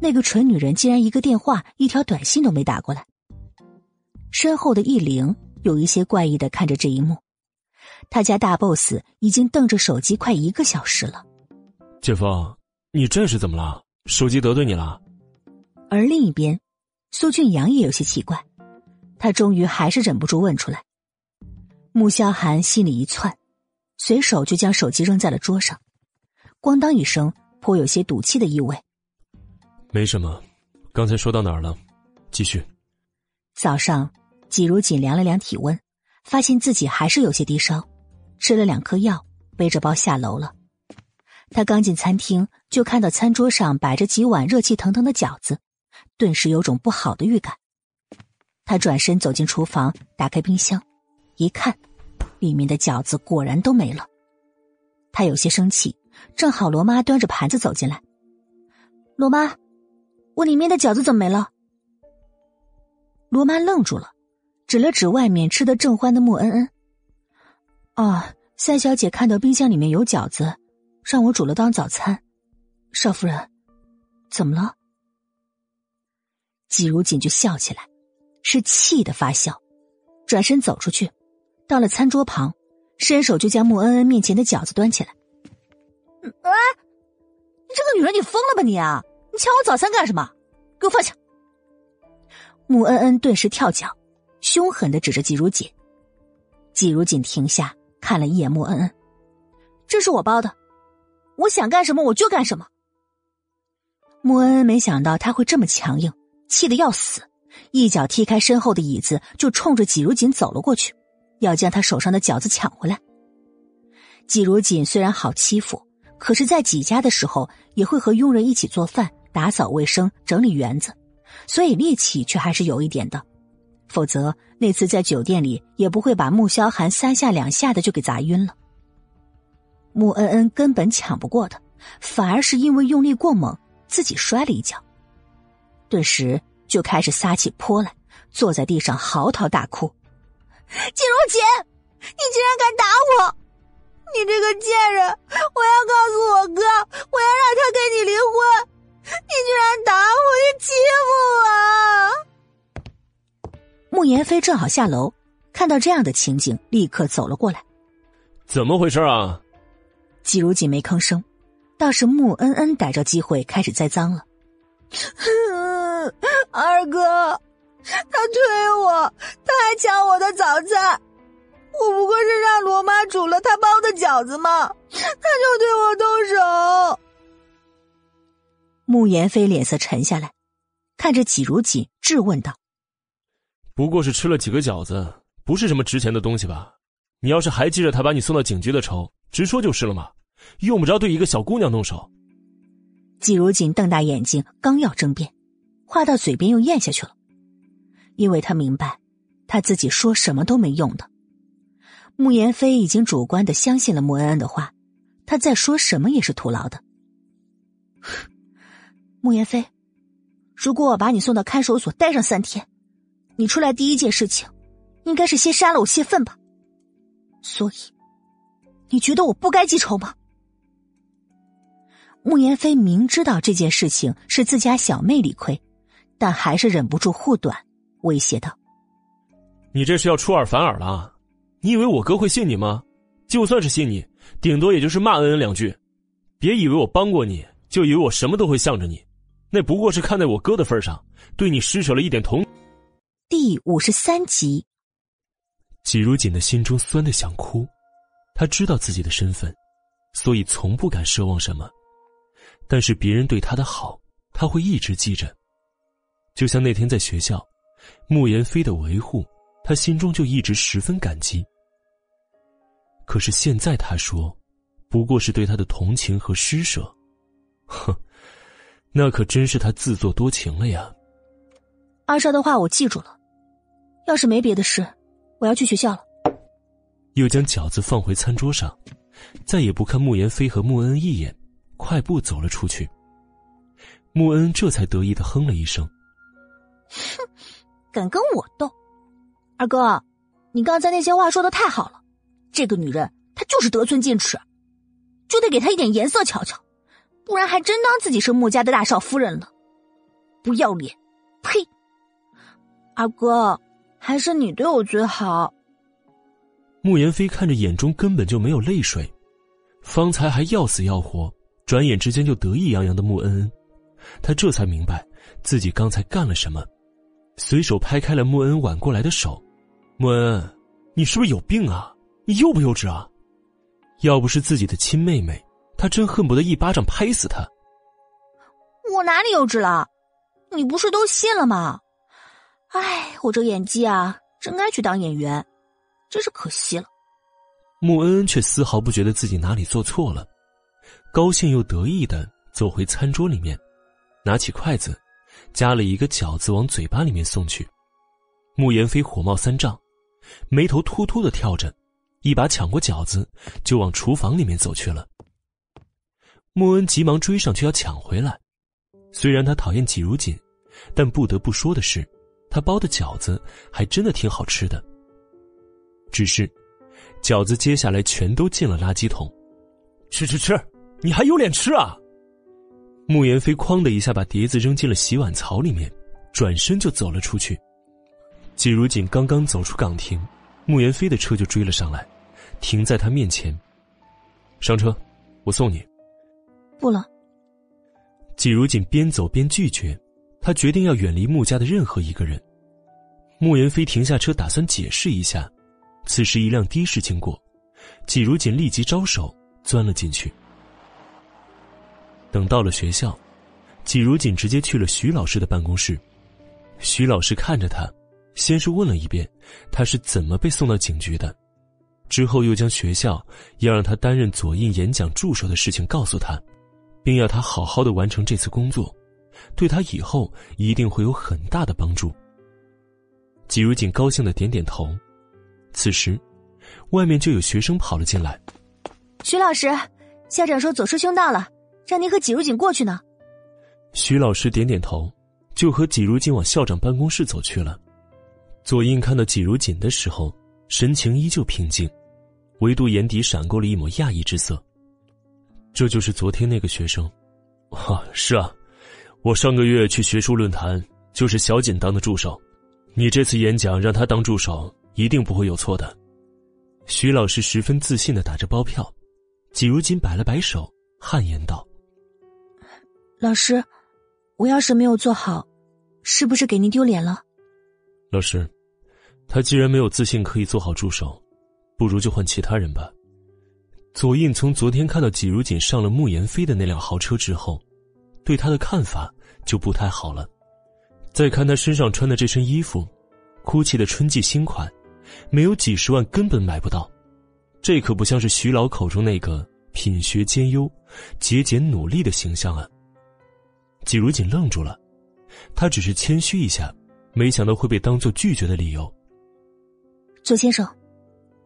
那个蠢女人竟然一个电话、一条短信都没打过来。身后的易灵有一些怪异的看着这一幕，他家大 boss 已经瞪着手机快一个小时了。姐夫，你这是怎么了？手机得罪你了？而另一边，苏俊阳也有些奇怪，他终于还是忍不住问出来。穆萧寒心里一窜，随手就将手机扔在了桌上，咣当一声，颇有些赌气的意味。没什么，刚才说到哪儿了？继续。早上，季如锦量了量体温，发现自己还是有些低烧，吃了两颗药，背着包下楼了。他刚进餐厅，就看到餐桌上摆着几碗热气腾腾的饺子。顿时有种不好的预感，他转身走进厨房，打开冰箱，一看，里面的饺子果然都没了。他有些生气，正好罗妈端着盘子走进来。罗妈，我里面的饺子怎么没了？罗妈愣住了，指了指外面吃的正欢的穆恩恩。啊，三小姐看到冰箱里面有饺子，让我煮了当早餐。少夫人，怎么了？季如锦就笑起来，是气的发笑，转身走出去，到了餐桌旁，伸手就将穆恩恩面前的饺子端起来。哎，你这个女人，你疯了吧你啊！你抢我早餐干什么？给我放下！穆恩恩顿时跳脚，凶狠的指着季如锦。季如锦停下，看了一眼穆恩恩，这是我包的，我想干什么我就干什么。穆恩恩没想到他会这么强硬，气得要死，一脚踢开身后的椅子，就冲着季如锦走了过去，要将他手上的饺子抢回来。季如锦虽然好欺负，可是，在几家的时候，也会和佣人一起做饭、打扫卫生、整理园子，所以力气却还是有一点的。否则，那次在酒店里也不会把穆萧寒三下两下的就给砸晕了。穆恩恩根本抢不过他，反而是因为用力过猛，自己摔了一跤，顿时就开始撒起泼来，坐在地上嚎啕大哭：“季如锦，你竟然敢打我！你这个贱人！我要告诉我哥，我要让他跟你离婚！你居然打我，你欺负我！”慕言飞正好下楼，看到这样的情景，立刻走了过来：“怎么回事啊？”季如锦没吭声，倒是穆恩恩逮着机会开始栽赃了。二哥，他推我，他还抢我的早餐，我不过是让罗妈煮了他包的饺子嘛，他就对我动手。慕言飞脸色沉下来，看着季如锦质问道：“不过是吃了几个饺子，不是什么值钱的东西吧？你要是还记着他把你送到警局的仇。”直说就是了嘛，用不着对一个小姑娘动手。季如锦瞪大眼睛，刚要争辩，话到嘴边又咽下去了，因为他明白，他自己说什么都没用的。穆言飞已经主观的相信了穆恩恩的话，他再说什么也是徒劳的。穆言飞，如果我把你送到看守所待上三天，你出来第一件事情，应该是先杀了我泄愤吧？所以。你觉得我不该记仇吗？穆言飞明知道这件事情是自家小妹理亏，但还是忍不住护短，威胁道：“你这是要出尔反尔了？你以为我哥会信你吗？就算是信你，顶多也就是骂恩恩两句。别以为我帮过你，就以为我什么都会向着你，那不过是看在我哥的份上，对你施舍了一点同。”第五十三集，季如锦的心中酸的想哭。他知道自己的身份，所以从不敢奢望什么。但是别人对他的好，他会一直记着。就像那天在学校，穆言飞的维护，他心中就一直十分感激。可是现在他说，不过是对他的同情和施舍，哼，那可真是他自作多情了呀。二少的话我记住了，要是没别的事，我要去学校了。又将饺子放回餐桌上，再也不看慕言飞和穆恩一眼，快步走了出去。穆恩这才得意的哼了一声：“哼，敢跟我斗，二哥，你刚才那些话说的太好了。这个女人她就是得寸进尺，就得给她一点颜色瞧瞧，不然还真当自己是穆家的大少夫人了。不要脸，呸！二哥，还是你对我最好。”穆言飞看着眼中根本就没有泪水，方才还要死要活，转眼之间就得意洋洋的穆恩恩，他这才明白自己刚才干了什么，随手拍开了穆恩挽过来的手。穆恩，你是不是有病啊？你幼不幼稚啊？要不是自己的亲妹妹，他真恨不得一巴掌拍死他。我哪里幼稚了？你不是都信了吗？哎，我这演技啊，真该去当演员。真是可惜了。穆恩恩却丝毫不觉得自己哪里做错了，高兴又得意的走回餐桌里面，拿起筷子，夹了一个饺子往嘴巴里面送去。穆言飞火冒三丈，眉头突突的跳着，一把抢过饺子就往厨房里面走去了。穆恩急忙追上去要抢回来，虽然他讨厌季如锦，但不得不说的是，他包的饺子还真的挺好吃的。只是，饺子接下来全都进了垃圾桶。吃吃吃，你还有脸吃啊！穆言飞哐的一下把碟子扔进了洗碗槽里面，转身就走了出去。季如锦刚刚走出岗亭，穆言飞的车就追了上来，停在他面前。上车，我送你。不了。季如锦边走边拒绝，他决定要远离穆家的任何一个人。穆言飞停下车，打算解释一下。此时，一辆的士经过，季如锦立即招手钻了进去。等到了学校，季如锦直接去了徐老师的办公室。徐老师看着他，先是问了一遍他是怎么被送到警局的，之后又将学校要让他担任左印演讲助手的事情告诉他，并要他好好的完成这次工作，对他以后一定会有很大的帮助。季如锦高兴的点点头。此时，外面就有学生跑了进来。徐老师，校长说左师兄到了，让您和季如锦过去呢。徐老师点点头。就和季如锦往校长办公室走去了。左印看到季如锦的时候，神情依旧平静，唯独眼底闪过了一抹讶异之色。这就是昨天那个学生，啊，是啊，我上个月去学术论坛就是小锦当的助手，你这次演讲让他当助手，一定不会有错的。徐老师十分自信的打着包票，季如锦摆了摆手，汗颜道：“老师，我要是没有做好。”是不是给您丢脸了，老师？他既然没有自信可以做好助手，不如就换其他人吧。左印从昨天看到季如锦上了慕言飞的那辆豪车之后，对他的看法就不太好了。再看他身上穿的这身衣服，哭泣的春季新款，没有几十万根本买不到。这可不像是徐老口中那个品学兼优、节俭努力的形象啊。季如锦愣住了。他只是谦虚一下，没想到会被当做拒绝的理由。左先生，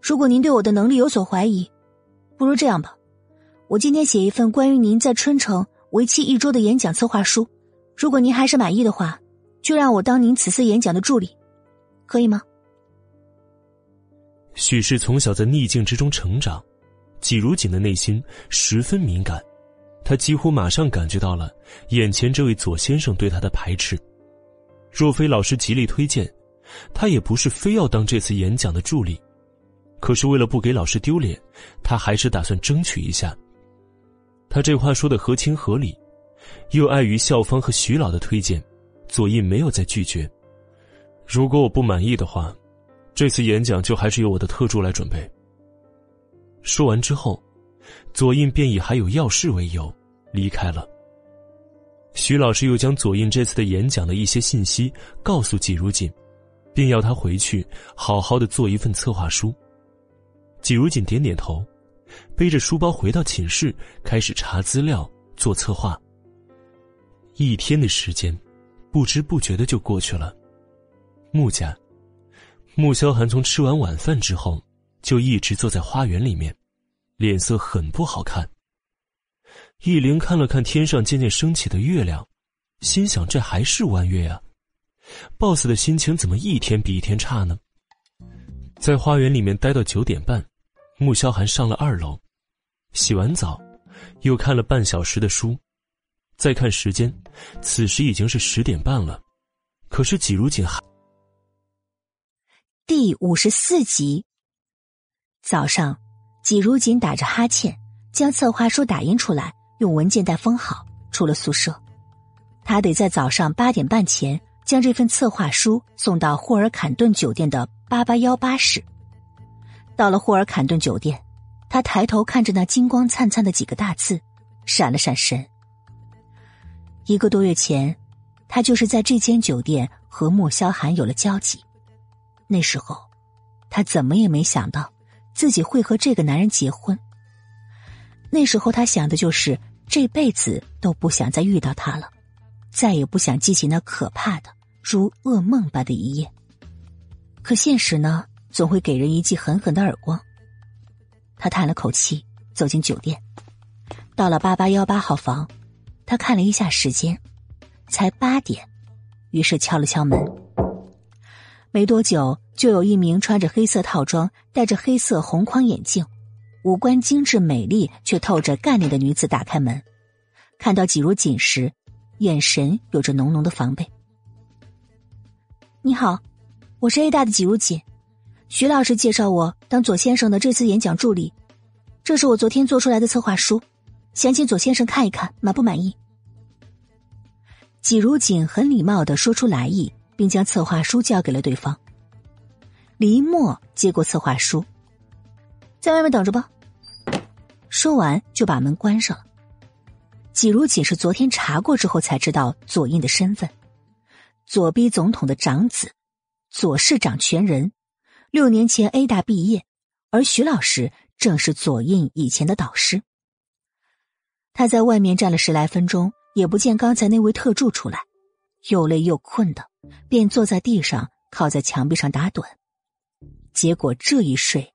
如果您对我的能力有所怀疑，不如这样吧，我今天写一份关于您在春城为期一周的演讲策划书，如果您还是满意的话，就让我当您此次演讲的助理，可以吗？许是从小在逆境之中成长，季如锦的内心十分敏感。他几乎马上感觉到了眼前这位左先生对他的排斥。若非老师极力推荐，他也不是非要当这次演讲的助理。可是为了不给老师丢脸，他还是打算争取一下。他这话说的合情合理，又碍于校方和徐老的推荐，左印没有再拒绝。如果我不满意的话，这次演讲就还是由我的特助来准备。说完之后。左印便以还有要事为由离开了。徐老师又将左印这次的演讲的一些信息告诉季如锦，并要他回去好好的做一份策划书。季如锦点点头，背着书包回到寝室，开始查资料做策划。一天的时间，不知不觉的就过去了。穆家，穆萧寒从吃完晚饭之后，就一直坐在花园里面。脸色很不好看。易灵看了看天上渐渐升起的月亮，心想：这还是弯月呀。boss 的心情怎么一天比一天差呢？在花园里面待到九点半，穆萧寒上了二楼，洗完澡，又看了半小时的书，再看时间，此时已经是十点半了。可是季如锦还……第五十四集，早上。季如锦打着哈欠，将策划书打印出来，用文件袋封好，出了宿舍。他得在早上八点半前将这份策划书送到霍尔坎顿酒店的八八幺八室。到了霍尔坎顿酒店，他抬头看着那金光灿灿的几个大字，闪了闪神。一个多月前，他就是在这间酒店和莫萧寒有了交集。那时候，他怎么也没想到。自己会和这个男人结婚。那时候他想的就是这辈子都不想再遇到他了，再也不想记起那可怕的如噩梦般的一夜。可现实呢，总会给人一记狠狠的耳光。他叹了口气，走进酒店，到了八八幺八号房，他看了一下时间，才八点，于是敲了敲门。没多久。就有一名穿着黑色套装、戴着黑色红框眼镜、五官精致美丽却透着干练的女子打开门，看到季如锦时，眼神有着浓浓的防备。你好，我是 A 大的季如锦，徐老师介绍我当左先生的这次演讲助理，这是我昨天做出来的策划书，想请左先生看一看，满不满意？季如锦很礼貌的说出来意，并将策划书交给了对方。林默接过策划书，在外面等着吧。说完就把门关上了。季如锦是昨天查过之后才知道左印的身份，左逼总统的长子，左市长权人，六年前 A 大毕业，而徐老师正是左印以前的导师。他在外面站了十来分钟，也不见刚才那位特助出来，又累又困的，便坐在地上靠在墙壁上打盹。结果这一睡，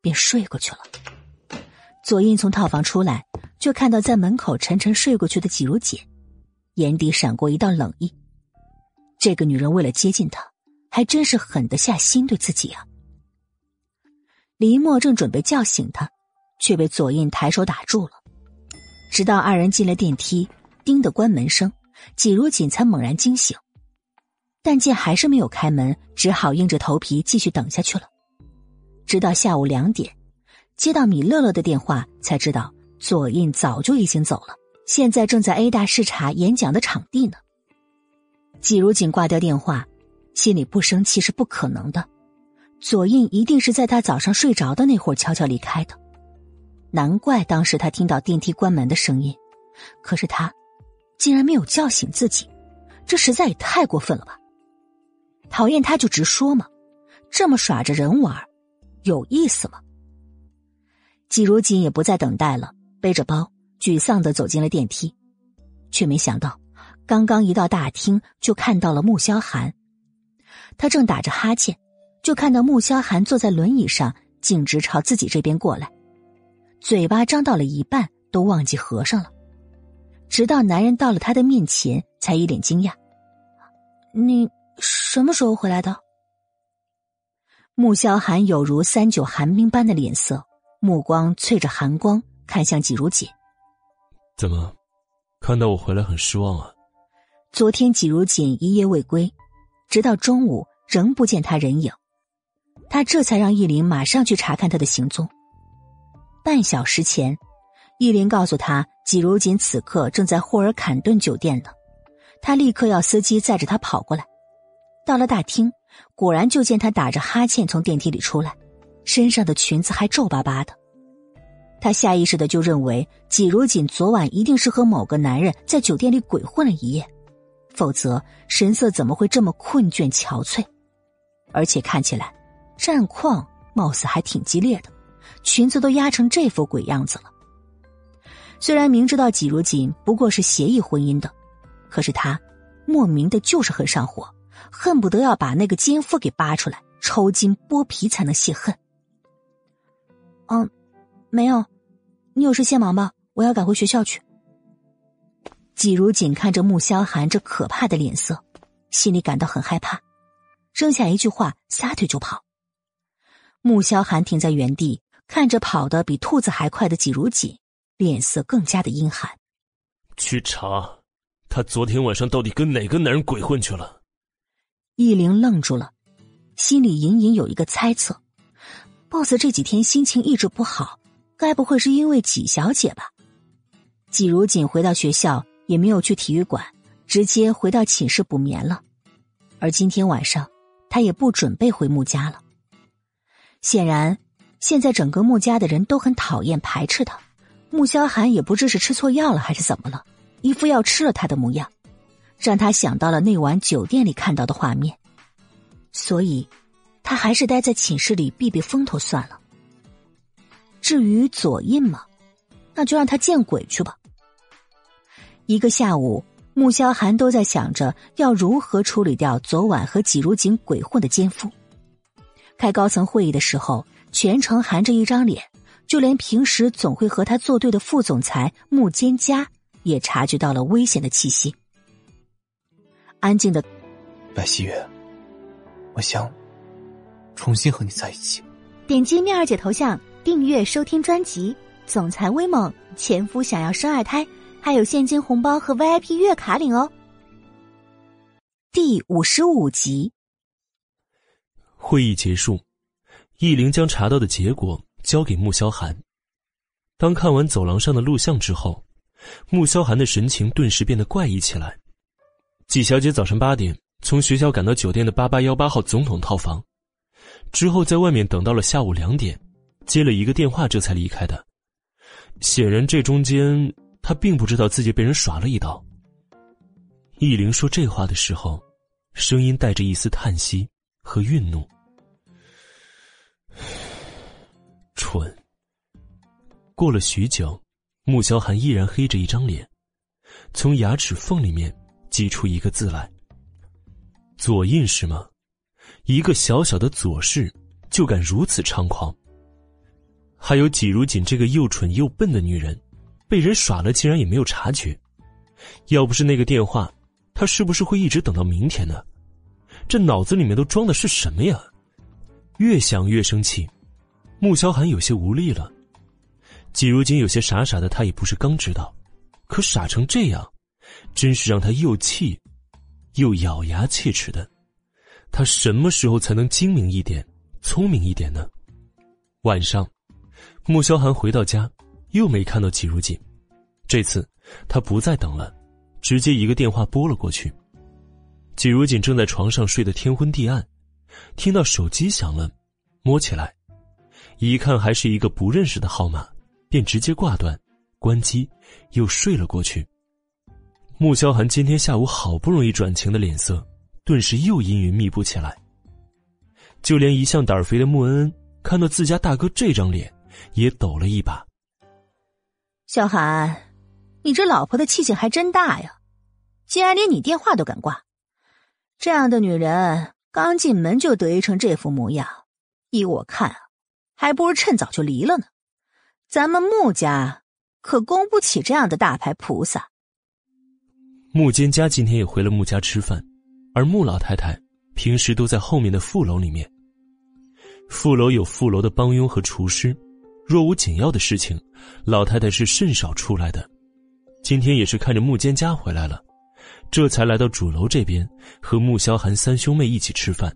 便睡过去了。左印从套房出来，就看到在门口沉沉睡过去的季如锦，眼底闪过一道冷意。这个女人为了接近他，还真是狠得下心对自己啊！李默正准备叫醒他，却被左印抬手打住了。直到二人进了电梯，叮的关门声，季如锦才猛然惊醒，但见还是没有开门，只好硬着头皮继续等下去了。直到下午两点。接到米乐乐的电话，才知道左印早就已经走了，现在正在 A 大视察演讲的场地呢。季如锦挂掉电话，心里不生气是不可能的。左印一定是在他早上睡着的那会儿悄悄离开的，难怪当时他听到电梯关门的声音，可是他竟然没有叫醒自己，这实在也太过分了吧！讨厌他就直说嘛，这么耍着人玩，有意思吗？季如锦也不再等待了，背着包，沮丧的走进了电梯，却没想到，刚刚一到大厅，就看到了穆萧寒。他正打着哈欠，就看到穆萧寒坐在轮椅上，径直朝自己这边过来，嘴巴张到了一半，都忘记合上了。直到男人到了他的面前，才一脸惊讶：“你什么时候回来的？”穆萧寒有如三九寒冰般的脸色。目光淬着寒光，看向季如锦。怎么，看到我回来很失望啊？昨天季如锦一夜未归，直到中午仍不见他人影，他这才让易林马上去查看他的行踪。半小时前，易林告诉他，季如锦此刻正在霍尔坎顿酒店呢。他立刻要司机载着他跑过来。到了大厅，果然就见他打着哈欠从电梯里出来。身上的裙子还皱巴巴的，他下意识的就认为季如锦昨晚一定是和某个男人在酒店里鬼混了一夜，否则神色怎么会这么困倦憔悴？而且看起来战况貌似还挺激烈的，裙子都压成这副鬼样子了。虽然明知道季如锦不过是协议婚姻的，可是他莫名的就是很上火，恨不得要把那个奸夫给扒出来抽筋剥皮才能泄恨。嗯，没有，你有事先忙吧，我要赶回学校去。季如锦看着穆萧寒这可怕的脸色，心里感到很害怕，扔下一句话，撒腿就跑。穆萧寒停在原地，看着跑得比兔子还快的季如锦，脸色更加的阴寒。去查，他昨天晚上到底跟哪个男人鬼混去了？易灵愣住了，心里隐隐有一个猜测。boss 这几天心情一直不好，该不会是因为纪小姐吧？季如锦回到学校也没有去体育馆，直接回到寝室补眠了。而今天晚上，他也不准备回穆家了。显然，现在整个穆家的人都很讨厌排斥他。穆萧寒也不知是吃错药了还是怎么了，一副要吃了他的模样，让他想到了那晚酒店里看到的画面。所以。他还是待在寝室里避避风头算了。至于左印嘛，那就让他见鬼去吧。一个下午，穆萧寒都在想着要如何处理掉昨晚和季如锦鬼混的奸夫。开高层会议的时候，全程含着一张脸，就连平时总会和他作对的副总裁穆坚家也察觉到了危险的气息。安静的，白希月，我想。重新和你在一起。点击妙儿姐头像订阅收听专辑《总裁威猛前夫想要生二胎》，还有现金红包和 VIP 月卡领哦。第五十五集。会议结束，易灵将查到的结果交给穆萧寒。当看完走廊上的录像之后，穆萧寒的神情顿时变得怪异起来。季小姐早上八点从学校赶到酒店的八八幺八号总统套房。之后在外面等到了下午两点，接了一个电话，这才离开的。显然这中间他并不知道自己被人耍了一刀。易灵说这话的时候，声音带着一丝叹息和愠怒。蠢。过了许久，穆萧寒依然黑着一张脸，从牙齿缝里面挤出一个字来：“左印是吗？一个小小的左氏就敢如此猖狂？还有季如锦这个又蠢又笨的女人，被人耍了竟然也没有察觉。要不是那个电话，他是不是会一直等到明天呢？这脑子里面都装的是什么呀？越想越生气。”穆萧寒有些无力了，季如锦有些傻傻的，他也不是刚知道，可傻成这样，真是让他又气，又咬牙切齿的。他什么时候才能精明一点、聪明一点呢？晚上，穆萧寒回到家，又没看到季如锦。这次，他不再等了，直接一个电话拨了过去。季如锦正在床上睡得天昏地暗，听到手机响了，摸起来。一看还是一个不认识的号码，便直接挂断，关机，又睡了过去。穆萧寒今天下午好不容易转晴的脸色，顿时又阴云密布起来。就连一向胆肥的穆恩恩，看到自家大哥这张脸，也抖了一把。萧寒，你这老婆的气性还真大呀，竟然连你电话都敢挂。这样的女人刚进门就得意成这副模样，依我看啊。还不如趁早就离了呢，咱们穆家可供不起这样的大牌菩萨。穆坚家今天也回了穆家吃饭，而穆老太太平时都在后面的副楼里面。副楼有副楼的帮佣和厨师，若无紧要的事情，老太太是甚少出来的。今天也是看着穆坚家回来了，这才来到主楼这边和穆萧寒三兄妹一起吃饭。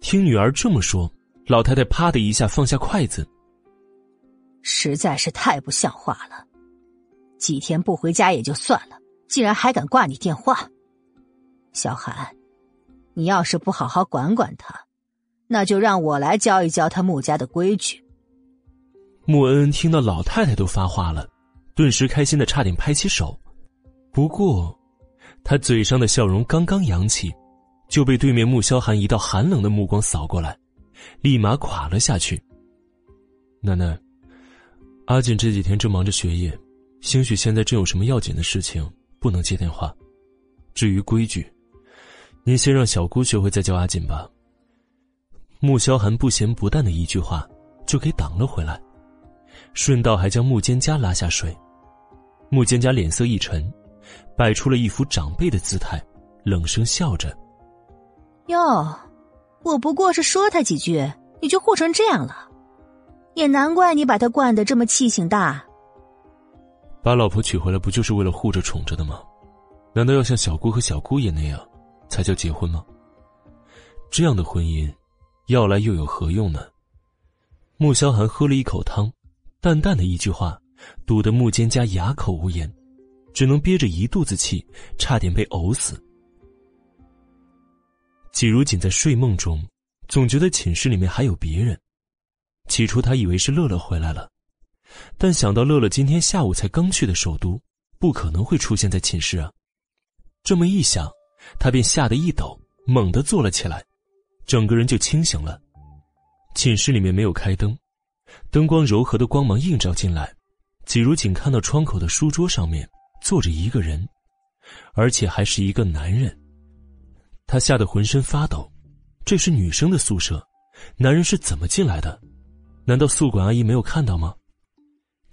听女儿这么说。老太太啪的一下放下筷子，实在是太不像话了！几天不回家也就算了，竟然还敢挂你电话。小寒，你要是不好好管管他，那就让我来教一教他穆家的规矩。穆恩恩听到老太太都发话了，顿时开心的差点拍起手。不过，他嘴上的笑容刚刚扬起，就被对面穆萧寒一道寒冷的目光扫过来。立马垮了下去。奶奶，阿锦这几天正忙着学业，兴许现在正有什么要紧的事情，不能接电话。至于规矩，您先让小姑学会再教阿锦吧。穆萧寒不咸不淡的一句话，就给挡了回来，顺道还将穆蒹葭拉下水。穆蒹葭脸色一沉，摆出了一副长辈的姿态，冷声笑着：“哟。”我不过是说他几句，你就护成这样了，也难怪你把他惯得这么气性大。把老婆娶回来不就是为了护着宠着的吗？难道要像小姑和小姑爷那样，才叫结婚吗？这样的婚姻，要来又有何用呢？穆萧寒喝了一口汤，淡淡的一句话，堵得穆蒹葭哑口无言，只能憋着一肚子气，差点被呕死。季如锦在睡梦中，总觉得寝室里面还有别人。起初他以为是乐乐回来了，但想到乐乐今天下午才刚去的首都，不可能会出现在寝室啊。这么一想，他便吓得一抖，猛地坐了起来，整个人就清醒了。寝室里面没有开灯，灯光柔和的光芒映照进来，季如锦看到窗口的书桌上面坐着一个人，而且还是一个男人。他吓得浑身发抖，这是女生的宿舍，男人是怎么进来的？难道宿管阿姨没有看到吗？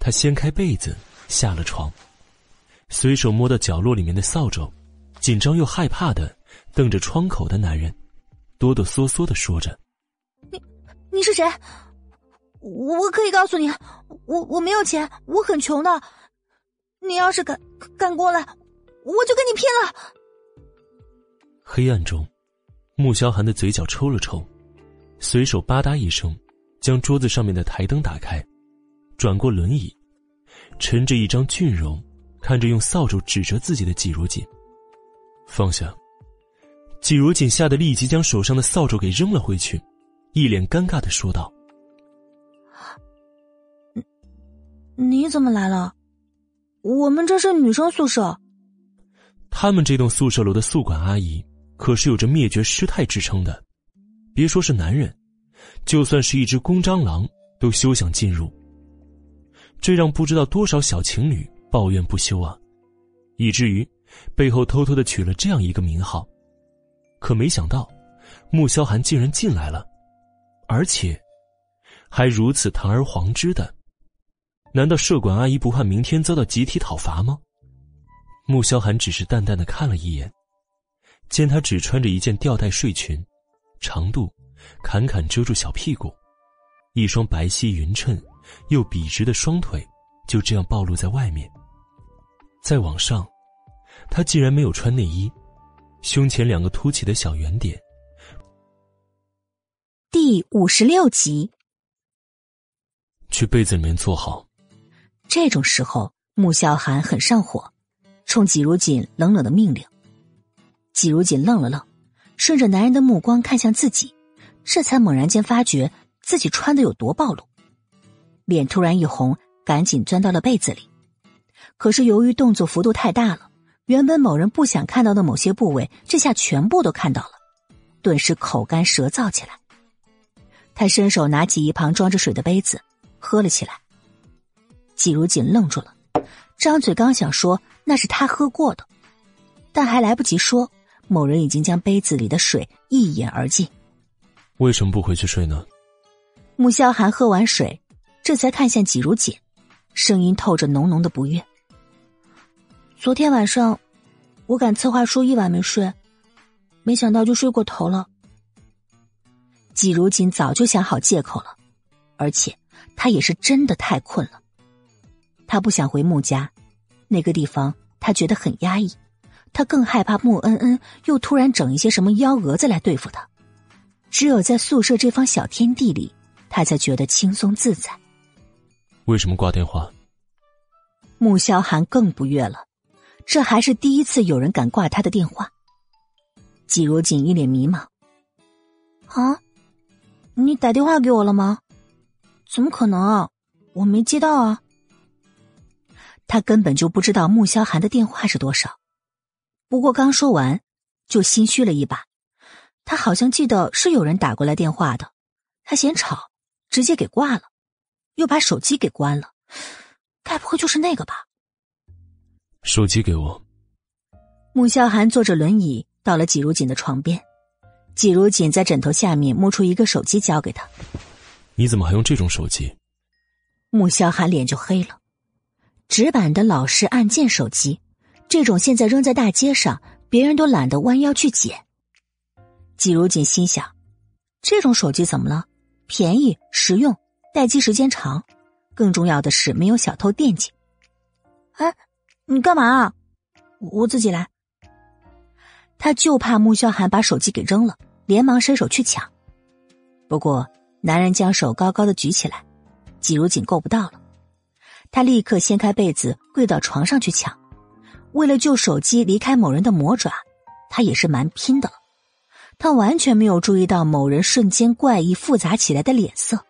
他掀开被子，下了床，随手摸到角落里面的扫帚，紧张又害怕的瞪着窗口的男人，哆哆嗦嗦的说着：“你你是谁？我我可以告诉你，我我没有钱，我很穷的。你要是敢敢过来，我就跟你拼了。”黑暗中，穆萧寒的嘴角抽了抽，随手吧嗒一声，将桌子上面的台灯打开，转过轮椅，沉着一张俊容，看着用扫帚指着自己的季如锦，放下。季如锦吓得立即将手上的扫帚给扔了回去，一脸尴尬的说道：“你怎么来了？”我们这是女生宿舍。他们这栋宿舍楼的宿管阿姨可是有着灭绝师太之称的，别说是男人，就算是一只公蟑螂都休想进入。这让不知道多少小情侣抱怨不休啊，以至于背后偷偷的取了这样一个名号。可没想到，穆萧寒竟然进来了，而且还如此堂而皇之的。难道舍管阿姨不怕明天遭到集体讨伐吗？穆萧寒只是淡淡的看了一眼，见她只穿着一件吊带睡裙，长度坎坎遮住小屁股，一双白皙匀称又笔直的双腿就这样暴露在外面。再往上，他竟然没有穿内衣，胸前两个凸起的小圆点。第五十六集，去被子里面坐好。这种时候，穆萧寒很上火，冲季如锦冷冷的命令。季如锦愣了愣，顺着男人的目光看向自己，这才猛然间发觉自己穿的有多暴露，脸突然一红，赶紧钻到了被子里。可是由于动作幅度太大了，原本某人不想看到的某些部位，这下全部都看到了，顿时口干舌燥起来。他伸手拿起一旁装着水的杯子，喝了起来。季如锦愣住了，张嘴刚想说那是他喝过的，但还来不及说，某人已经将杯子里的水一饮而尽。为什么不回去睡呢？穆萧寒喝完水，这才看向季如锦，声音透着浓浓的不悦。昨天晚上，我赶策划书一晚没睡，没想到就睡过头了。季如锦早就想好借口了，而且他也是真的太困了。他不想回穆家，那个地方他觉得很压抑，他更害怕穆恩恩又突然整一些什么幺蛾子来对付他。只有在宿舍这方小天地里，他才觉得轻松自在。为什么挂电话？穆萧寒更不悦了，这还是第一次有人敢挂他的电话。季如锦一脸迷茫：“啊，你打电话给我了吗？怎么可能啊？我没接到啊。”他根本就不知道穆萧寒的电话是多少，不过刚说完，就心虚了一把。他好像记得是有人打过来电话的，他嫌吵，直接给挂了，又把手机给关了。该不会就是那个吧？手机给我。穆萧寒坐着轮椅到了季如锦的床边，季如锦在枕头下面摸出一个手机交给他。你怎么还用这种手机？穆萧寒脸就黑了。直板的老式按键手机，这种现在扔在大街上，别人都懒得弯腰去捡。季如锦心想，这种手机怎么了？便宜、实用、待机时间长，更重要的是没有小偷惦记。哎，你干嘛啊？我自己来。他就怕穆萧寒把手机给扔了，连忙伸手去抢。不过男人将手高高的举起来，季如锦够不到了。他立刻掀开被子，跪到床上去抢。为了救手机离开某人的魔爪，他也是蛮拼的了。他完全没有注意到某人瞬间怪异复杂起来的脸色。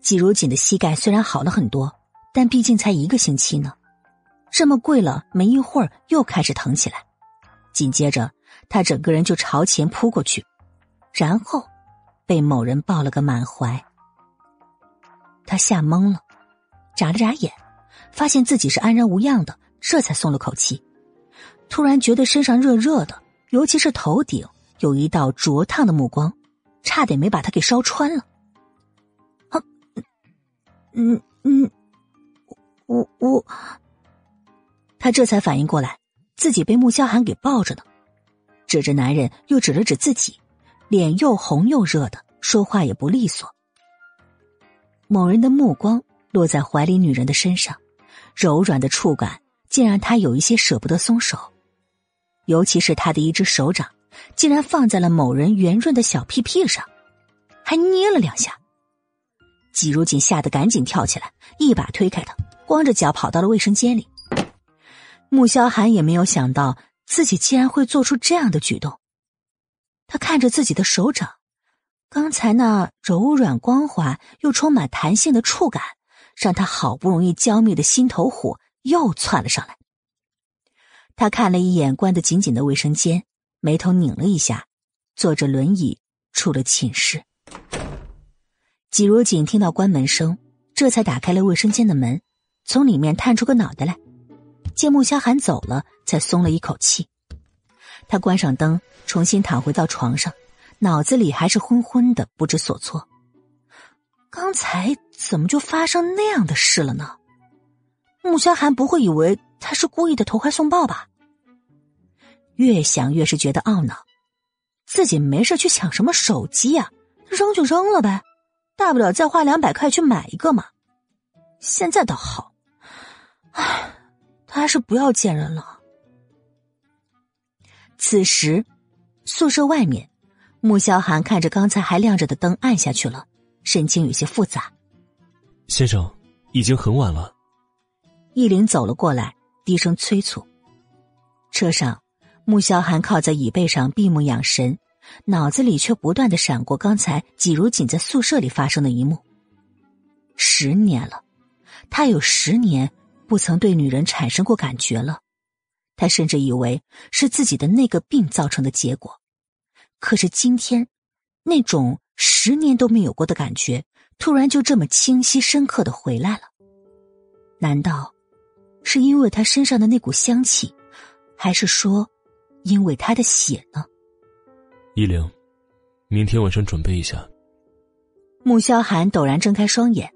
季如锦的膝盖虽然好了很多，但毕竟才一个星期呢，这么跪了没一会儿又开始疼起来。紧接着，他整个人就朝前扑过去，然后被某人抱了个满怀。他吓懵了。眨了眨眼，发现自己是安然无恙的，这才松了口气。突然觉得身上热热的，尤其是头顶有一道灼烫的目光，差点没把他给烧穿了。嗯嗯，我我，他这才反应过来，自己被穆萧寒给抱着呢，指着男人，又指了指自己，脸又红又热的，说话也不利索。某人的目光。落在怀里女人的身上，柔软的触感竟让他有一些舍不得松手，尤其是他的一只手掌，竟然放在了某人圆润的小屁屁上，还捏了两下。季如锦吓得赶紧跳起来，一把推开他，光着脚跑到了卫生间里。穆萧寒也没有想到自己竟然会做出这样的举动，他看着自己的手掌，刚才那柔软光滑又充满弹性的触感。让他好不容易浇灭的心头火又窜了上来。他看了一眼关得紧紧的卫生间，眉头拧了一下，坐着轮椅出了寝室。季如锦听到关门声，这才打开了卫生间的门，从里面探出个脑袋来。见穆萧寒走了，才松了一口气。他关上灯，重新躺回到床上，脑子里还是昏昏的，不知所措。刚才怎么就发生那样的事了呢？穆萧寒不会以为他是故意的投怀送抱吧？越想越是觉得懊恼，自己没事去抢什么手机呀？扔就扔了呗，大不了再花两百块去买一个嘛。现在倒好，唉，他还是不要见人了。此时，宿舍外面，穆萧寒看着刚才还亮着的灯暗下去了，神情有些复杂。先生，已经很晚了。易林走了过来，低声催促。车上，穆萧寒靠在椅背上闭目养神，脑子里却不断的闪过刚才季如锦在宿舍里发生的一幕。十年了，他有十年不曾对女人产生过感觉了。他甚至以为是自己的那个病造成的结果，可是今天，那种十年都没有过的感觉，突然就这么清晰深刻的回来了。难道，是因为他身上的那股香气，还是说，因为他的血呢？依灵，明天晚上准备一下。穆萧寒陡然睁开双眼，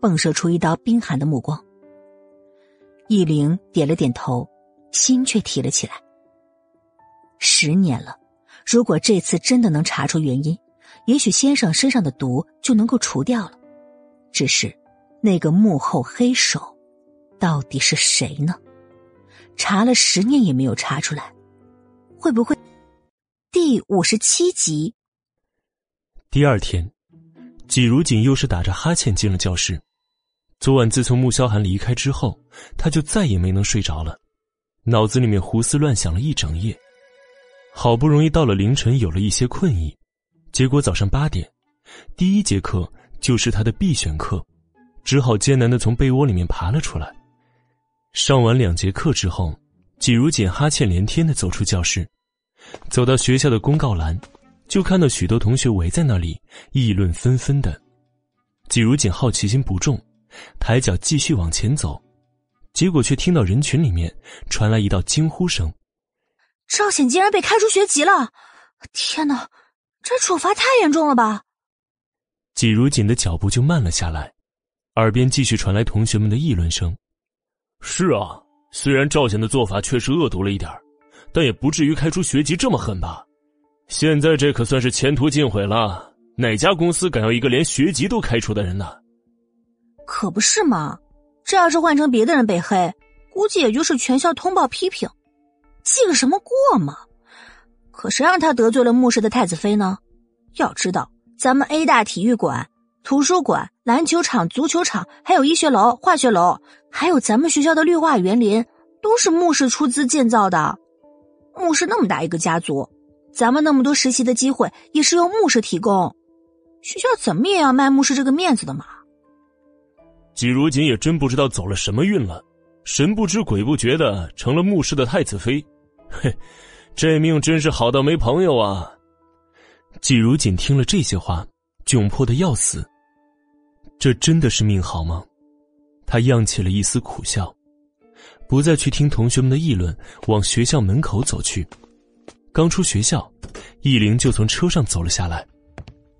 迸射出一道冰寒的目光。易灵点了点头。心却提了起来。十年了，如果这次真的能查出原因，也许先生身上的毒就能够除掉了。只是，那个幕后黑手，到底是谁呢？查了十年也没有查出来，会不会？第五十七集。第二天，季如锦又是打着哈欠进了教室。昨晚自从穆萧寒离开之后，他就再也没能睡着了。脑子里面胡思乱想了一整夜，好不容易到了凌晨，有了一些困意，结果早上八点，第一节课就是他的必选课，只好艰难的从被窝里面爬了出来。上完两节课之后，季如锦哈欠连天的走出教室，走到学校的公告栏，就看到许多同学围在那里议论纷纷的。季如锦好奇心不重，抬脚继续往前走。结果却听到人群里面传来一道惊呼声：“赵显竟然被开除学籍了！天哪，这处罚太严重了吧！”季如锦的脚步就慢了下来，耳边继续传来同学们的议论声：“是啊，虽然赵显的做法确实恶毒了一点但也不至于开除学籍这么狠吧？现在这可算是前途尽毁了，哪家公司敢要一个连学籍都开除的人呢？”可不是嘛！这要是换成别的人被黑，估计也就是全校通报批评，记个什么过嘛？可谁让他得罪了穆氏的太子妃呢？要知道，咱们 A 大体育馆、图书馆、篮球场、足球场，还有医学楼、化学楼，还有咱们学校的绿化园林，都是穆氏出资建造的。穆氏那么大一个家族，咱们那么多实习的机会也是由穆氏提供，学校怎么也要卖穆氏这个面子的嘛。季如锦也真不知道走了什么运了，神不知鬼不觉的成了穆氏的太子妃，嘿，这命真是好到没朋友啊！季如锦听了这些话，窘迫的要死。这真的是命好吗？他漾起了一丝苦笑，不再去听同学们的议论，往学校门口走去。刚出学校，易灵就从车上走了下来。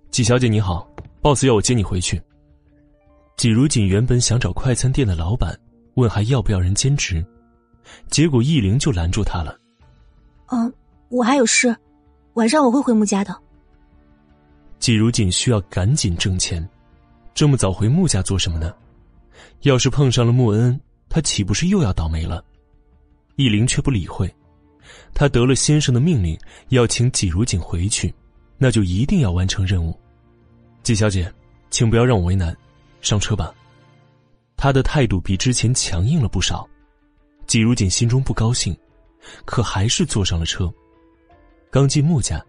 季小姐你好，boss 要我接你回去。季如锦原本想找快餐店的老板问还要不要人兼职，结果易灵就拦住他了。嗯，我还有事，晚上我会回穆家的。季如锦需要赶紧挣钱，这么早回穆家做什么呢？要是碰上了穆恩，他岂不是又要倒霉了？易林却不理会，他得了先生的命令，要请季如锦回去，那就一定要完成任务。季小姐，请不要让我为难。上车吧。他的态度比之前强硬了不少，季如锦心中不高兴，可还是坐上了车。刚进穆家，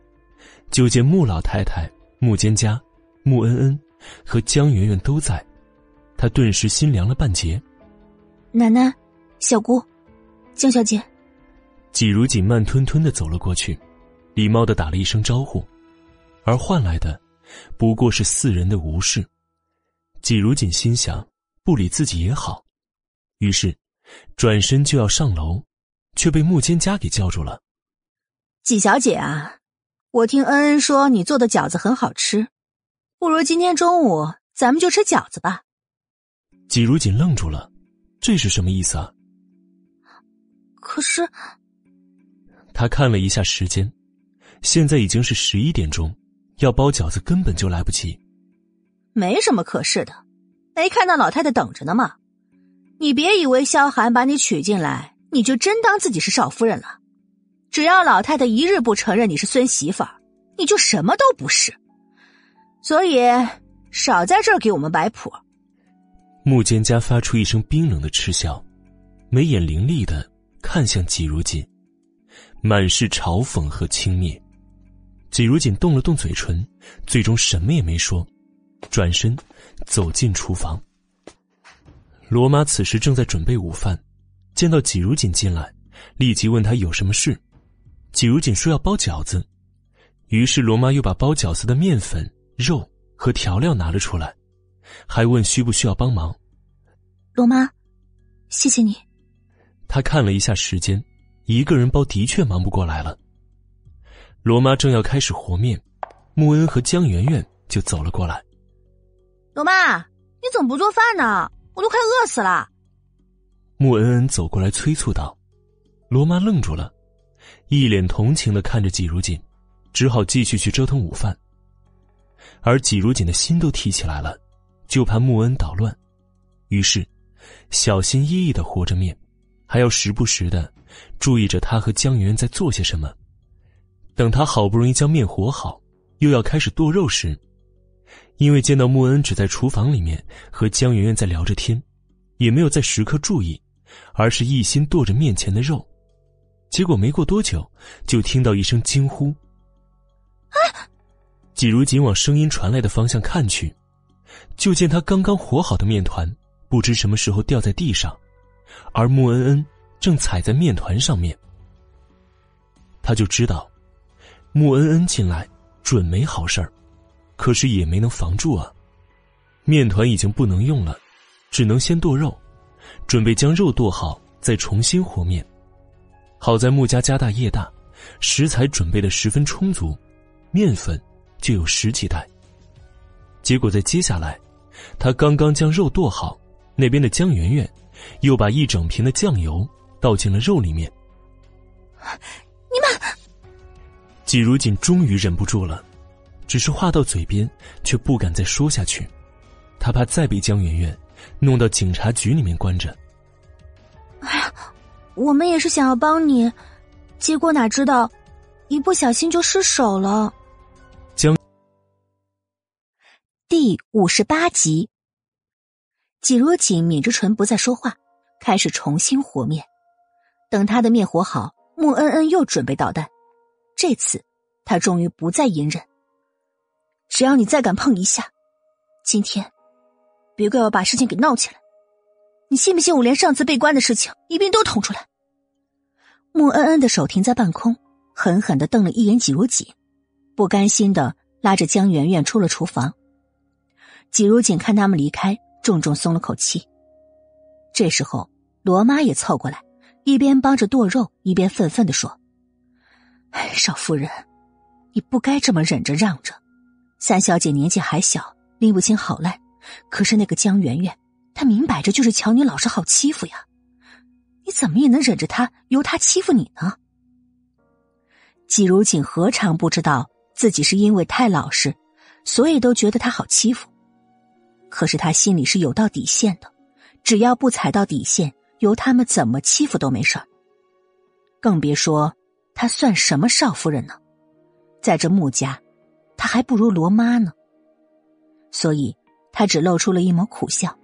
就见穆老太太、穆蒹葭、穆恩恩和江媛媛都在，他顿时心凉了半截。奶奶，小姑，江小姐。季如锦慢吞吞的走了过去，礼貌的打了一声招呼，而换来的不过是四人的无视。季如锦心想，不理自己也好，于是转身就要上楼，却被穆蒹葭给叫住了。季小姐啊，我听恩恩说你做的饺子很好吃，不如今天中午咱们就吃饺子吧。季如锦愣住了，这是什么意思啊？可是，他看了一下时间，现在已经是十一点钟，要包饺子根本就来不及。没什么可是的，没看到老太太等着呢吗？你别以为萧寒把你娶进来，你就真当自己是少夫人了。只要老太太一日不承认你是孙媳妇儿，你就什么都不是。所以，少在这儿给我们摆谱。穆蒹葭发出一声冰冷的嗤笑，眉眼凌厉的看向季如锦，满是嘲讽和轻蔑。季如锦动了动嘴唇，最终什么也没说，转身走进厨房。罗妈此时正在准备午饭，见到季如锦进来，立即问他有什么事。季如锦说要包饺子，于是罗妈又把包饺子的面粉、肉和调料拿了出来。还问需不需要帮忙？罗妈，谢谢你。他看了一下时间，一个人包的确忙不过来了。罗妈正要开始和面，穆恩和江媛媛就走了过来。罗妈，你怎么不做饭呢？我都快饿死了。穆恩恩走过来催促道。罗妈愣住了，一脸同情的看着季如锦，只好继续去折腾午饭。而季如锦的心都提起来了。就怕穆恩捣乱，于是小心翼翼的和着面，还要时不时的注意着他和江媛媛在做些什么。等他好不容易将面和好，又要开始剁肉时，因为见到穆恩只在厨房里面和江媛媛在聊着天，也没有在时刻注意，而是一心剁着面前的肉，结果没过多久，就听到一声惊呼：“啊！”季如锦往声音传来的方向看去。就见他刚刚和好的面团，不知什么时候掉在地上，而穆恩恩正踩在面团上面。他就知道，穆恩恩进来准没好事儿，可是也没能防住啊。面团已经不能用了，只能先剁肉，准备将肉剁好再重新和面。好在穆家家大业大，食材准备的十分充足，面粉就有十几袋。结果在接下来，他刚刚将肉剁好，那边的江媛媛又把一整瓶的酱油倒进了肉里面。你们，季如锦终于忍不住了，只是话到嘴边却不敢再说下去，他怕再被江媛媛弄到警察局里面关着。哎呀，我们也是想要帮你，结果哪知道，一不小心就失手了。第五十八集，季如锦抿着唇不再说话，开始重新和面。等他的面和好，穆恩恩又准备捣蛋。这次他终于不再隐忍。只要你再敢碰一下，今天别怪我把事情给闹起来。你信不信我连上次被关的事情一并都捅出来？穆恩恩的手停在半空，狠狠的瞪了一眼季如锦，不甘心的拉着江媛媛出了厨房。季如锦看他们离开，重重松了口气。这时候，罗妈也凑过来，一边帮着剁肉，一边愤愤的说：“，少夫人，你不该这么忍着让着。三小姐年纪还小，拎不清好赖。可是那个江媛媛，她明摆着就是瞧你老实好欺负呀，你怎么也能忍着她，由她欺负你呢？”季如锦何尝不知道自己是因为太老实，所以都觉得她好欺负。可是他心里是有道底线的，只要不踩到底线，由他们怎么欺负都没事儿。更别说他算什么少夫人呢，在这穆家，他还不如罗妈呢。所以，他只露出了一抹苦笑。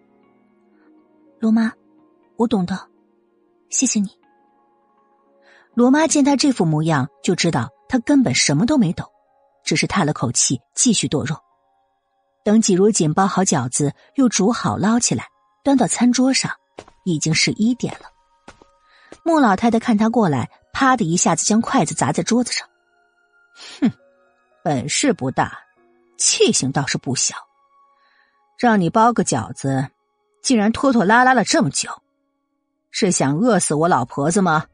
罗妈，我懂得，谢谢你。罗妈见他这副模样，就知道他根本什么都没懂，只是叹了口气，继续剁肉。等季如锦包好饺子，又煮好捞起来，端到餐桌上，已经十一点了。穆老太太看他过来，啪的一下子将筷子砸在桌子上。哼，本事不大，气性倒是不小。让你包个饺子，竟然拖拖拉拉了这么久，是想饿死我老婆子吗？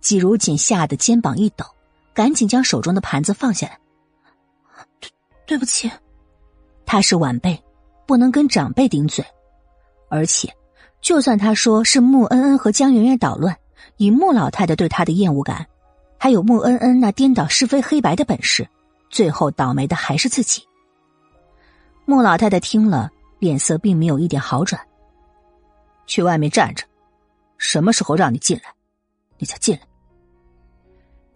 季如锦吓得肩膀一抖，赶紧将手中的盘子放下来。对，不起，他是晚辈，不能跟长辈顶嘴，而且。就算他说是穆恩恩和江媛媛捣乱，以穆老太太对他的厌恶感，还有穆恩恩那颠倒是非黑白的本事，最后倒霉的还是自己。穆老太太听了，脸色并没有一点好转。去外面站着，什么时候让你进来，你再进来。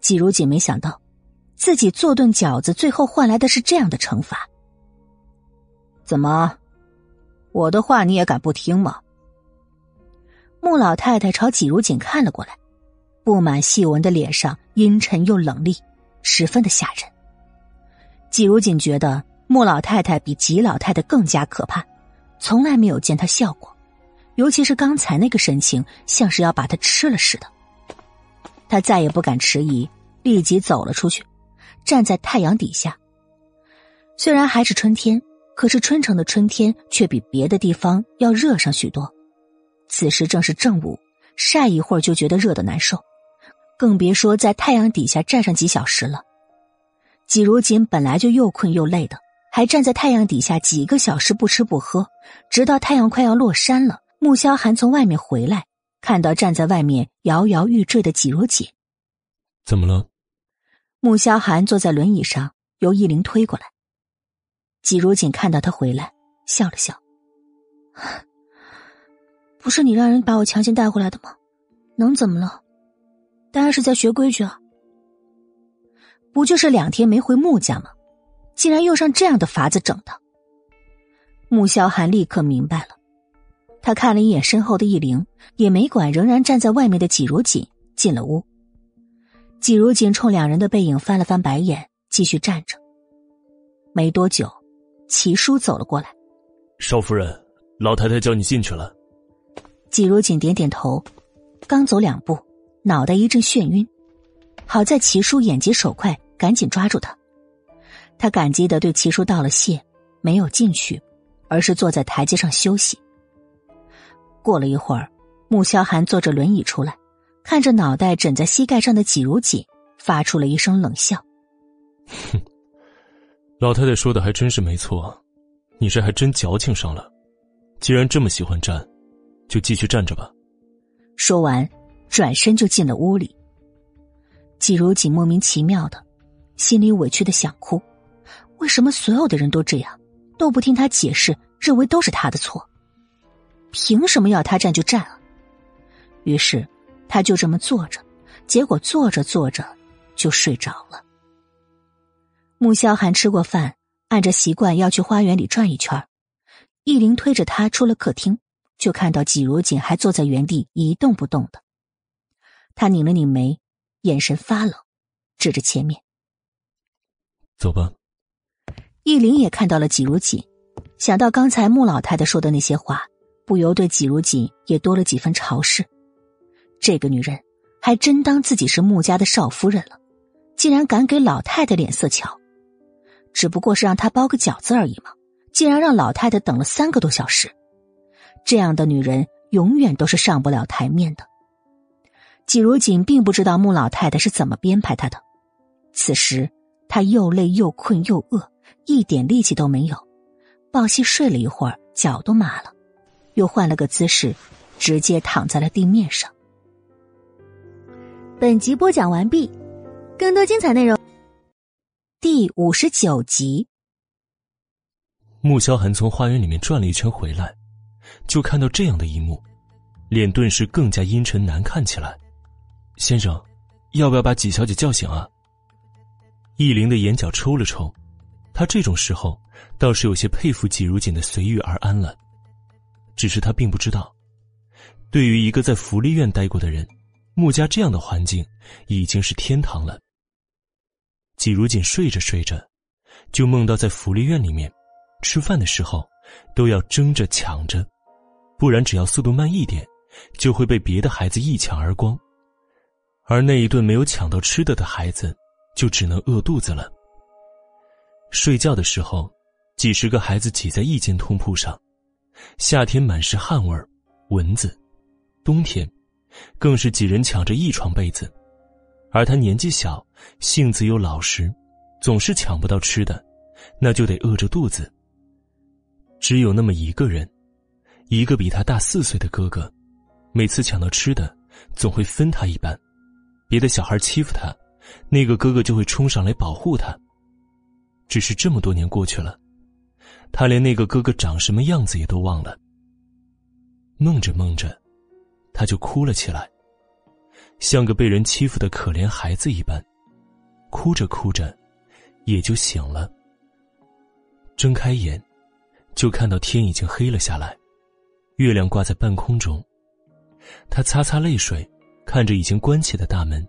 季如锦没想到，自己做顿饺子，最后换来的是这样的惩罚。怎么，我的话你也敢不听吗？穆老太太朝纪如锦看了过来，布满细纹的脸上阴沉又冷厉，十分的吓人。纪如锦觉得穆老太太比吉老太太更加可怕，从来没有见她笑过，尤其是刚才那个神情，像是要把她吃了似的。他再也不敢迟疑，立即走了出去，站在太阳底下。虽然还是春天，可是春城的春天却比别的地方要热上许多。此时正是正午，晒一会儿就觉得热的难受，更别说在太阳底下站上几小时了。季如锦本来就又困又累的，还站在太阳底下几个小时不吃不喝，直到太阳快要落山了，穆萧寒从外面回来，看到站在外面摇摇欲坠的季如锦，怎么了？穆萧寒坐在轮椅上，由易灵推过来。季如锦看到他回来，笑了笑。不是你让人把我强行带回来的吗？能怎么了？当然是在学规矩啊！不就是两天没回穆家吗？竟然用上这样的法子整他！穆萧寒立刻明白了，他看了一眼身后的易灵，也没管仍然站在外面的季如锦，进了屋。季如锦冲两人的背影翻了翻白眼，继续站着。没多久，齐叔走了过来：“少夫人，老太太叫你进去了。”季如锦点点头，刚走两步，脑袋一阵眩晕。好在齐叔眼疾手快，赶紧抓住他。他感激的对齐叔道了谢，没有进去，而是坐在台阶上休息。过了一会儿，穆萧寒坐着轮椅出来，看着脑袋枕在膝盖上的季如锦，发出了一声冷笑：“哼，老太太说的还真是没错，你这还真矫情上了。既然这么喜欢站。”就继续站着吧。说完，转身就进了屋里。季如锦莫名其妙的，心里委屈的想哭。为什么所有的人都这样，都不听他解释，认为都是他的错？凭什么要他站就站啊？于是，他就这么坐着，结果坐着坐着就睡着了。穆萧寒吃过饭，按着习惯要去花园里转一圈。易灵推着他出了客厅。就看到季如锦还坐在原地一动不动的，他拧了拧眉，眼神发冷，指着前面：“走吧。”易灵也看到了季如锦，想到刚才穆老太太说的那些话，不由对季如锦也多了几分嘲视。这个女人还真当自己是穆家的少夫人了，竟然敢给老太太脸色瞧。只不过是让她包个饺子而已嘛，竟然让老太太等了三个多小时。这样的女人永远都是上不了台面的。季如锦并不知道穆老太太是怎么编排她的。此时，她又累又困又饿，一点力气都没有，抱膝睡了一会儿，脚都麻了，又换了个姿势，直接躺在了地面上。本集播讲完毕，更多精彩内容，第五十九集。穆萧寒从花园里面转了一圈回来。就看到这样的一幕，脸顿时更加阴沉难看起来。先生，要不要把纪小姐叫醒啊？易灵的眼角抽了抽，他这种时候倒是有些佩服季如锦的随遇而安了。只是他并不知道，对于一个在福利院待过的人，穆家这样的环境已经是天堂了。季如锦睡着睡着，就梦到在福利院里面，吃饭的时候都要争着抢着。不然，只要速度慢一点，就会被别的孩子一抢而光，而那一顿没有抢到吃的的孩子，就只能饿肚子了。睡觉的时候，几十个孩子挤在一间通铺上，夏天满是汗味儿、蚊子，冬天，更是几人抢着一床被子，而他年纪小，性子又老实，总是抢不到吃的，那就得饿着肚子。只有那么一个人，一个比他大四岁的哥哥，每次抢到吃的，总会分他一半。别的小孩欺负他，那个哥哥就会冲上来保护他。只是这么多年过去了，他连那个哥哥长什么样子也都忘了。梦着梦着，他就哭了起来，像个被人欺负的可怜孩子一般，哭着哭着，也就醒了。睁开眼。就看到天已经黑了下来，月亮挂在半空中。他擦擦泪水，看着已经关起的大门，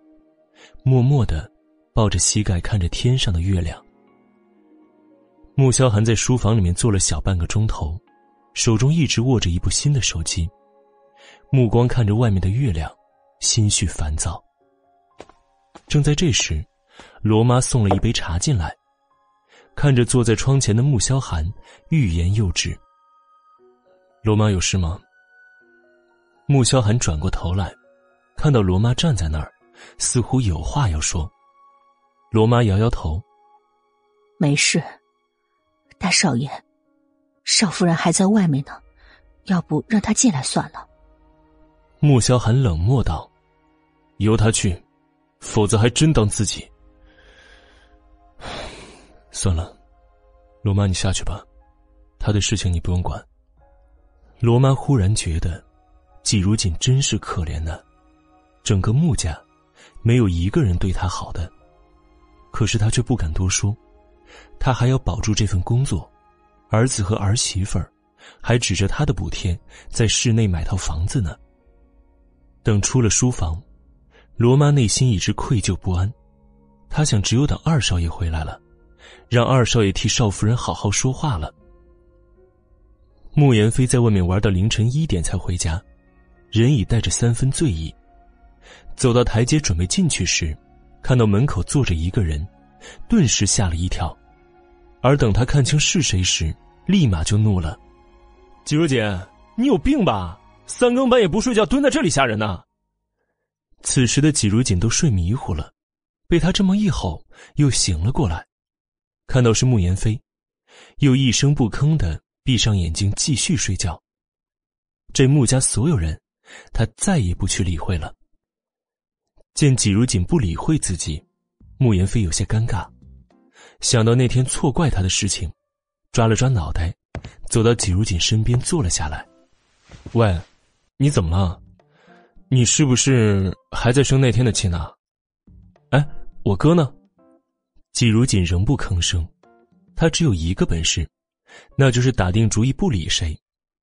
默默的抱着膝盖看着天上的月亮。穆萧寒在书房里面坐了小半个钟头，手中一直握着一部新的手机，目光看着外面的月亮，心绪烦躁。正在这时，罗妈送了一杯茶进来。看着坐在窗前的穆萧寒，欲言又止。罗妈有事吗？穆萧寒转过头来，看到罗妈站在那儿，似乎有话要说。罗妈摇摇头：“没事，大少爷，少夫人还在外面呢，要不让她进来算了。”穆萧寒冷漠道：“由他去，否则还真当自己。”算了，罗妈，你下去吧，他的事情你不用管。罗妈忽然觉得，季如锦真是可怜呢，整个穆家，没有一个人对他好的，可是他却不敢多说，他还要保住这份工作，儿子和儿媳妇儿，还指着他的补贴在市内买套房子呢。等出了书房，罗妈内心一直愧疚不安，她想，只有等二少爷回来了。让二少爷替少夫人好好说话了。穆言飞在外面玩到凌晨一点才回家，人已带着三分醉意。走到台阶准备进去时，看到门口坐着一个人，顿时吓了一跳。而等他看清是谁时，立马就怒了：“季如锦，你有病吧？三更半夜不睡觉，蹲在这里吓人呢！”此时的季如锦都睡迷糊了，被他这么一吼，又醒了过来。看到是穆言飞，又一声不吭的闭上眼睛继续睡觉。这穆家所有人，他再也不去理会了。见季如锦不理会自己，穆言飞有些尴尬，想到那天错怪他的事情，抓了抓脑袋，走到季如锦身边坐了下来。喂，你怎么了？你是不是还在生那天的气呢？哎，我哥呢？季如锦仍不吭声，他只有一个本事，那就是打定主意不理谁，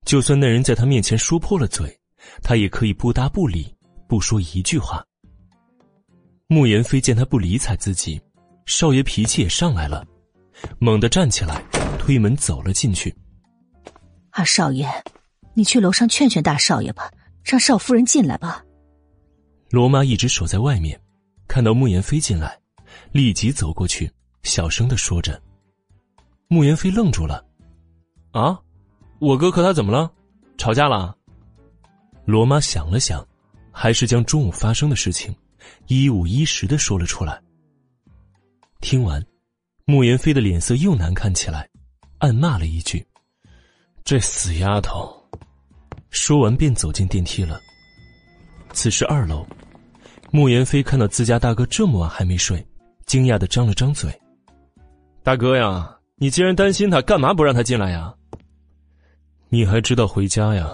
就算那人在他面前说破了嘴，他也可以不搭不理，不说一句话。穆言飞见他不理睬自己，少爷脾气也上来了，猛地站起来，推门走了进去。二少爷，你去楼上劝劝大少爷吧，让少夫人进来吧。罗妈一直守在外面，看到穆言飞进来。立即走过去，小声的说着。穆言飞愣住了，“啊，我哥和他怎么了？吵架了？”罗妈想了想，还是将中午发生的事情一五一十的说了出来。听完，穆言飞的脸色又难看起来，暗骂了一句：“这死丫头。”说完便走进电梯了。此时二楼，穆言飞看到自家大哥这么晚还没睡。惊讶的张了张嘴，大哥呀，你既然担心他，干嘛不让他进来呀？你还知道回家呀？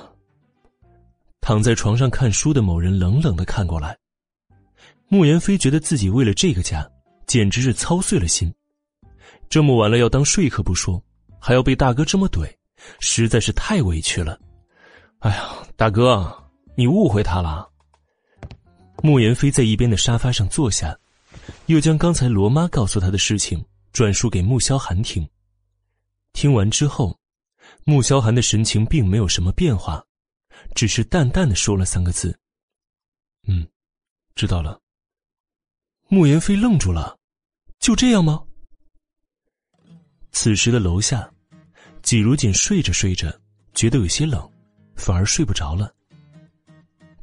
躺在床上看书的某人冷冷的看过来，穆言飞觉得自己为了这个家，简直是操碎了心。这么晚了要当说客不说，还要被大哥这么怼，实在是太委屈了。哎呀，大哥，你误会他了。穆言飞在一边的沙发上坐下。又将刚才罗妈告诉他的事情转述给穆萧寒听。听完之后，穆萧寒的神情并没有什么变化，只是淡淡的说了三个字：“嗯，知道了。”穆言飞愣住了，就这样吗？此时的楼下，季如锦睡着睡着，觉得有些冷，反而睡不着了。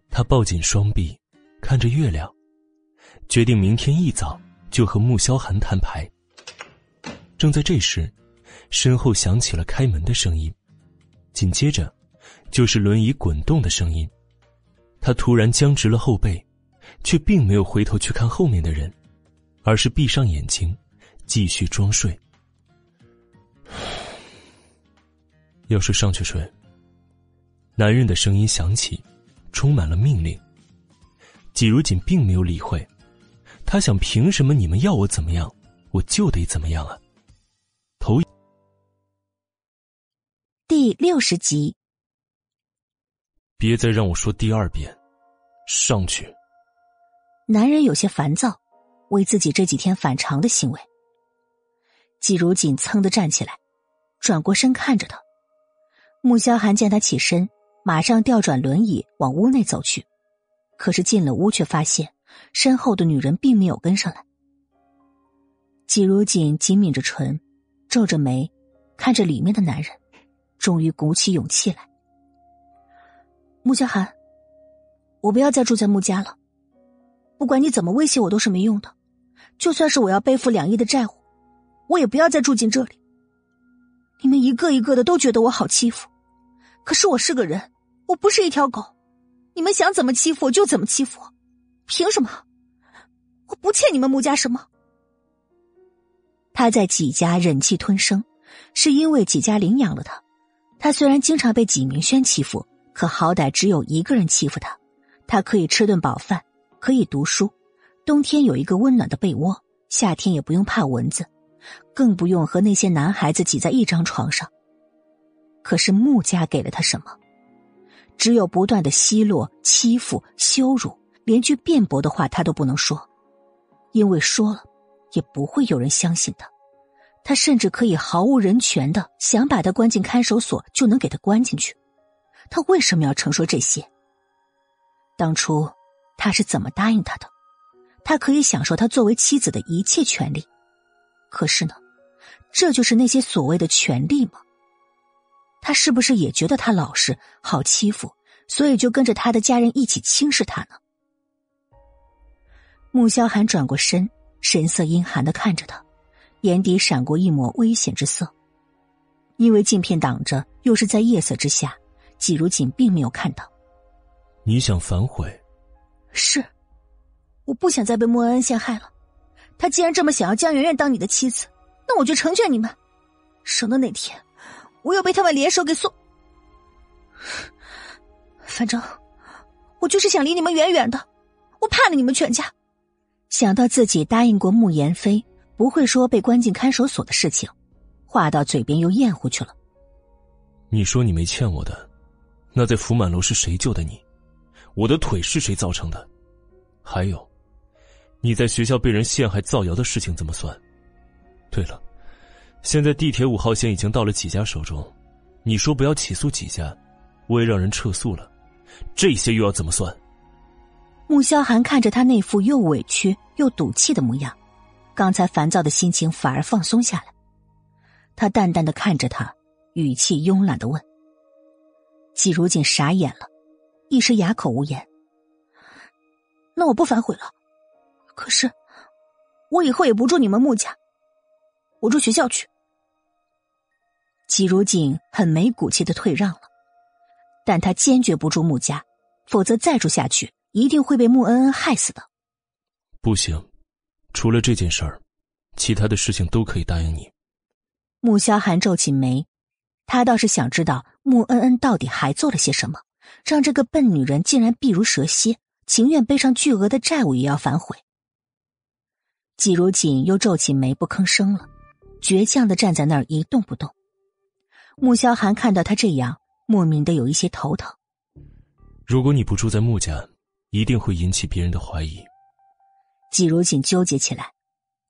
他抱紧双臂，看着月亮，决定明天一早就和穆萧寒摊牌。正在这时，身后响起了开门的声音，紧接着，就是轮椅滚动的声音。他突然僵直了后背，却并没有回头去看后面的人，而是闭上眼睛，继续装睡。要是上去睡。男人的声音响起，充满了命令。季如锦并没有理会，他想：凭什么你们要我怎么样，我就得怎么样啊？头。第六十集。别再让我说第二遍，上去。男人有些烦躁，为自己这几天反常的行为。季如锦噌的站起来，转过身看着他。穆萧寒见他起身，马上调转轮椅往屋内走去，可是进了屋却发现身后的女人并没有跟上来。季如锦紧抿着唇，皱着眉，看着里面的男人，终于鼓起勇气来：“穆萧寒，我不要再住在穆家了，不管你怎么威胁我都是没用的，就算是我要背负两亿的债务，我也不要再住进这里。你们一个一个的都觉得我好欺负。”可是我是个人，我不是一条狗，你们想怎么欺负我就怎么欺负我，凭什么？我不欠你们穆家什么。他在纪家忍气吞声，是因为纪家领养了他。他虽然经常被纪明轩欺负，可好歹只有一个人欺负他，他可以吃顿饱饭，可以读书，冬天有一个温暖的被窝，夏天也不用怕蚊子，更不用和那些男孩子挤在一张床上。可是穆家给了他什么？只有不断的奚落、欺负、羞辱，连句辩驳的话他都不能说，因为说了也不会有人相信他。他甚至可以毫无人权的想把他关进看守所，就能给他关进去。他为什么要承受这些？当初他是怎么答应他的？他可以享受他作为妻子的一切权利。可是呢，这就是那些所谓的权利吗？他是不是也觉得他老实好欺负，所以就跟着他的家人一起轻视他呢？穆萧寒转过身，神色阴寒的看着他，眼底闪过一抹危险之色。因为镜片挡着，又是在夜色之下，季如锦并没有看到。你想反悔？是，我不想再被莫恩恩陷害了。他既然这么想要江媛媛当你的妻子，那我就成全你们，省得哪天。我又被他们联手给送，反正我就是想离你们远远的，我怕了你们全家。想到自己答应过穆言飞不会说被关进看守所的事情，话到嘴边又咽回去了。你说你没欠我的，那在福满楼是谁救的你？我的腿是谁造成的？还有，你在学校被人陷害造谣的事情怎么算？对了。现在地铁五号线已经到了几家手中，你说不要起诉几家，我也让人撤诉了，这些又要怎么算？穆萧寒看着他那副又委屈又赌气的模样，刚才烦躁的心情反而放松下来。他淡淡的看着他，语气慵懒的问：“季如锦傻眼了，一时哑口无言。那我不反悔了，可是我以后也不住你们穆家，我住学校去。”季如锦很没骨气的退让了，但他坚决不住穆家，否则再住下去一定会被穆恩恩害死的。不行，除了这件事儿，其他的事情都可以答应你。穆萧寒皱起眉，他倒是想知道穆恩恩到底还做了些什么，让这个笨女人竟然避如蛇蝎，情愿背上巨额的债务也要反悔。季如锦又皱起眉，不吭声了，倔强的站在那儿一动不动。穆萧寒看到他这样，莫名的有一些头疼。如果你不住在穆家，一定会引起别人的怀疑。季如锦纠结起来，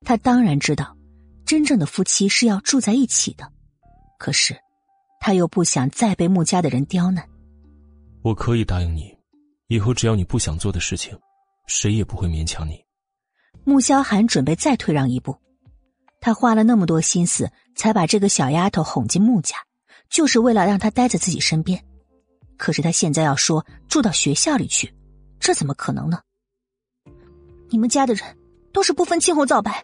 他当然知道，真正的夫妻是要住在一起的，可是，他又不想再被穆家的人刁难。我可以答应你，以后只要你不想做的事情，谁也不会勉强你。穆萧寒准备再退让一步，他花了那么多心思才把这个小丫头哄进穆家，就是为了让他待在自己身边。可是他现在要说住到学校里去，这怎么可能呢？你们家的人都是不分青红皂白。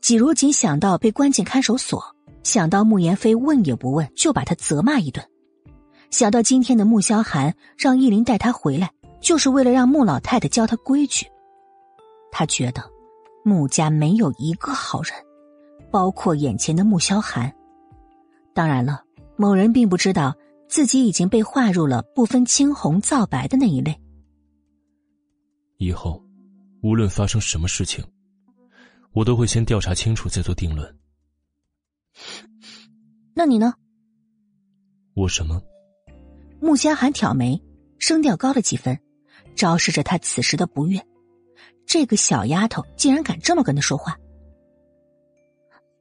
季如锦想到被关进看守所，想到穆言飞问也不问就把他责骂一顿，想到今天的穆萧寒让易林带他回来，就是为了让穆老太太教他规矩，他觉得穆家没有一个好人，包括眼前的穆萧寒。当然了，某人并不知道自己已经被划入了不分青红皂白的那一类。以后，无论发生什么事情。我都会先调查清楚再做定论。那你呢？我什么？穆萧寒挑眉，声调高了几分，昭示着他此时的不悦。这个小丫头竟然敢这么跟他说话！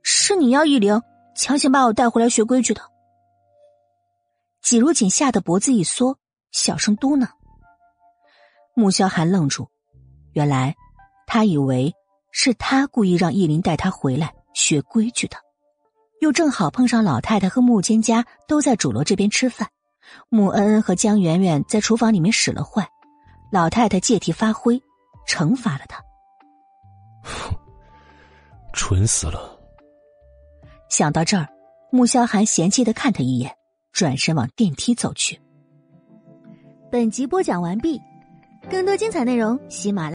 是你要易灵强行把我带回来学规矩的。季如锦吓得脖子一缩，小声嘟囔。穆萧寒愣住，原来他以为。是他故意让易林带他回来学规矩的，又正好碰上老太太和穆蒹葭都在主楼这边吃饭，穆恩恩和江圆圆在厨房里面使了坏，老太太借题发挥，惩罚了他。蠢死了！想到这儿，穆萧寒嫌弃的看他一眼，转身往电梯走去。本集播讲完毕，更多精彩内容，喜马拉。